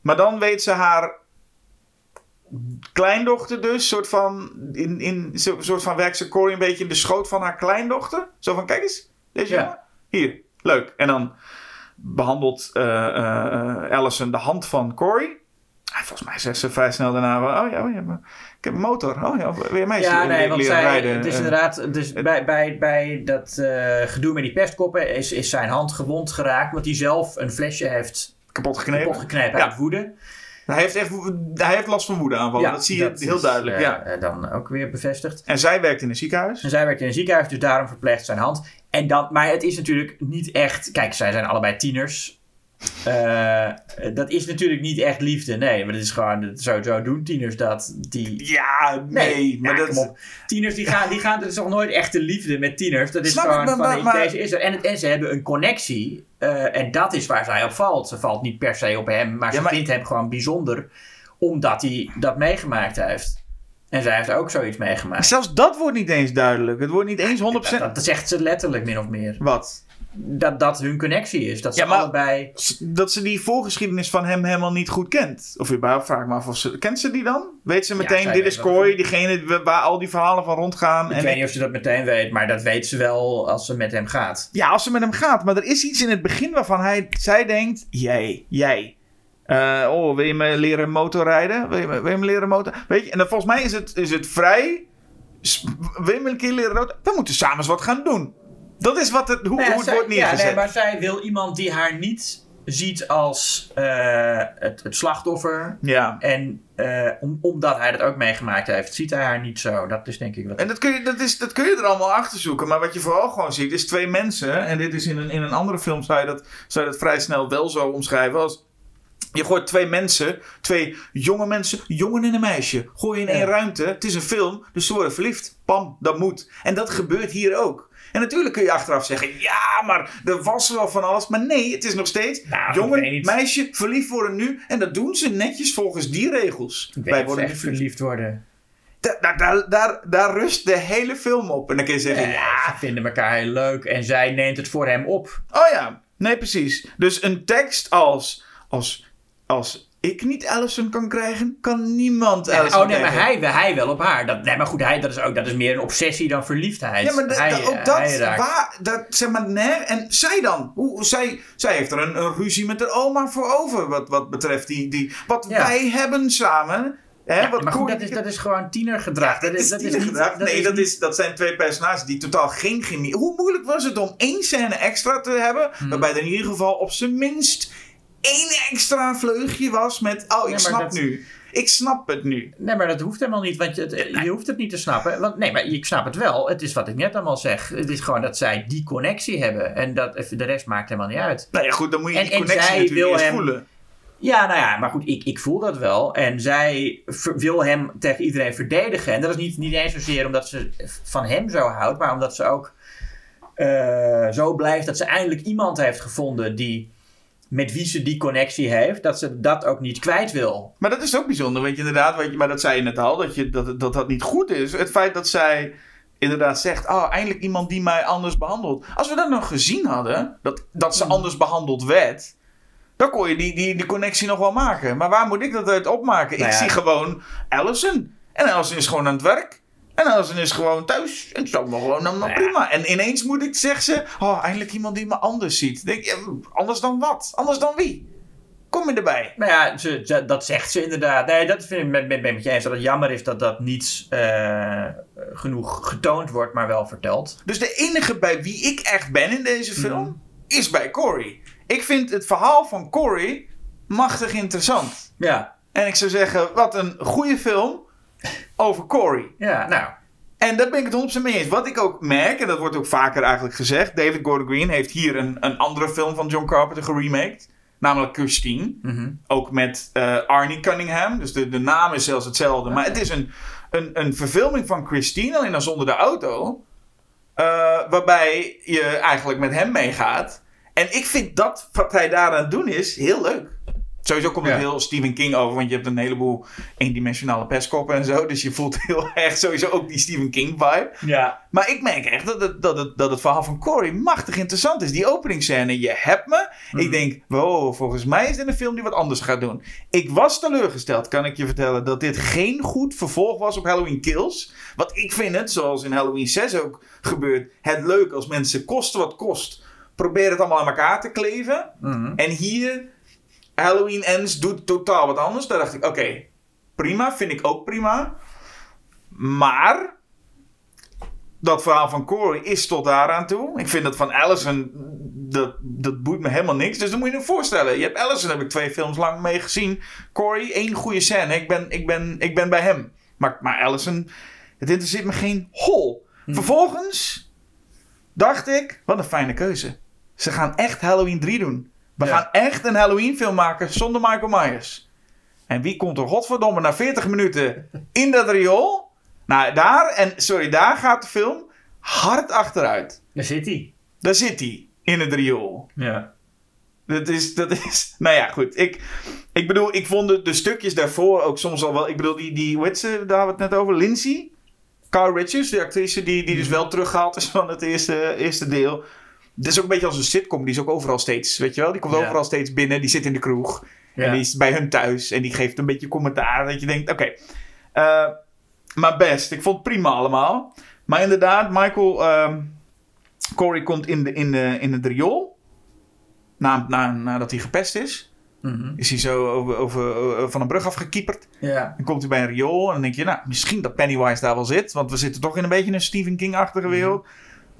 Maar dan weet ze haar kleindochter dus, soort van, in, in, soort van werkt ze Corey een beetje in de schoot van haar kleindochter. Zo van, kijk eens, deze Ja. jongen. Hier, leuk. En dan behandelt eh eh, Allison de hand van Corey. Ah, volgens mij zegt ze vrij snel daarna, oh ja, oh ja, ik heb een motor. Oh ja, weer mij Ja, nee, want zij, rijden. het is inderdaad, dus bij, bij, bij dat eh, gedoe met die pestkoppen is, is zijn hand gewond geraakt, omdat hij zelf een flesje heeft kapot geknepen. kapot geknepen Ja. uit woede. Hij heeft, echt, hij heeft last van woedeaanvallen. dat zie je heel is, duidelijk. eh, ja. eh, dan ook weer bevestigd. En zij werkt in een ziekenhuis. En zij werkt in een ziekenhuis, dus daarom verpleegt zijn hand. En dan, maar het is natuurlijk niet echt. Kijk, zij zijn allebei tieners. Eh, dat is natuurlijk niet echt liefde. Nee, maar dat is gewoon. dat- Zo, zo doen tieners dat. Die, Ja, nee, maar ja, dat... Tieners die gaan, die gaan. Dat is toch nooit echte liefde met tieners. Dat is Snap ik, gewoon maar- van. maar- maar- deze is er. En, en ze hebben een connectie. eh, en dat is waar zij op valt. Ze valt niet per se op hem, maar Ja, ze vindt hem gewoon bijzonder. Omdat hij dat meegemaakt heeft. En zij heeft ook zoiets meegemaakt. Zelfs dat wordt niet eens duidelijk. Het wordt niet eens 100%... Dat, dat zegt ze letterlijk min of meer. Wat? Dat dat hun connectie is. Dat ze Ja, maar- allebei. Dat ze die voorgeschiedenis van hem helemaal niet goed kent. Of überhaupt vraag af of ze... Kent ze die dan? Weet ze meteen, dit is. Corey, diegene wa- waar al die verhalen van rondgaan. Ik En weet niet of ze dat meteen weet, maar dat weet ze wel als ze met hem gaat. Ja, als ze met hem gaat. Maar er is iets in het begin waarvan hij, zij denkt... Jij, jij. Eh, oh, wil je me leren motorrijden? Wil je me, wil je me leren motor... Weet je, en dan, volgens mij is het, is het vrij... Wil je me een keer leren rood? We moeten samen eens wat gaan doen. Dat is wat het, hoe, Nou ja, hoe het zij- wordt neergezet. Ja, nee, maar zij wil iemand die haar niet ziet als eh, het, het slachtoffer. Ja. En eh, om, omdat hij dat ook meegemaakt heeft, ziet hij haar niet zo. Dat is denk ik wat. En dat kun, je, dat, is, dat kun je er allemaal achter zoeken. Maar wat je vooral gewoon ziet, is twee mensen. En dit is in een, in een andere film, zou je, dat, zou je dat vrij snel wel zo omschrijven. Als je gooit twee mensen, twee jonge mensen, jongen en een meisje. Gooi je in Ja. één ruimte. Het is een film, dus ze worden verliefd. Pam, dat moet. En dat gebeurt hier ook. En natuurlijk kun je achteraf zeggen: ja, maar er was wel van alles. Maar nee, het is nog steeds Nou, jongen, meisje, verliefd worden nu. En dat doen ze netjes volgens die regels. Wij worden echt verliefd. worden. Da- Daar, daar, daar, daar rust de hele film op. En dan kun je zeggen: Ja, ja, ze vinden elkaar heel leuk en zij neemt het voor hem op. Oh ja, nee, precies. Dus een tekst als, als, als ik niet Allison kan krijgen, kan niemand Ja, Allison oh nee, maar krijgen. hij, hij wel op haar. Dat, nee, maar goed, hij, dat, is ook, dat is meer een obsessie dan verliefdheid. Ja, maar hij, ook eh, dat, hij waar, dat, zeg maar, nee, en zij dan? Hoe, zij, zij heeft er een, een ruzie met haar oma voor over, wat, wat betreft die, die, wat Ja. wij hebben samen. Hè, Ja, wat maar goed, dat is, dat is gewoon tienergedrag. dat is, dat is niet, tienergedrag. dat nee, is dat, is, dat zijn twee personages die totaal geen chemie... Hoe moeilijk was het om één scène extra te hebben... Hmm. waarbij er in ieder geval op zijn minst één extra vleugje was met... Oh, ik snap dat- nu. Ik snap het nu. Nee, maar dat hoeft helemaal niet, want je, het- je hoeft het niet te snappen. Want, nee, maar ik snap het wel. Het is wat ik net allemaal zeg. Het is gewoon dat zij die connectie hebben. En dat, de rest maakt helemaal niet uit. Nou ja, goed, dan moet je En- die connectie zij natuurlijk eerst hem- voelen. Ja, nou ja, maar goed, ik, ik voel dat wel. En zij wil hem tegen iedereen verdedigen. En dat is niet, niet eens zozeer omdat ze van hem zo houdt, maar omdat ze ook eh, zo blijft dat ze eindelijk iemand heeft gevonden die met wie ze die connectie heeft, dat ze dat ook niet kwijt wil. Maar dat is ook bijzonder, want je inderdaad, je, maar dat zei je net al, dat, je, dat, dat dat niet goed is. Het feit dat zij inderdaad zegt, oh, eindelijk iemand die mij anders behandelt. Als we dat nog gezien hadden, dat, dat Hmm. ze anders behandeld werd, dan kon je die, die, die connectie nog wel maken. Maar waar moet ik dat uit opmaken? Nou ik ja. zie gewoon Allison. En Allison is gewoon aan het werk. En Allison is gewoon thuis. En zo nog gewoon ja. prima. En ineens moet ik zeggen ze, oh, eindelijk iemand die me anders ziet. Denk je, anders dan wat? Anders dan wie? Kom je erbij? Nou ja, ze, ze- dat zegt ze inderdaad. Nee, dat vind ik met, met, met je eens. Dat het jammer is dat dat niet eh, genoeg getoond wordt, maar wel verteld. Dus de enige bij wie ik echt ben in deze film Mhm. is bij Corey. Ik vind het verhaal van Corey machtig interessant. Ja, En ik zou zeggen, wat een goede film over Corey. ja nou. En daar ben ik het 100% mee eens. Wat ik ook merk, en dat wordt ook vaker eigenlijk gezegd. David Gordon Green heeft hier een, een andere film van John Carpenter geremaked. Namelijk Christine. Mhm. Ook met eh, Arnie Cunningham. Dus de, de naam is zelfs hetzelfde. Maar het is een, een, een verfilming van Christine, alleen dan zonder de auto. eh, waarbij je eigenlijk met hem meegaat. En ik vind dat wat hij daaraan doen is heel leuk. Sowieso komt het Ja. heel Stephen King over, want je hebt een heleboel eendimensionale pestkoppen en zo. Dus je voelt (laughs) heel erg sowieso ook die Stephen King vibe. Ja. Maar ik merk echt dat het, dat het, dat het verhaal van Corey machtig interessant is. Die openingsscène, je hebt me. Ik denk, wow, volgens mij is dit een film die wat anders gaat doen. Ik was teleurgesteld, kan ik je vertellen, dat dit geen goed vervolg was op Halloween Kills. Want ik vind het, zoals in Halloween 6 ook gebeurt, het leuk als mensen kost wat kost, proberen het allemaal aan elkaar te kleven. Mhm. En hier, Halloween Ends doet totaal wat anders. Daar dacht ik, oké, prima, vind ik ook prima. Maar dat verhaal van Corey is tot daaraan toe. Ik vind dat van Allison, dat, dat boeit me helemaal niks. Dus dan moet je je voorstellen. Je hebt Allison, heb ik twee films lang mee gezien. Corey, één goede scène. Ik ben, ik ben, ik ben bij hem. Maar, maar Allison, het interesseert me geen hol. Vervolgens dacht ik, wat een fijne keuze. Ze gaan echt Halloween 3 doen. We Ja. gaan echt een Halloween film maken zonder Michael Myers. En wie komt er godverdomme na 40 minuten in dat riool? Nou, daar, en sorry, daar gaat de film hard achteruit. Daar zit hij. Daar zit hij, in het riool. Ja. Dat is, dat is, (laughs) nou ja, goed. Ik, ik bedoel, ik vond de, de stukjes daarvoor ook soms al wel, ik bedoel, die, die hoe heet ze, daar hadden we het net over, Lindsay. Carl Richards, de actrice die, die dus wel teruggehaald is van het eerste, eerste deel. Het is ook een beetje als een sitcom, die is ook overal steeds, weet je wel? Die komt Ja. overal steeds binnen, die zit in de kroeg. Ja. En die is bij hun thuis en die geeft een beetje commentaar. Dat je denkt, oké. eh, maar best, ik vond het prima allemaal. Maar inderdaad, Michael, ehm, Corey komt in, de, in, de, in het riool. Na, na, nadat hij gepest is. Mhm. Is hij zo over, over, over- van een brug afgekieperd. Ja. Dan komt hij bij een riool en dan denk je, nou, misschien dat Pennywise daar wel zit. Want we zitten toch in een beetje een Stephen King-achtige wereld.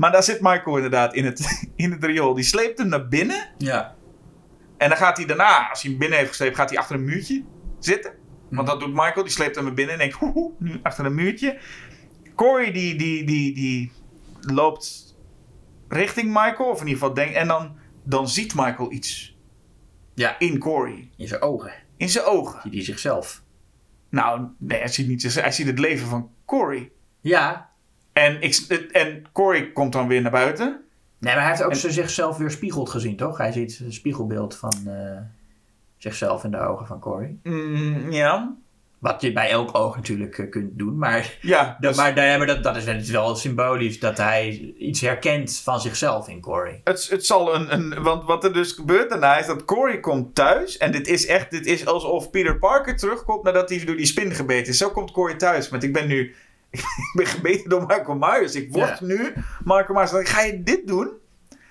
Maar daar zit Michael inderdaad in het, (laughs) in het riool. Die sleept hem naar binnen. Ja. En dan gaat hij daarna, als hij hem binnen heeft gesleept, gaat hij achter een muurtje zitten. Want dat doet Michael, die sleept hem naar binnen en denkt, (laughs) hoe, nu achter een muurtje. Corey die, die, die, die loopt richting Michael, of in ieder geval denkt, en dan, dan ziet Michael iets Ja. in Corey. In zijn ogen. In zijn ogen. Ziet hij zichzelf. Nou, nee, hij ziet, niet, hij ziet het leven van Corey. Ja. En, ik, en Corey komt dan weer naar buiten. Nee, maar hij heeft ook zichzelf weer spiegeld gezien, toch? Hij ziet een spiegelbeeld van eh, zichzelf in de ogen van Corey. Mm, ja. Wat je bij elk oog natuurlijk eh, kunt doen. Maar, Ja, (laughs) dat, dus maar, dat, is wel symbolisch dat hij iets herkent van zichzelf in Corey. Het, het zal een, een. Want wat er dus gebeurt daarna is dat Corey komt thuis. En dit is echt. Dit is alsof Peter Parker terugkomt nadat hij door die spin gebeten is. Zo komt Corey thuis. Want ik ben nu. Ik ben gebeten door Michael Myers. Ik word Ja. nu Michael Myers. Dan ga je dit doen?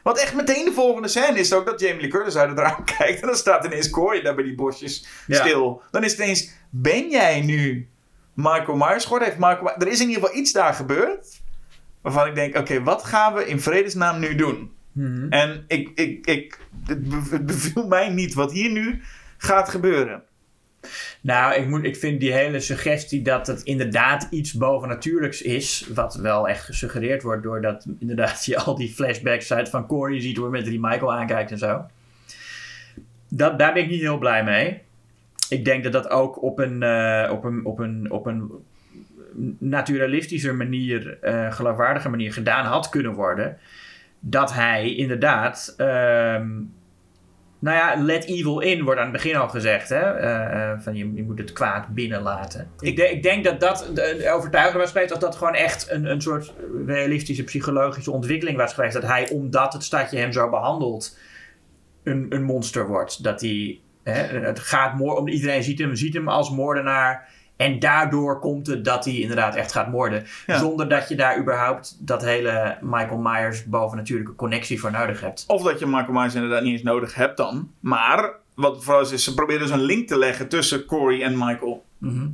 Want echt meteen de volgende scène is ook dat Jamie Lee Curtis uit het raam (laughs) kijkt. En dan staat ineens Corey daar bij die bosjes Ja. stil. Dan is het ineens. Ben jij nu Michael Myers geworden? Heeft My- er is in ieder geval iets daar gebeurd. Waarvan ik denk: oké, wat gaan we in vredesnaam nu doen? En ik, ik, ik, het beviel mij niet wat hier nu gaat gebeuren. Nou, ik, moet, ik vind die hele suggestie dat het inderdaad iets bovennatuurlijks is. Wat wel echt gesuggereerd wordt doordat (laughs) inderdaad je al die flashbacks uit van Corey ziet. Hoe met die Michael aankijkt en zo. Dat, daar ben ik niet heel blij mee. Ik denk dat dat ook op een, eh, op een, op een, op een naturalistischer manier, eh geloofwaardige manier gedaan had kunnen worden. Dat hij inderdaad. ehm, nou ja, let evil in wordt aan het begin al gezegd. Hè? Eh, eh, van je, je moet het kwaad binnenlaten. Ik, de- ik denk dat dat de, de overtuiging was geweest dat dat gewoon echt een, een soort realistische psychologische ontwikkeling was geweest. Dat hij, omdat het stadje hem zo behandelt, een, een monster wordt. Dat hij, hè, het gaat moor, om iedereen ziet hem, ziet hem als moordenaar. En daardoor komt het dat hij inderdaad echt gaat moorden. Ja. Zonder dat je daar überhaupt dat hele Michael Myers bovennatuurlijke connectie voor nodig hebt. Of dat je Michael Myers inderdaad niet eens nodig hebt dan. Maar wat vooral is, is ze proberen dus een link te leggen tussen Corey en Michael. Mhm.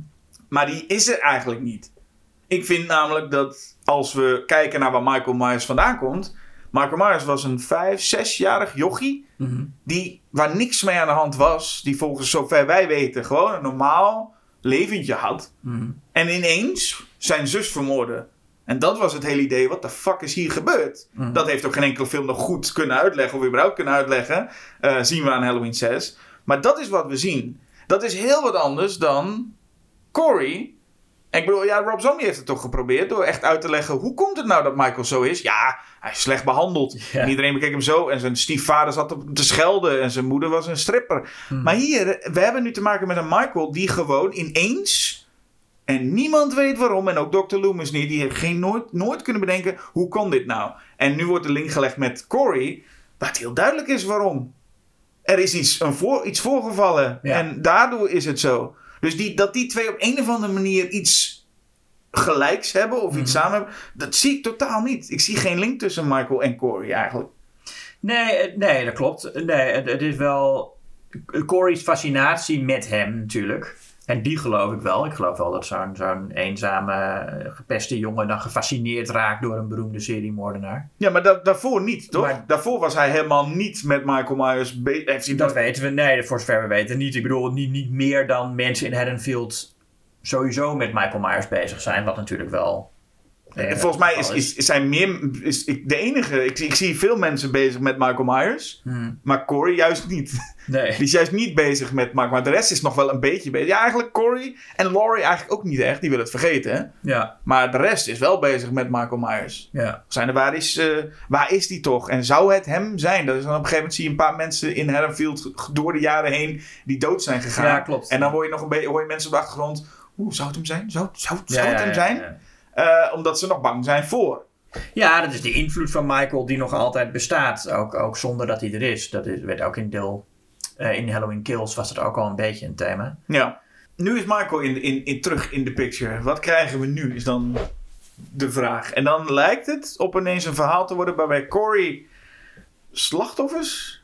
Maar die is er eigenlijk niet. Ik vind namelijk dat als we kijken naar waar Michael Myers vandaan komt. Michael Myers was een vijf, zesjarig jochie. Mhm. Die, waar niks mee aan de hand was. Die volgens zover wij weten gewoon een normaal leventje had. Mhm. En ineens zijn zus vermoorden. En dat was het hele idee, wat de fuck is hier gebeurd? Mhm. Dat heeft ook geen enkele film nog goed kunnen uitleggen, of überhaupt kunnen uitleggen. Eh, zien we aan Halloween 6. Maar dat is wat we zien. Dat is heel wat anders dan Corey. Ik bedoel, ja, Rob Zombie heeft het toch geprobeerd door echt uit te leggen hoe komt het nou dat Michael zo is? Ja, hij is slecht behandeld. Ja. En iedereen bekeek hem zo. En zijn stiefvader zat op te schelden. En zijn moeder was een stripper. Hmm. Maar hier, we hebben nu te maken met een Michael die gewoon ineens. En niemand weet waarom. En ook Dr. Loomis niet. Die heeft geen, nooit, nooit kunnen bedenken. Hoe kon dit nou? En nu wordt de link gelegd met Corey. Wat heel duidelijk is waarom. Er is iets, een voor, iets voorgevallen. Ja. En daardoor is het zo. Dus die, dat die twee op een of andere manier iets gelijks hebben. Of iets Mhm. samen hebben. Dat zie ik totaal niet. Ik zie geen link tussen Michael en Corey eigenlijk. Nee, eh, nee, dat klopt. Nee, het, het is wel Corey's fascinatie met hem natuurlijk. En die geloof ik wel. Ik geloof wel dat zo'n zo'n eenzame, eh, gepeste jongen dan gefascineerd raakt door een beroemde seriemoordenaar. Ja, maar da- daarvoor niet, toch? Maar- daarvoor was hij helemaal niet met Michael Myers bezig. Dat weten we, nee, voor zover we weten niet. Ik bedoel, niet, niet meer dan mensen in Haddonfield sowieso met Michael Myers bezig zijn. Wat natuurlijk wel... eh, Volgens mij is, is, zijn meer. Is, ik, de enige. Ik, ik zie veel mensen bezig met Michael Myers. Hmm, Maar Corey juist niet. nee. Die is juist niet bezig met Michael. Maar de rest is nog wel een beetje bezig. Ja, eigenlijk Corey en Laurie eigenlijk ook niet echt. Die willen het vergeten. Hè? Ja, Maar de rest is wel bezig met Michael Myers. ja. Zijn er, waar, is, eh, waar is die toch? En zou het hem zijn? Dat is dan op een gegeven moment zie je een paar mensen in Haddonfield door de jaren heen die dood zijn gegaan. Ja, klopt. En dan hoor je nog een beetje hoor je mensen op de achtergrond. Oeh, zou het hem zijn? Zou, zou, zou het ja, hem zijn? Eh, omdat ze nog bang zijn voor. Ja, dat is de invloed van Michael die nog altijd bestaat. Ook, ook zonder dat hij er is. Dat is, werd ook in deel... eh, in Halloween Kills was dat ook al een beetje een thema. Ja. Nu is Michael in, in, in, terug in de picture. Wat krijgen we nu? Is dan de vraag. En dan lijkt het op ineens een verhaal te worden waarbij Corey slachtoffers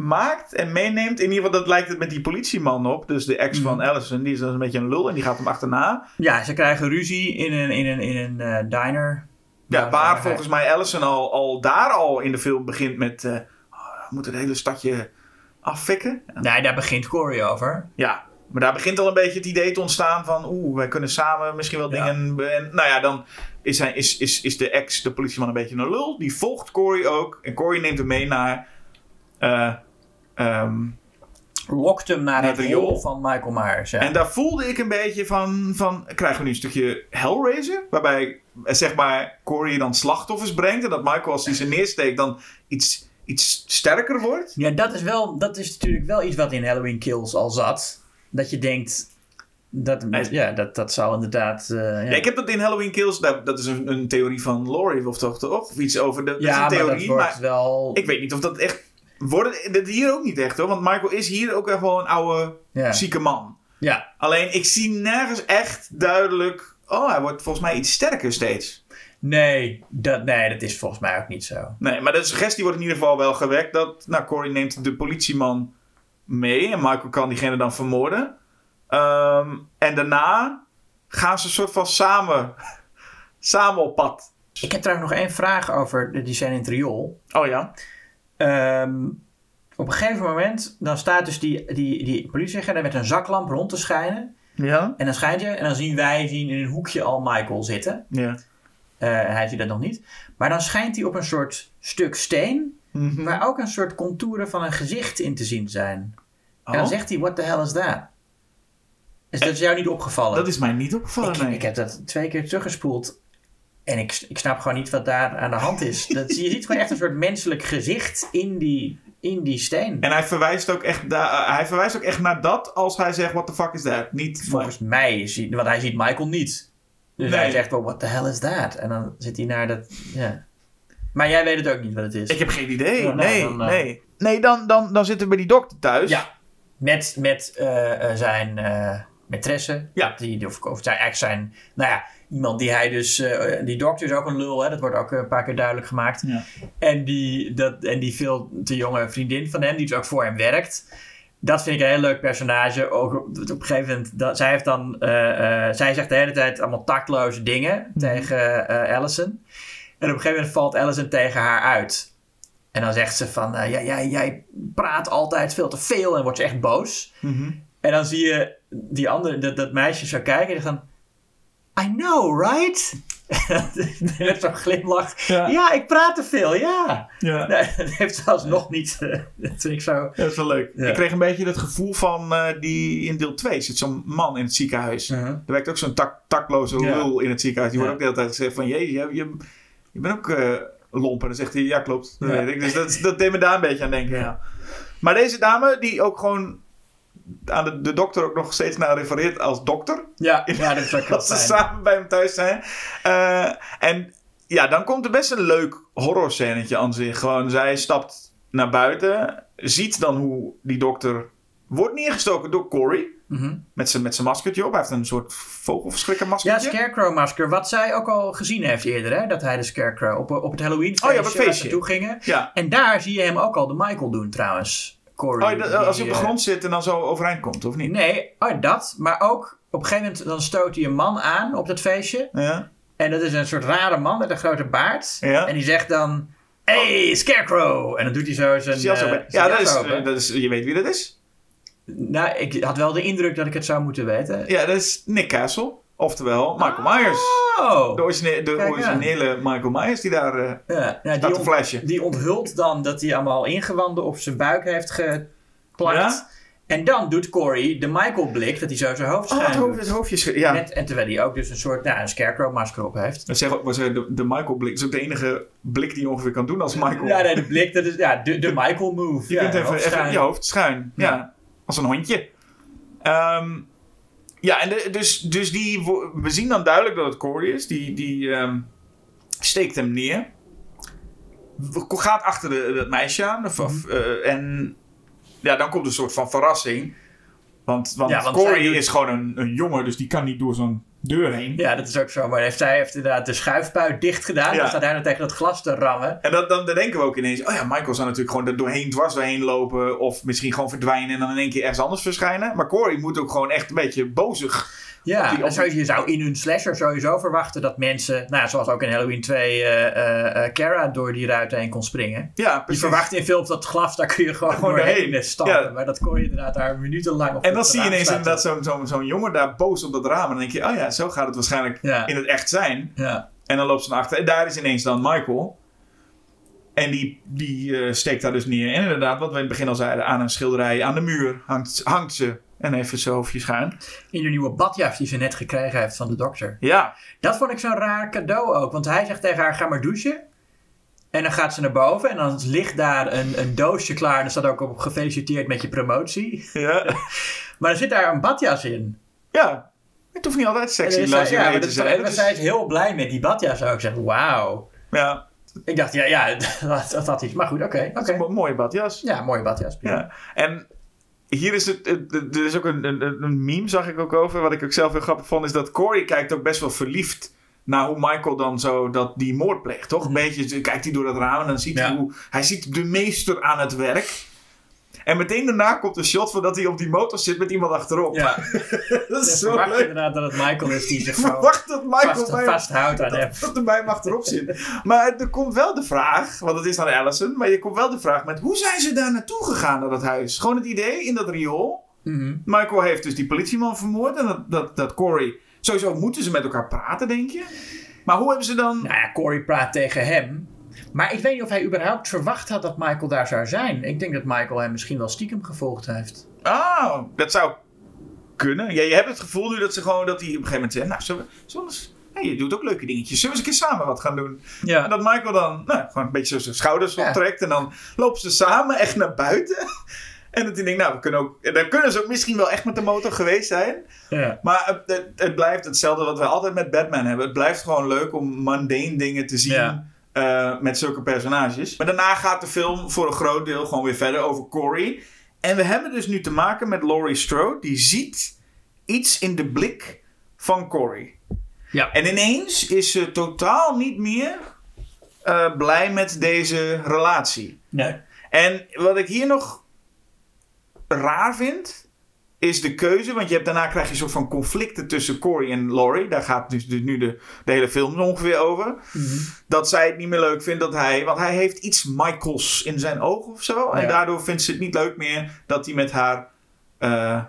maakt en meeneemt. In ieder geval, dat lijkt het met die politieman op. Dus de ex van Allison, die is dan een beetje een lul en die gaat hem achterna. Ja, ze krijgen ruzie in een, in een, in een eh, diner. Ja, waar volgens mij Allison al, al daar al in de film begint met... oh, we moeten het hele stadje affikken. Nee, daar begint Corey over. Ja, maar daar begint al een beetje het idee te ontstaan van... Oeh, wij kunnen samen misschien wel Ja. dingen... En, nou ja, dan is, hij, is, is, is de ex, de politieman, een beetje een lul. Die volgt Corey ook. En Corey neemt hem mee naar... eh, ehm, Lokt hem naar, Naar het riool van Michael Myers. Ja. En daar voelde ik een beetje van, van... Krijgen we nu een stukje Hellraiser? Waarbij, eh, zeg maar, Corey dan slachtoffers brengt. En dat Michael, als hij ze neersteekt, dan iets, iets sterker wordt. Ja, dat is, wel, dat is natuurlijk wel iets wat in Halloween Kills al zat. Dat je denkt... Dat, ja, dat, dat zou inderdaad... eh, ja. Ja, ik heb dat in Halloween Kills... Dat, dat is een, een theorie van Laurie, of toch? toch? Of iets over... De, dat Ja, is een maar theorie, dat wordt maar... wel... Ik weet niet of dat echt. Worden dit hier ook niet echt hoor. Want Michael is hier ook echt wel een oude, ja. zieke man. ja, Alleen ik zie nergens echt duidelijk. Oh, hij wordt volgens mij iets sterker steeds. nee dat, nee, dat is volgens mij ook niet zo. Nee, maar de suggestie wordt in ieder geval wel gewekt dat. Nou, Corey neemt de politieman mee. En Michael kan diegene dan vermoorden. Ehm, en daarna gaan ze een soort van samen. (laughs) samen op pad. Ik heb trouwens nog één vraag over de- die scène in het riool. Oh ja. Ehm, op een gegeven moment, dan staat dus die, die, die politieagent daar met een zaklamp rond te schijnen. Ja. En dan schijnt je, en dan zien wij zien in een hoekje al Michael zitten. Ja. Eh, hij ziet dat nog niet. Maar dan schijnt hij op een soort stuk steen, Mhm. waar ook een soort contouren van een gezicht in te zien zijn. En Oh, dan zegt hij, what the hell is that? Is dat jou niet opgevallen? dat is mij niet opgevallen. ik, nee. ik heb dat twee keer teruggespoeld. En ik, ik snap gewoon niet wat daar aan de hand is. (laughs) Dat, je ziet gewoon echt een soort menselijk gezicht in die, in die steen. En hij verwijst, ook echt da- hij verwijst ook echt naar dat als hij zegt: What the fuck is that? Niet Volgens mij, ziet, want hij ziet Michael niet. Dus Nee. hij zegt wel, what the hell is that? En dan zit hij naar dat, ja. Maar jij weet het ook niet wat het is. Ik heb geen idee. Nou, nee, dan, eh, nee. Nee, dan, dan, dan zitten we bij die dokter thuis. Ja. Met, met eh, eh, zijn eh maîtresse. Ja. Die, of, of zijn, eigenlijk zijn, nou ja, iemand die hij dus, eh, die dokter is ook een lul, hè? dat wordt ook een paar keer duidelijk gemaakt. Ja. En, die, dat, en die veel te jonge vriendin van hem, die dus ook voor hem werkt. Dat vind ik een heel leuk personage. Ook op, op een gegeven moment, dat, zij, heeft dan, eh, eh, zij zegt de hele tijd allemaal tactloze dingen tegen eh Allison. En op een gegeven moment valt Allison tegen haar uit. En dan zegt ze van, ja, jij, jij praat altijd veel te veel en wordt ze echt boos. Mhm. En dan zie je die andere, dat, dat meisje zo kijken en die van, I know, right? (laughs) Met zo'n glimlach. Ja. Ja. ik praat te veel, ja. Ja. Nee, (laughs) dat heeft zelfs nog niet. eh, (laughs) dat vind ik zo. Dat is wel leuk. Ja. Ik kreeg een beetje het gevoel van eh, die in deel 2 zit zo'n man in het ziekenhuis. Uh-huh. Er werkt ook zo'n tak, takloze lul in het ziekenhuis. Die wordt ook de hele tijd gezegd van... Jezus, je, je, je bent ook eh lomp. En dan zegt hij, ja klopt. Dat weet ik. Dus dat, dat deed me daar een beetje aan denken. Ja. Maar deze dame, die ook gewoon aan de, de dokter ook nog steeds naar refereert als dokter. Ja, ja, dat Dat (laughs) ze samen bij hem thuis zijn. Eh, en ja, dan komt er best een leuk horrorscènetje aan zich. Gewoon, zij stapt naar buiten. Ziet dan hoe die dokter wordt neergestoken door Corey. Met zijn met zijn maskertje op. Hij heeft een soort vogelverschrikker Ja. Scarecrow-masker. Wat zij ook al gezien heeft eerder, hè? Dat hij de Scarecrow op, op het Halloween feestje, Oh ja, feestje. naartoe gingen. Ja. En daar zie je hem ook al de Michael doen trouwens. Corey. Oh, als hij op de eh, grond zit en dan zo overeind komt, of niet? Nee, oh, dat. Maar ook op een gegeven moment dan stoot hij een man aan op dat feestje. Ja. En dat is een soort rare man met een grote baard. Ja. En die zegt dan... Hey, Scarecrow! En dan doet hij zo zijn... Eh, ja, dat is, open. dat is, je weet wie dat is. Nou, ik had wel de indruk dat ik het zou moeten weten. Ja, dat is Nick Castle. Oftewel Michael Myers. Oh! De, origine- de Kijk originele Michael Myers die daar eh Ja, ja, die, die onthult dan dat hij allemaal ingewanden op zijn buik heeft geplakt. En dan doet Corey de Michael-blik dat hij zo zijn hoofd Oh, het, schuin hoofd, doet. het hoofdje Ja. Net, en terwijl hij ook dus een soort nou, een Scarecrow-masker op heeft. Dat zeg, was de, de Michael blik. Dat is ook de enige blik die je ongeveer kan doen als Michael. Ja, nee, de blik, dat is ja, de, de Michael-move. je kunt even, even je hoofd schuin. Ja. Ja. Als een hondje. Ehm, ja, en de- dus, dus die, we zien dan duidelijk dat het Corey is. Die, die ehm, steekt hem neer. Gaat achter de, het meisje aan. Of, Mhm. eh, en ja, dan komt een soort van verrassing. Want, want, Ja, want Corey is gewoon een, een jongen, dus die kan niet door zo'n deur heen. Ja, dat is ook zo. Maar heeft, zij heeft inderdaad de schuifpuit dicht gedaan. Ja. Dan staat hij nou tegen dat glas te rammen. En dat, dan, dan denken we ook ineens, oh ja, Michael zou natuurlijk gewoon er doorheen, dwars doorheen lopen. Of misschien gewoon verdwijnen en dan in één keer ergens anders verschijnen. Maar Corey moet ook gewoon echt een beetje bozig. Ja, die- je zou in hun slasher sowieso verwachten dat mensen, nou ja, zoals ook in Halloween 2, eh eh eh, Kara door die ruit heen kon springen. Ja, Je precies. verwacht in films dat glas, daar kun je gewoon, Gewoon doorheen stampen. Ja. Maar dat kon je inderdaad daar minutenlang op En dan zie je ineens inderdaad zo'n zo'n zo'n jongen daar boos op dat raam. En dan denk je, oh ja, zo gaat het waarschijnlijk Ja. in het echt zijn. Ja. En dan loopt ze naar achter. En daar is ineens dan Michael. En die, die steekt daar dus neer. En inderdaad, wat we in het begin al zeiden, aan een schilderij aan de muur hangt, hangt ze. En even zijn hoofdje schuin. In de nieuwe badjas die ze net gekregen heeft van de dokter. Ja, Dat vond ik zo'n raar cadeau ook. Want hij zegt tegen haar, ga maar douchen. En dan gaat ze naar boven en dan ligt daar een, een doosje klaar. En er staat ook op gefeliciteerd met je promotie. ja, (laughs) Maar er zit daar een badjas in. ja. Het hoeft niet altijd sexy is ja, maar te zijn. is- zij is heel blij met die badjas ook. Ik zeg, wauw. Ja, Ik dacht, ja, ja, (laughs) dat, dat had iets. Maar goed, oké. oké. Mooie badjas. Ja, mooie badjas. Ja. En hier is het, er is ook een, een, een meme, zag ik ook over. Wat ik ook zelf heel grappig vond, is dat Corey kijkt ook best wel verliefd naar hoe Michael dan zo dat die moord pleegt, toch? Een beetje kijkt hij door dat raam en dan ziet hij hoe hij ziet de meester aan het werk. En meteen daarna komt een shot van dat hij op die motor zit met iemand achterop. Ja, (laughs) dat is dus zo verwacht leuk. inderdaad dat het Michael is die (laughs) zich verwacht dat Michael vast, bij vasthoudt aan hem. dat er bij hem achterop zit. Maar er komt wel de vraag, want het is dan Allison, maar je komt wel de vraag met hoe zijn ze daar naartoe gegaan naar dat huis? Gewoon het idee in dat riool. Mhm. Michael heeft dus die politieman vermoord en dat, dat, dat Corey. Sowieso moeten ze met elkaar praten, denk je? Maar hoe hebben ze dan. Nou ja, Corey praat tegen hem. Maar ik weet niet of hij überhaupt verwacht had dat Michael daar zou zijn. Ik denk dat Michael hem misschien wel stiekem gevolgd heeft. Ah, dat zou kunnen. Ja, je hebt het gevoel nu dat ze gewoon dat hij op een gegeven moment zegt: Nou, zullen we, zullen we eens- hey, je doet ook leuke dingetjes. Zullen we eens een keer samen wat gaan doen? Ja. En dat Michael dan nou, gewoon een beetje zo zijn schouders Ja. optrekt. En dan lopen ze samen echt naar buiten. (laughs) En dat hij denkt, nou, we kunnen ook, dan kunnen ze ook misschien wel echt met de motor geweest zijn. ja. Maar het, het, het blijft hetzelfde wat we altijd met Batman hebben. Het blijft gewoon leuk om mundane dingen te zien Ja. Eh, met zulke personages. Maar daarna gaat de film voor een groot deel gewoon weer verder over Corey. En we hebben dus nu te maken met Laurie Strode. Die ziet iets in de blik van Corey. Ja. En ineens is ze totaal niet meer eh, blij met deze relatie. Nee. En wat ik hier nog raar vind, is de keuze. Want je hebt, daarna krijg je een soort van conflicten tussen Corey en Laurie. Daar gaat dus, dus nu de, de hele film ongeveer over. Dat zij het niet meer leuk vindt dat hij... Want hij heeft iets Michaels in zijn ogen of zo. En daardoor vindt ze het niet leuk meer dat hij met haar eh,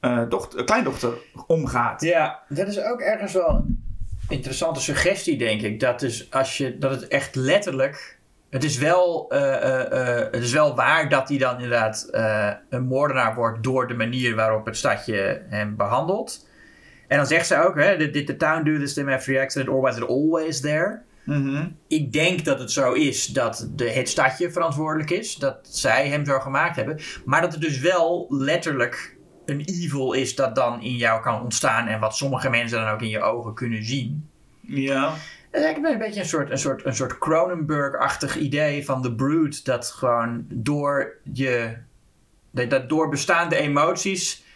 eh, dochter, kleindochter omgaat. Ja, dat is ook ergens wel een interessante suggestie, denk ik. Dat, dus als je, dat het echt letterlijk. Het is, wel, eh, eh, eh, het is wel waar dat hij dan inderdaad een moordenaar wordt door de manier waarop het stadje hem behandelt. En dan zegt ze ook: hè, did, the town do this to him after the accident or was it always there? Mhm. Ik denk dat het zo is dat de, het stadje verantwoordelijk is. Dat zij hem zo gemaakt hebben. Maar dat het dus wel letterlijk een evil is dat dan in jou kan ontstaan. En wat sommige mensen dan ook in je ogen kunnen zien. Ja. Is eigenlijk een beetje een soort, een soort, een soort Cronenberg-achtig idee van The Brood. Dat gewoon door je... Dat, dat door bestaande emoties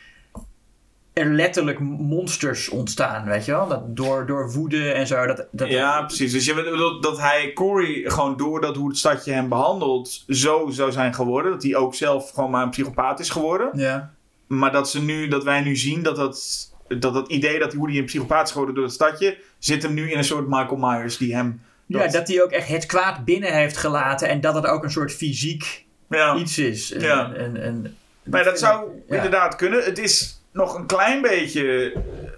er letterlijk monsters ontstaan, weet je wel? Dat door, door woede en zo. Dat, dat, Ja, precies. Dus je bedoelt dat hij Corey gewoon doordat hoe het stadje hem behandelt zo zou zijn geworden. Dat hij ook zelf gewoon maar een psychopaat is geworden. Ja. Maar dat, ze nu, dat wij nu zien dat dat, dat, dat idee dat hij, hoe hij een psychopaat is geworden door het stadje, zit hem nu in een soort Michael Myers die hem. Ja, dat hij ook echt het kwaad binnen heeft gelaten en dat het ook een soort fysiek Ja. iets is. En, Ja. en, en, Maar dat zou ja. inderdaad kunnen. Het is nog een klein beetje,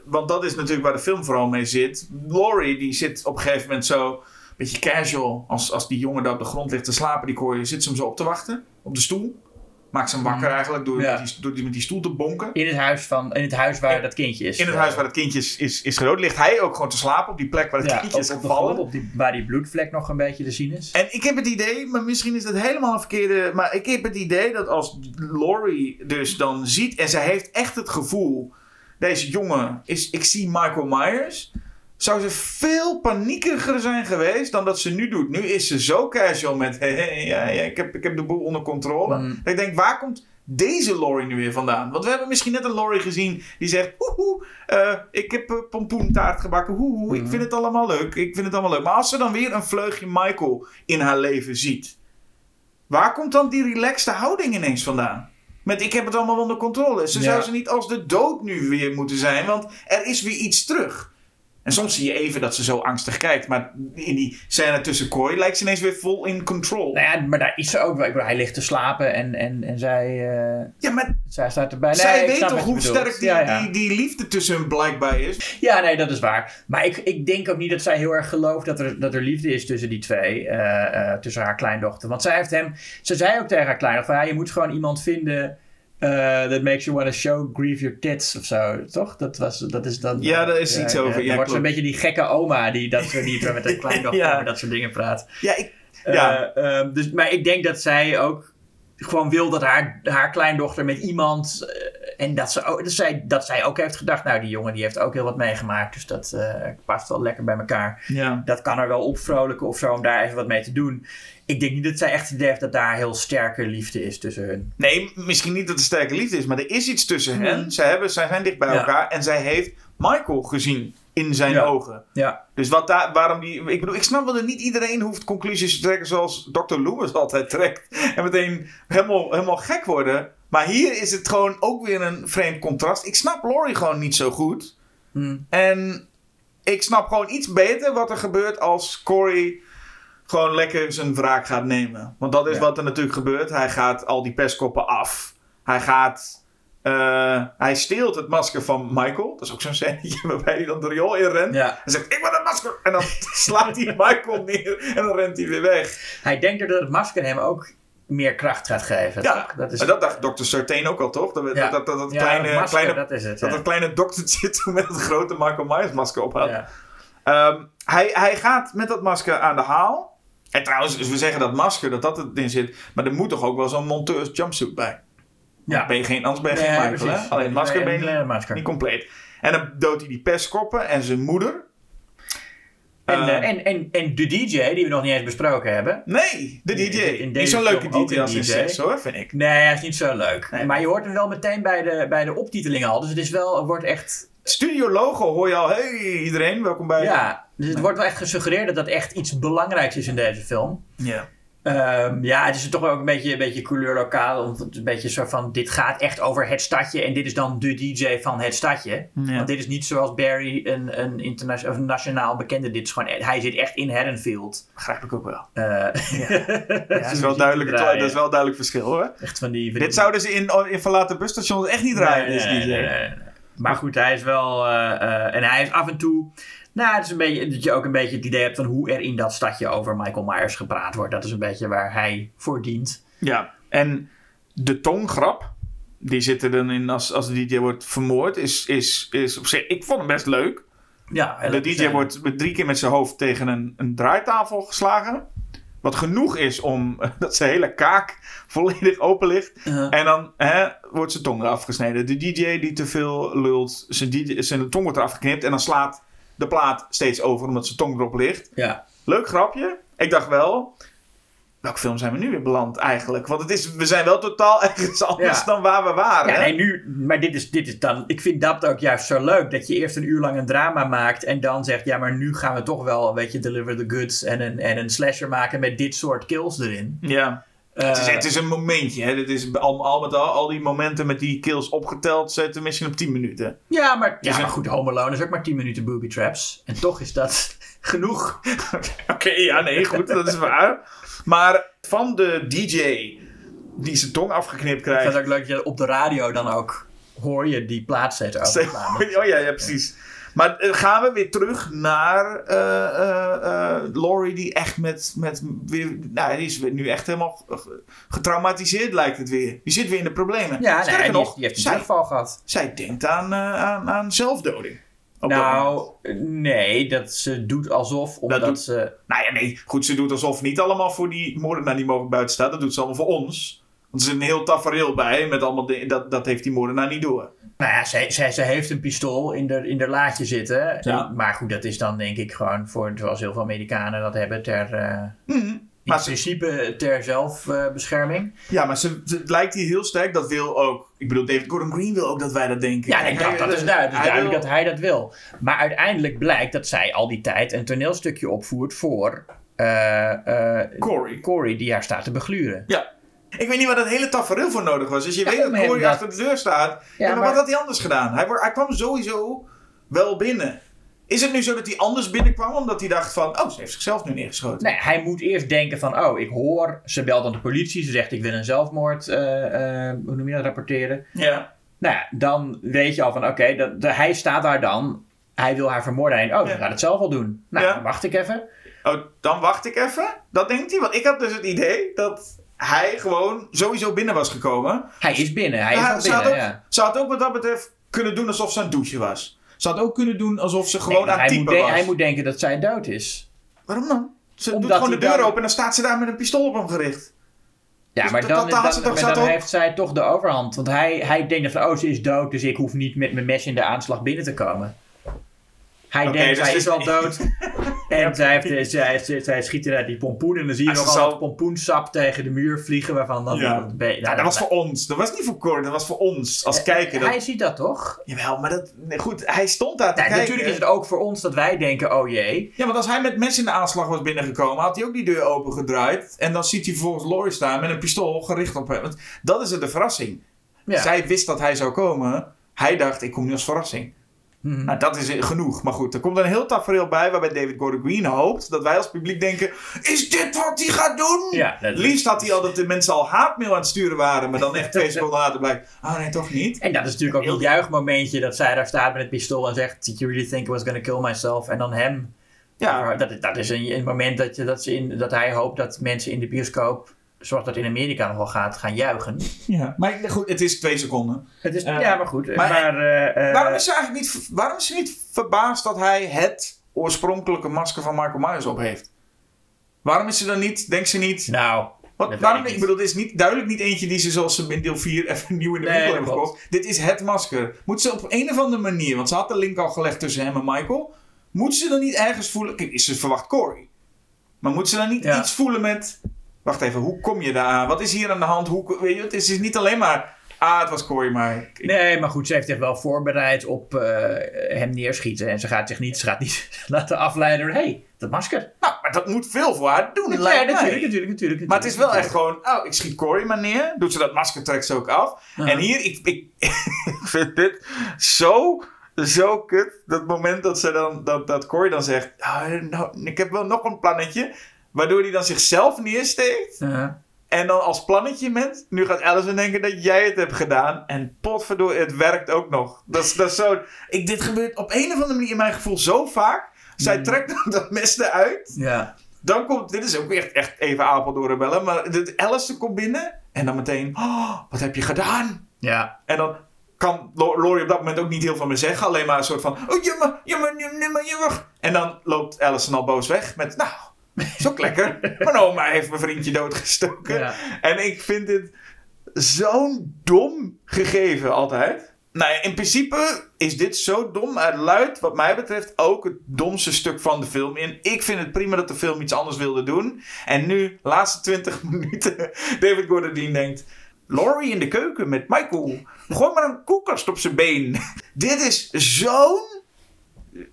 want dat is natuurlijk waar de film vooral mee zit. Laurie die zit op een gegeven moment zo een beetje casual, als, als die jongen daar op de grond ligt te slapen, die kooi, zit ze hem zo op te wachten op de stoel. Maakt ze hem wakker eigenlijk door, Mm. Ja. met die, door die, met die stoel te bonken. In het huis, van, in het huis waar In- dat kindje is. In het huis waar het kindje is, is, is gedood, ligt hij ook gewoon te slapen op die plek waar het Ja, kindje is op gevallen. grond, op die, waar die bloedvlek nog een beetje te zien is. En ik heb het idee, maar misschien is dat helemaal een verkeerde. Maar ik heb het idee dat als Laurie dus dan ziet en zij heeft echt het gevoel. Deze jongen is, ik zie Michael Myers. Zou ze veel paniekeriger zijn geweest dan dat ze nu doet. Nu is ze zo casual met. Hey, hey, ja, ja, ik, heb, ik heb de boel onder controle. Mm. Dat ik denk, waar komt deze Laurie nu weer vandaan? Want we hebben misschien net een Laurie gezien die zegt: Woehoe, eh, ik heb eh, pompoentaart gebakken. Woehoe, ik Mhm. vind het allemaal leuk. Ik vind het allemaal leuk. Maar als ze dan weer een vleugje Michael in haar leven ziet, waar komt dan die relaxte houding ineens vandaan? Met ik heb het allemaal onder controle. Ze Ja. zou ze niet als de dood nu weer moeten zijn, want er is weer iets terug. En soms zie je even dat ze zo angstig kijkt, maar in die scène tussen Coy lijkt ze ineens weer vol in control. Nou ja, maar daar is ze ook. wel. Ik bedoel, hij ligt te slapen en, en, en zij, eh, Ja, maar zij staat erbij. Nee, zij weet toch hoe sterk die, Ja, ja. Die, die liefde tussen hun blijkbaar is? Ja, nee, dat is waar. Maar ik, ik denk ook niet dat zij heel erg gelooft dat er, dat er liefde is tussen die twee. eh, eh, tussen haar kleindochter. Want zij heeft hem... Ze zei ook tegen haar kleindochter... Ja, je moet gewoon iemand vinden... eh, that makes you want to show grieve your tits of zo, toch? Dat, was, dat is dan... Ja, daar is iets over. Dan Ja, wordt ze een beetje die gekke oma die, dat, soort- die met haar (laughs) kleindochter Ja. over dat soort dingen praat. Ja, ik, Ja. Eh, ehm, dus, maar ik denk dat zij ook gewoon wil dat haar, haar kleindochter met iemand. eh, en dat, ze ook, dat, zij, dat zij ook heeft gedacht. Nou, die jongen die heeft ook heel wat meegemaakt. Dus dat eh, past wel lekker bij elkaar. ja. Dat kan er wel opvrolijken of zo om daar even wat mee te doen. Ik denk niet dat zij echt het idee heeft dat daar heel sterke liefde is tussen hun. Nee, misschien niet dat er sterke liefde is, maar er is iets tussen hen. Zij, hebben, zij zijn dicht bij Ja. elkaar en zij heeft Michael gezien in zijn Ja. ogen. Ja, Dus wat daar, waarom die. Ik bedoel, ik snap wel dat niet iedereen hoeft conclusies te trekken zoals Dr. Loomis (laughs) altijd trekt. En meteen helemaal, helemaal gek worden. Maar hier is het gewoon ook weer een vreemd contrast. Ik snap Laurie gewoon niet zo goed. Hm. En ik snap gewoon iets beter wat er gebeurt als Corey gewoon lekker zijn wraak gaat nemen. Want dat is Ja. wat er natuurlijk gebeurt. Hij gaat al die pestkoppen af. Hij gaat. Eh, hij steelt het masker van Michael. Dat is ook zo'n scène (laughs) waarbij hij dan de riool in rent. ja. Hij zegt, ik wil het masker. En dan (laughs) slaat hij Michael neer en dan rent hij weer weg. Hij denkt er dat het masker hem ook meer kracht gaat geven. Ja, dat is, En dat dacht Dr. Sartain ook al, toch? Dat, dat, Ja. dat, dat, dat ja, kleine, het masker, kleine, dat is het. dat, ja. dat kleine doktertje (laughs) toen met het grote Michael Myers masker op had. Ehm, hij, hij gaat met dat masker aan de haal. En trouwens, dus we zeggen dat masker, dat dat erin zit. Maar er moet toch ook wel zo'n monteurs jumpsuit bij. Ja. Ben je geen, anders ben je Nee, geen Michael, precies. hè? Alleen het masker Nee, ben je niet, het masker. niet compleet. En dan doodt hij die pestkoppen en zijn moeder. En, Eh, eh, en, en, en de DJ, die we nog niet eens besproken hebben. Nee, de DJ. in- in Niet deze zo'n leuke DJ als in DJ. 6 hoor, vind ik. Nee, hij is niet zo leuk. Nee. Maar je hoort hem wel meteen bij de, bij de optiteling al. Dus het is wel, het wordt echt... Studio logo hoor je al. Hey iedereen, welkom bij. Ja, dus het wordt wel echt gesuggereerd dat dat echt iets belangrijks is in deze film. Ja. Ehm, ja, het is toch ook een beetje, een beetje couleur lokaal. Want het is een beetje zo van, dit gaat echt over het stadje. En dit is dan de DJ van het stadje. Ja. Want dit is niet zoals Barry een, een, interna- of een nationaal bekende. Dit is gewoon, hij zit echt in Haddonfield. Begrijp ik ook wel. Eh, (laughs) Ja, dat, is wel duidelijk, dat is wel duidelijk verschil hoor. Echt van die... van Dit die- zouden ze in, in verlaten busstations echt niet draaien, Nee, deze nee, DJ. nee, nee, nee. Maar goed, hij is wel. eh, eh, en hij is af en toe. Nou, het is een beetje dat je ook een beetje het idee hebt van hoe er in dat stadje over Michael Myers gepraat wordt. Dat is een beetje waar hij voor dient. Ja, en de tonggrap, die zit er dan in als, als de DJ wordt vermoord, is, is, is op zich, ik vond hem best leuk. Ja, De DJ wordt drie keer met zijn hoofd tegen een, een draaitafel geslagen. Wat genoeg is om (laughs) dat zijn hele kaak volledig open ligt. Uh, En dan hè, wordt zijn tong eraf gesneden. De DJ die te veel lult, zijn, DJ, zijn tong wordt eraf geknipt. En dan slaat de plaat steeds over omdat zijn tong erop ligt. ja. Leuk grapje. Ik dacht wel, welke film zijn we nu weer beland eigenlijk? Want het is, we zijn wel totaal (laughs) ergens anders Ja. dan waar we waren. Ja, hè? nee, nu, maar dit is, dit is dan. Ik vind dat ook juist zo leuk. Dat je eerst een uur lang een drama maakt. En dan zegt, ja, maar nu gaan we toch wel, weet je, deliver the goods. En een, en een slasher maken met dit soort kills erin. Ja. Eh, Het is, het is een momentje. Hè? Dit is al, al met al, al die momenten met die kills opgeteld zetten misschien op 10 minuten. ja, maar, ja, is maar een- goed, Home Alone is ook maar 10 minuten booby traps. En toch is dat (laughs) genoeg. (laughs) Oké, ja, nee, goed, dat is waar. Maar van de DJ die zijn tong afgeknipt Ik vind krijgt. het ook leuk dat je op de radio dan ook hoor je die (laughs) plaat zetten. Oh ja, ja, precies. Maar eh, gaan we weer terug naar eh eh, Laurie die echt met, met weer, nou, die is nu echt helemaal ge- getraumatiseerd lijkt het weer. Die zit weer in de problemen. Ja, Sterker nog, die heeft een zij, terugval gehad. zij denkt aan, aan, aan zelfdoding. Dat. Nou, nee, dat ze doet alsof, omdat doet- ze... Nou ja, nee, goed, ze doet alsof niet allemaal voor die moordenaar die mogelijk buiten staat. Dat doet ze allemaal voor ons. Er zit een heel tafereel bij met allemaal dingen. Dat, dat heeft die moordenaar niet door. Nou ja, zij, zij, zij heeft een pistool in de, in de laadje zitten. Ja. Maar goed, dat is dan denk ik gewoon voor, zoals heel veel Amerikanen dat hebben, ter, eh, Mhm. in Maar ze, principe ter zelfbescherming. ja, maar ze, ze- het lijkt hier heel sterk. Dat wil ook. Ik bedoel, David Gordon Green wil ook dat wij dat denken. ja, nee, Kijk, dat, is duidelijk, duidelijk wil- dat hij dat wil. Maar uiteindelijk blijkt dat zij al die tijd een toneelstukje opvoert voor eh, Corey. Corey, die haar staat te begluren. Ja. Ik weet niet wat dat hele tafereel voor nodig was. Dus je Ja, weet dat Corey dat- achter de deur staat. Ja, maar, maar- wat had hij anders gedaan? Hij, hij kwam sowieso wel binnen. Is het nu zo dat hij anders binnenkwam omdat hij dacht van... Oh, ze heeft zichzelf nu neergeschoten. Nee, hij moet eerst denken van, oh, ik hoor, ze belt aan de politie, ze zegt ik wil een zelfmoord, eh, eh, hoe noem je dat, rapporteren. Ja. Nou ja, dan weet je al van, oké, dat- hij staat daar dan, hij wil haar vermoorden. En, oh, Ja. dan gaat het zelf wel doen. Nou, Ja. dan wacht ik even. Oh, dan wacht ik even. Dat denkt hij. Want ik had dus het idee dat hij gewoon sowieso binnen was gekomen. Hij is binnen, hij is Ja, al ze, had binnen, ook, ja. ze had ook wat dat betreft kunnen doen alsof ze aan het douchen was. Ze had ook kunnen doen alsof ze gewoon Nee, aan het hij, moet was. hij moet denken dat zij dood is. Waarom dan? Ze Omdat doet gewoon de deur dan- open en dan staat ze daar met een pistool op hem gericht. Ja, Dus maar dat- dan, dat- dat dan, maar dan heeft zij toch de overhand. Want hij, hij denkt van, oh, ze is dood, dus ik hoef niet met mijn mes in de aanslag binnen te komen. Hij denkt, dus het is al dood. (laughs) en zij, heeft, zij, zij, zij schiet eruit die pompoen. En dan zie je nog al pompoensap tegen de muur vliegen. Waarvan dan... Ja. dat be- Ja, nou, dat was voor ons. Dat was niet voor Cor, dat was voor ons als kijker. Dat... Hij ziet dat toch? Jawel, maar dat... nee, goed, hij stond daar te Ja, kijken. natuurlijk is het ook voor ons dat wij denken, oh jee. Ja, want als hij met mes in de aanslag was binnengekomen, had hij ook die deur opengedraaid. En dan ziet hij vervolgens Laurie staan met een pistool gericht op hem. Want dat is het de verrassing. Ja. Zij wist dat hij zou komen. Hij dacht, ik kom nu als verrassing. Mhm. Nou, dat is genoeg. Maar goed, er komt een heel tafereel bij waarbij David Gordon Green hoopt dat wij als publiek denken: Is dit wat hij gaat doen? Ja, dat- Liefst had hij al dat de mensen al haatmail aan het sturen waren, maar dan echt twee (laughs) seconden later blijkt: Oh nee, toch niet. En dat is natuurlijk ook een juichmomentje dat zij daar staat met het pistool en zegt: Did you really think I was gonna kill myself? En dan hem. Ja, Dat, dat is een, een moment dat, je, dat, ze in, dat hij hoopt dat mensen in de bioscoop, zoals dat in Amerika nog wel gaat, gaan juichen. ja. maar goed, het is twee seconden. Het is, Eh, ja, maar goed. maar- Maar, eh, eh, waarom, is ze eigenlijk niet, waarom is ze niet verbaasd dat hij het oorspronkelijke masker van Michael Myers op heeft? Waarom is ze dan niet, denkt ze niet, Nou, Wat, waarom, ik ik bedoel, dit is niet, duidelijk niet eentje die ze zoals ze in deel 4 even (laughs) nieuw in de Nee, winkel hebben gekocht. Dit is het masker. Moet ze op een of andere manier, want ze had de link al gelegd tussen hem en Michael. Moet ze dan niet ergens voelen... Kijk, ze verwacht Corey. Maar moet ze dan niet Ja. iets voelen met... Wacht even, hoe kom je daar aan? Wat is hier aan de hand? Hoe, weet je, het is niet alleen maar... Ah, het was Corey, maar... ik- nee, maar goed, ze heeft zich wel voorbereid op eh, hem neerschieten. En ze gaat zich niet, ze gaat niet (laughs) laten afleiden door: hé, hey, dat masker. Nou, maar dat moet veel voor haar doen, Ja, mij. natuurlijk, natuurlijk, natuurlijk. Maar het is wel echt natuurlijk. gewoon, oh, ik schiet Corey maar neer. Doet ze dat masker, trekt ze ook af. En hier, ik, ik, (laughs) ik vind dit zo, zo kut. Dat moment dat, ze dan, dat, dat Corey dan zegt, "Ah, nou, ik heb wel nog een plannetje. Waardoor hij dan zichzelf neersteekt. En dan als plannetje met, nu gaat Allison denken dat jij het hebt gedaan. En potverdorie, het werkt ook nog. Dat is, dat is zo, ik, dit gebeurt op een of andere manier in mijn gevoel zo vaak. Zij Mm. trekt dan dat mes eruit. Ja. Dan komt, dit is ook echt, echt even Apeldoorn bellen, maar de Alice komt binnen. En dan meteen, oh, wat heb je gedaan? Ja. En dan kan Lo- Laurie op dat moment ook niet heel veel meer zeggen. Alleen maar een soort van, oh jammer, jammer, jammer, jammer. En dan loopt Alice al boos weg met, nou, (laughs) is ook lekker. Mijn oma heeft mijn vriendje doodgestoken. Ja. En ik vind dit zo'n dom gegeven altijd. Nou ja, in principe is dit zo dom. Het luidt, wat mij betreft, ook het domste stuk van de film in. Ik vind het prima dat de film iets anders wilde doen. En nu, laatste 20 (laughs) minuten, David Gordon Dean denkt... Laurie in de keuken met Michael. Gooi maar een koelkast op zijn been. (laughs) dit is zo'n...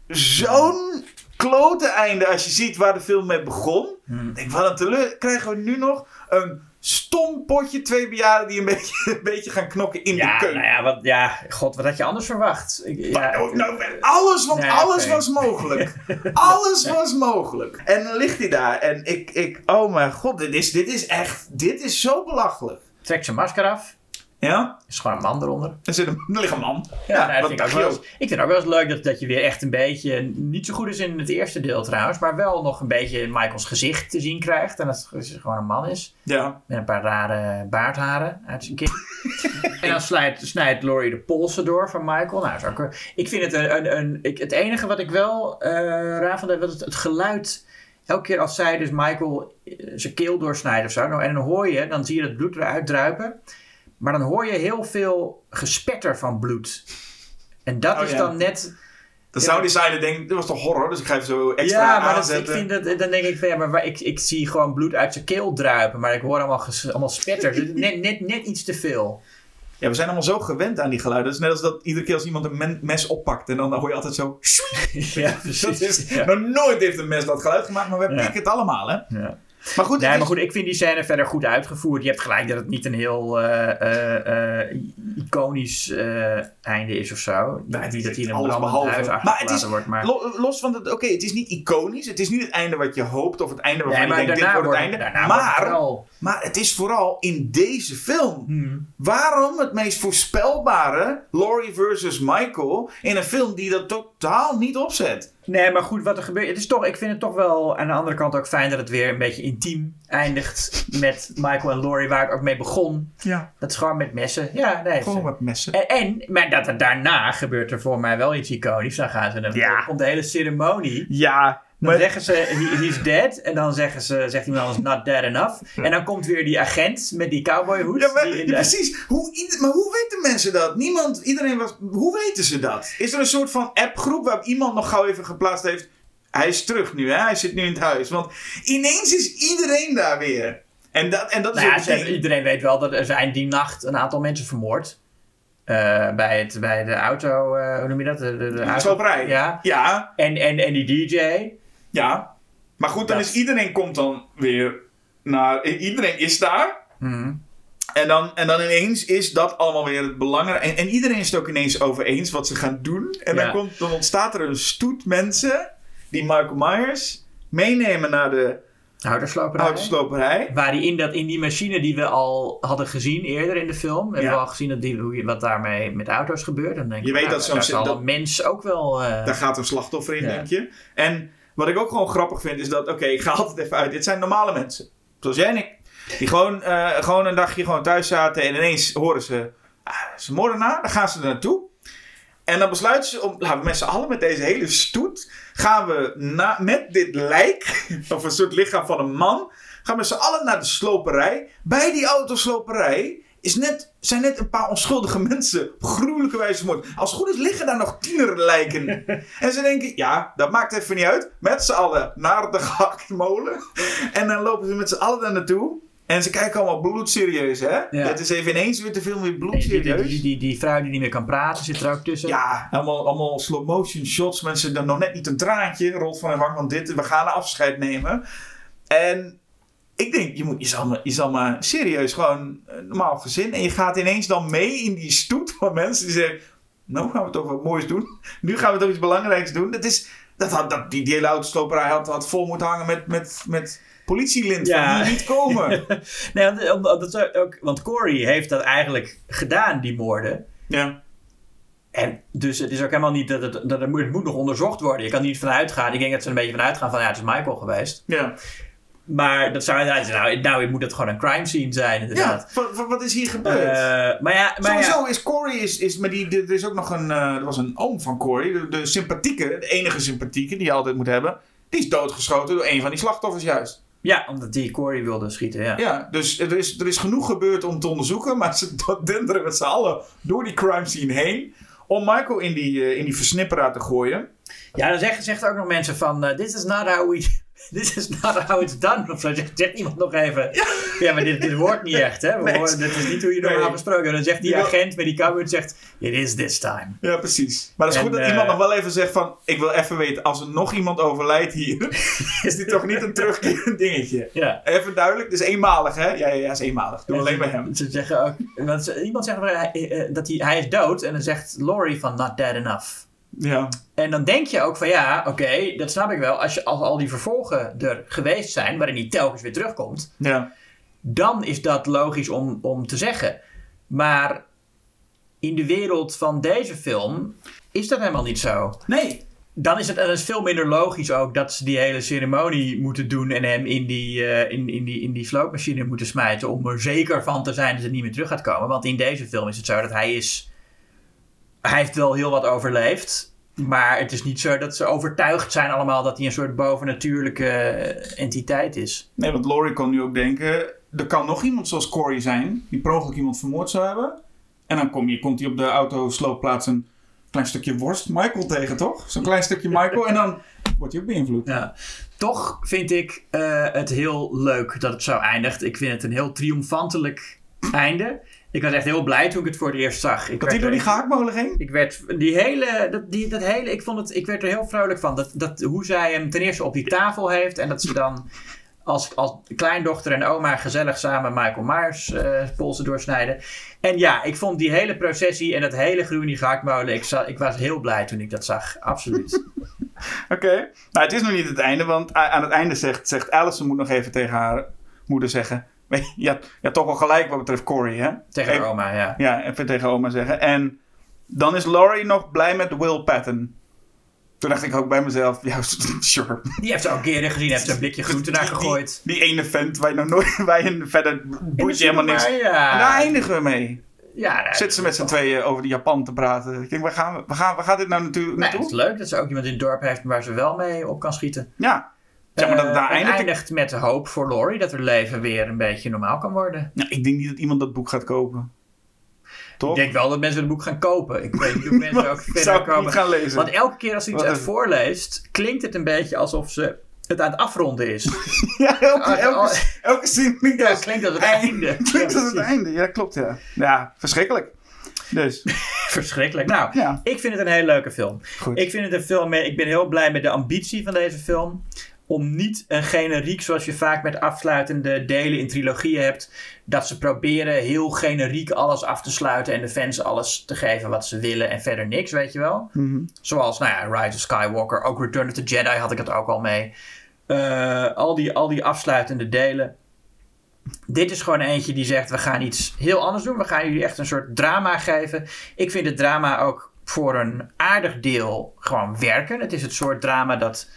Zo'n klote einde als je ziet waar de film mee begon. Ik denk, wat een teleur. Krijgen we nu nog een stom potje twee bejaarden die een (laughs) beetje, een beetje gaan knokken in de keuken. nou ja, wat, ja, god, wat had je anders verwacht? Ik, ja, Maar, oh, nou, alles, want Nee, alles was mogelijk. (laughs) alles was mogelijk. En dan ligt hij daar en ik, ik oh mijn god, dit is, dit is echt, dit is zo belachelijk. Trekt zijn masker af. Ja, Is gewoon een man eronder. er zit een, er ligt een man. Ja, nou, dat wat vind ik, wel ik vind het ook wel eens leuk dat, dat je weer echt een beetje, niet zo goed is in het eerste deel trouwens, maar wel nog een beetje Michaels gezicht te zien krijgt. En dat het gewoon een man is. Ja, Met een paar rare baardharen uit zijn kin. (laughs) en dan snijdt, snijdt Laurie de polsen door van Michael. Nou, ook, ik vind het een... een, een ik, het enige wat ik wel eh raar vond, was het, het geluid. Elke keer als zij dus Michael eh, zijn keel doorsnijdt of zo. nou, En dan hoor je, dan zie je het bloed eruit druipen. Maar dan hoor je heel veel gespetter van bloed. En dat Oh, is ja. dan net... dan Ja. zou die denken, dit was toch horror, dus ik ga even zo extra ja, maar dat, ik vind dat, dan denk ik van ja, maar ik, ik zie gewoon bloed uit zijn keel druipen. Maar ik hoor allemaal, ges- allemaal spetters. Dus net, net, net iets te veel. Ja, we zijn allemaal zo gewend aan die geluiden. Het is net als dat iedere keer als iemand een mes oppakt en dan hoor je altijd zo... (laughs) ja, Dat is, Ja. Nooit heeft een mes dat geluid gemaakt, maar we pikken het allemaal, hè? Ja. Maar goed, Nee, het maar goed, ik vind die scène verder goed uitgevoerd. Je hebt gelijk dat het niet een heel eh, eh, eh, iconisch einde is of zo. Nee, het niet dat hij in een alles brandend behalve. huis Maar achtergelaten het is- wordt. Maar, Lo- Los van het, oké, het is niet iconisch. Het is niet het einde wat je hoopt of het einde waarvan nee, je denkt, dit wordt het einde. het maar, wel- maar het is vooral in deze film. Hmm. Waarom het meest voorspelbare Laurie versus Michael in een film die dat totaal niet opzet? Nee, maar goed, wat er gebeurt. Het is toch, ik vind het toch wel aan de andere kant ook fijn dat het weer een beetje intiem eindigt met Michael en Laurie, waar het ook mee begon. Ja, Dat is gewoon met messen. Ja, nee. gewoon met messen. En, en maar dat er daarna gebeurt er voor mij wel iets iconisch. Dan gaan ze dan Ja. komt de hele ceremonie. Ja, Dan zeggen ze, he, he's dead. En dan zeggen ze, zegt iemand anders, not dead enough. En dan komt weer die agent met die cowboyhoed. Ja, maar, die in ja, de- precies. Hoe, maar hoe weten mensen dat? Niemand, iedereen was. Hoe weten ze dat? Is er een soort van appgroep waar iemand nog gauw even geplaatst heeft? Hij is terug nu, hè? Hij zit nu in het huis. Want ineens is iedereen daar weer. En dat, en dat is Nou ja, het ding. iedereen weet wel dat er zijn die nacht een aantal mensen vermoord. Eh, bij, het, bij de auto, eh, hoe noem je dat? De, de, de auto-. Ja. Ja, En, en, en die DJ. Ja. Maar goed, dan Dat- is iedereen komt dan weer naar. Iedereen is daar. Mhm. En dan, en dan ineens is dat allemaal weer het belangrijke. En, en iedereen is het ook ineens over eens wat ze gaan doen. En dan, komt, dan ontstaat er een stoet mensen die Michael Myers meenemen naar de Houdersloperij. Waar hij in, dat, in die machine die we al hadden gezien eerder in de film. Hebben Ja. we al gezien dat die, hoe je, wat daarmee met auto's gebeurt. Dan denk Je ik, weet nou, dat zo'n mens ook wel... eh, Daar gaat een slachtoffer in, Ja. denk je. En wat ik ook gewoon grappig vind, is dat, oké, ik ga (laughs) altijd even uit. Dit zijn normale mensen. Zoals jij en ik. Die gewoon, eh, gewoon een dagje gewoon thuis zaten en ineens horen ze, ah, een moordenaar. Dan gaan ze er naartoe. En dan besluiten ze om, laten we met z'n allen, met deze hele stoet, gaan we met dit lijk, (laughs) of een soort lichaam van een man, gaan we met z'n allen naar de sloperij. Bij die autosloperij is net, zijn net een paar onschuldige (laughs) mensen gruwelijke wijze vermoord. Als het goed is liggen daar nog tienerlijken. (laughs) en ze denken, ja, dat maakt even niet uit. Met z'n allen naar de gehaktmolen. En dan lopen ze met z'n allen daar naartoe. En ze kijken allemaal bloedserieus, hè? Ja. Het is even ineens weer te veel weer die, die, die, bloedserieus. die, die, die vrouw die niet meer kan praten zit er ook tussen. Ja, allemaal, allemaal slow motion shots. Mensen dan nog net niet een traantje rolt van hun wang. Want dit, we gaan een afscheid nemen. En ik denk, je, moet, je, zal, maar, je zal maar serieus gewoon een normaal gezin. En je gaat ineens dan mee in die stoet van mensen die zeggen... Nou gaan we toch wat moois doen. Nu gaan we toch iets belangrijks doen. Dat is, dat had, dat, die, die hele autosloperij had, had vol moeten hangen met, met, met politielint. Ja. Niet komen. (laughs) Nee, want, dat ook, want Corey heeft dat eigenlijk gedaan, die moorden. ja. En dus het is ook helemaal niet dat het, dat het, moet, het moet nog onderzocht worden. Je kan niet vanuit gaan. Ik denk dat ze er een beetje vanuit gaan van ja, het is Michael geweest. Ja. Maar dat zou inderdaad nou, nou moet het gewoon een crime scene zijn, inderdaad. Ja, wat, wat is hier gebeurd? Uh, maar ja, maar Sowieso ja. is Corey, is, is, maar die, er is ook nog een, uh, er was een oom van Corey, de, de sympathieke, de enige sympathieke die je altijd moet hebben. Die is doodgeschoten door een van die slachtoffers juist. Ja, omdat die Corey wilde schieten, ja. Ja, dus er is, er is genoeg gebeurd om te onderzoeken, maar ze denderen met z'n allen door die crime scene heen om Michael in die, uh, in die versnipperaar te gooien. Ja, dan zeggen zegt ook nog mensen van, this is not how we... (laughs) This is not how it's done. Of zo zegt, iemand nog even. Ja, ja maar dit, dit hoort niet echt, hè? We (laughs) horen, dit is niet hoe je normaal Nee. besproken. Dan zegt die agent met die cowboy, zegt, it is this time. Ja, precies. Maar het is En, goed dat eh, iemand nog wel even zegt van... Ik wil even weten, als er nog iemand overlijdt hier... (laughs) is dit toch niet een terugkerend dingetje? Ja. Even duidelijk, het is eenmalig, hè? Ja, ja, ja, is eenmalig. Doe alleen bij hem. Ze zeggen ook, want iemand zegt maar, hij- eh, dat hij, hij is dood. En dan zegt Laurie van, not dead enough. Ja. En dan denk je ook van ja, oké, dat snap ik wel. Als, je, als al die vervolgen er geweest zijn, waarin hij telkens weer terugkomt, Ja. dan is dat logisch om, om te zeggen. Maar in de wereld van deze film is dat helemaal niet zo. Nee. Dan is het dan is veel minder logisch ook dat ze die hele ceremonie moeten doen en hem in die, eh, in, in die, in die sloopmachine moeten smijten om er zeker van te zijn dat het niet meer terug gaat komen. Want in deze film is het zo dat hij is. Hij heeft wel heel wat overleefd. Maar het is niet zo dat ze overtuigd zijn allemaal dat hij een soort bovennatuurlijke entiteit is. Nee, want Laurie kan nu ook denken... Er kan nog iemand zoals Corey zijn... die per ongeluk iemand vermoord zou hebben. En dan kom je, komt hij op de autosloopplaats een klein stukje worst Michael tegen, toch? Zo'n klein stukje (laughs) Michael. En dan wordt hij ook beïnvloed. Ja. Toch vind ik eh, het heel leuk dat het zo eindigt. Ik vind het een heel triomfantelijk einde. Ik was echt heel blij toen ik het voor het eerst zag. Ik Dat hij werd door die gehaktmolen ging? Ik werd die hele, dat, die, dat hele, ik vond het, ik werd er heel vrolijk van. Dat, dat, hoe zij hem ten eerste op die tafel heeft en dat ze dan als, als kleindochter en oma gezellig samen Michael Myers eh polsen doorsnijden. En ja, ik vond die hele processie en dat hele groen die gehaktmolen, ik, ik was heel blij toen ik dat zag. Absoluut. (laughs) Oké. Nou, het is nog niet het einde, want aan het einde zegt, zegt Alison moet nog even tegen haar moeder zeggen. "Weet Je je had, je had toch wel gelijk wat betreft Corey, hè? Tegen Even- oma, ja. Ja, even tegen oma zeggen. En dan is Laurie nog blij met Will Patton. Toen dacht ik ook bij mezelf, ja, (laughs) sure. Die heeft ze al een keer gezien, heeft ze een blikje groente naar gegooid. Die, die ene vent waar je nog nooit, (laughs) waar je verder boeit je helemaal niks. En Ja, daar eindigen we mee. ja nou, Zitten ze met z'n tweeën over de Japan te praten. Ik denk, waar, gaan we, waar, gaan, waar gaat dit nou natuurlijk Nee, het naartoe? is leuk dat ze ook iemand in het dorp heeft waar ze wel mee op kan schieten. Ja. Zeg maar dat het Eh, daar eindigt. eindigt met de hoop voor Laurie dat haar leven weer een beetje normaal kan worden. Ja, ik denk niet dat iemand dat boek gaat kopen. Toch? Ik denk wel dat mensen het boek gaan kopen. Ik weet niet of (laughs) mensen ook verder zou het komen. niet gaan lezen. Want elke keer als ze iets uit voorleest, klinkt het een beetje alsof ze het aan het afronden is. (laughs) Ja, elke, elke, elke zin klinkt Ja, klinkt als het eind- einde. (laughs) Klinkt Ja, als het einde, ja klopt ja. Ja, verschrikkelijk. Dus, Verschrikkelijk. Nou, ja, ik vind het een hele leuke film. goed. Ik vind het een film mee. Ik ben heel blij met de ambitie van deze film. Om niet een generiek zoals je vaak met afsluitende delen in trilogieën hebt. Dat ze proberen heel generiek alles af te sluiten. En de fans alles te geven wat ze willen. En verder niks, weet je wel. Mhm. Zoals, nou ja, Rise of Skywalker. Ook Return of the Jedi had ik het ook al mee. Eh, al, die, al die afsluitende delen. Dit is gewoon eentje die zegt: we gaan iets heel anders doen. We gaan jullie echt een soort drama geven. Ik vind het drama ook voor een aardig deel gewoon werken. Het is het soort drama dat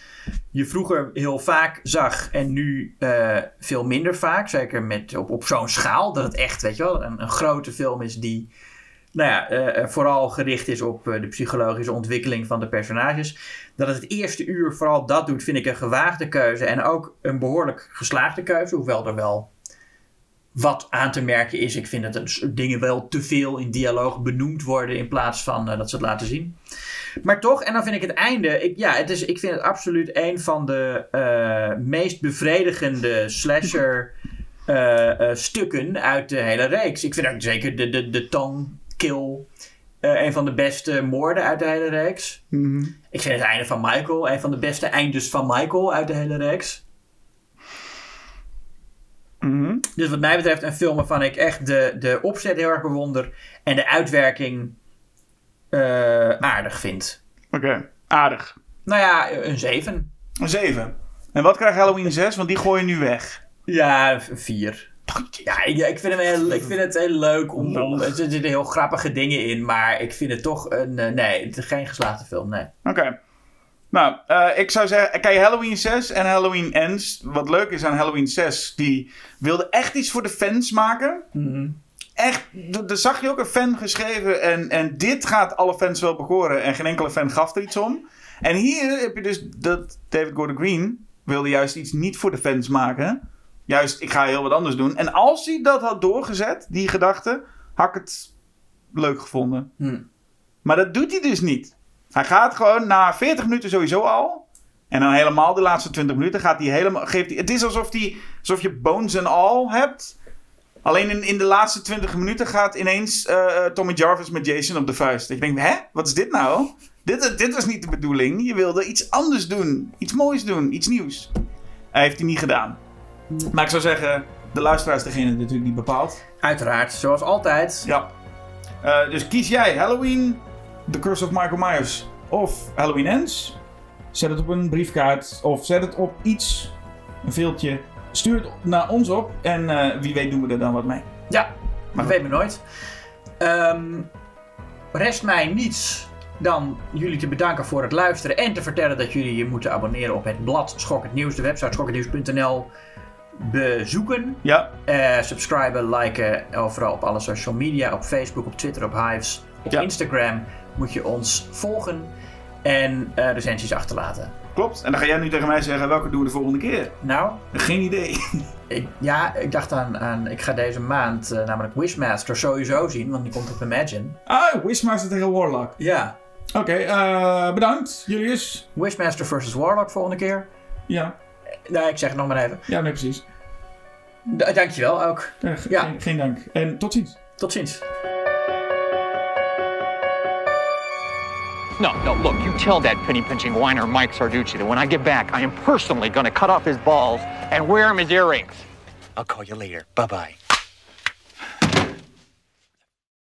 je vroeger heel vaak zag en nu eh, veel minder vaak. Zeker met, op, op zo'n schaal. Dat het echt, weet je wel, een, een grote film is die nou ja, eh, vooral gericht is op eh, de psychologische ontwikkeling van de personages. Dat het het eerste uur vooral dat doet, vind ik een gewaagde keuze. En ook een behoorlijk geslaagde keuze. Hoewel er wel wat aan te merken is. Ik vind dat er s- dingen wel te veel in dialoog benoemd worden in plaats van eh, dat ze het laten zien. Maar toch, en dan vind ik het einde. Ik, ja, het is, ik vind het absoluut een van de eh, meest bevredigende slasher (laughs) eh, eh, stukken uit de hele reeks. Ik vind ook zeker de, de, de tongue kill een van de beste moorden uit de hele reeks. Mhm. Ik vind het einde van Michael een van de beste eindes van Michael uit de hele reeks. Mhm. Dus wat mij betreft een film waarvan ik echt de, de opzet heel erg bewonder en de uitwerking eh, aardig vind. Oké, aardig. Nou ja, een 7. Een 7. En wat krijgt Halloween 6? Want die gooi je nu weg. Ja, een 4. Ja, ik, ik, vind hem heel, ik vind het heel leuk. Om, om, er zitten heel grappige dingen in. Maar ik vind het toch een... eh, nee, het is geen geslaagde film, nee. Oké. Nou, eh, ik zou zeggen, kijk, Halloween 6 en Halloween Ends. Wat leuk is aan Halloween 6, die wilde echt iets voor de fans maken. Echt, daar zag je ook een fan geschreven. En, en dit gaat alle fans wel bekoren. En geen enkele fan gaf er iets om. En hier heb je dus dat David Gordon Green wilde juist iets niet voor de fans maken. Juist, ik ga heel wat anders doen. En als hij dat had doorgezet, die gedachte, had ik het leuk gevonden. Hm. Maar dat doet hij dus niet. Hij gaat gewoon na 40 minuten sowieso al. En dan helemaal de laatste 20 minuten gaat hij helemaal. Geeft hij, het is alsof, die, alsof je bones en all hebt. Alleen in, in de laatste 20 minuten gaat ineens eh, eh, Tommy Jarvis met Jason op de vuist. Ik denk, hè? Wat is dit nou? Dit, dit was niet de bedoeling. Je wilde iets anders doen. Iets moois doen. Iets nieuws. Hij heeft hij niet gedaan. Maar ik zou zeggen, de luisteraar is degene die natuurlijk niet bepaalt. Uiteraard, zoals altijd. Ja. Eh, dus kies jij Halloween, The Curse of Michael Myers of Halloween Ends. Zet het op een briefkaart of zet het op iets, een veeltje. Stuur het naar ons op en eh, wie weet doen we er dan wat mee. Ja, maar weet me nooit. Ehm, rest mij niets dan jullie te bedanken voor het luisteren en te vertellen dat jullie je moeten abonneren op het blad Schok het Nieuws, de website schokkendnieuws.nl bezoeken. Ja, Eh subscriben, liken, overal op alle social media, op Facebook, op Twitter, op Hives, op Ja. Instagram moet je ons volgen en eh recensies achterlaten. Klopt. En dan ga jij nu tegen mij zeggen welke doen we de volgende keer. Nou, Geen idee. (laughs) ik, ja, ik dacht aan, aan ik ga deze maand eh, namelijk Wishmaster sowieso zien, want die komt op Imagine. Ah, Wishmaster tegen Warlock. Ja, Oké, eh, bedankt Julius. Wishmaster versus Warlock volgende keer. Ja, Nee, ik zeg het nog maar even. ja nee precies. D- dankjewel ook. Eh, ge- Ja. geen, geen dank. En tot ziens. Tot ziens. No, no, look, you tell that penny pinching whiner Mike Sarducci that when I get back, I am personally going to cut off his balls and wear him as earrings. I'll call you later. Bye bye.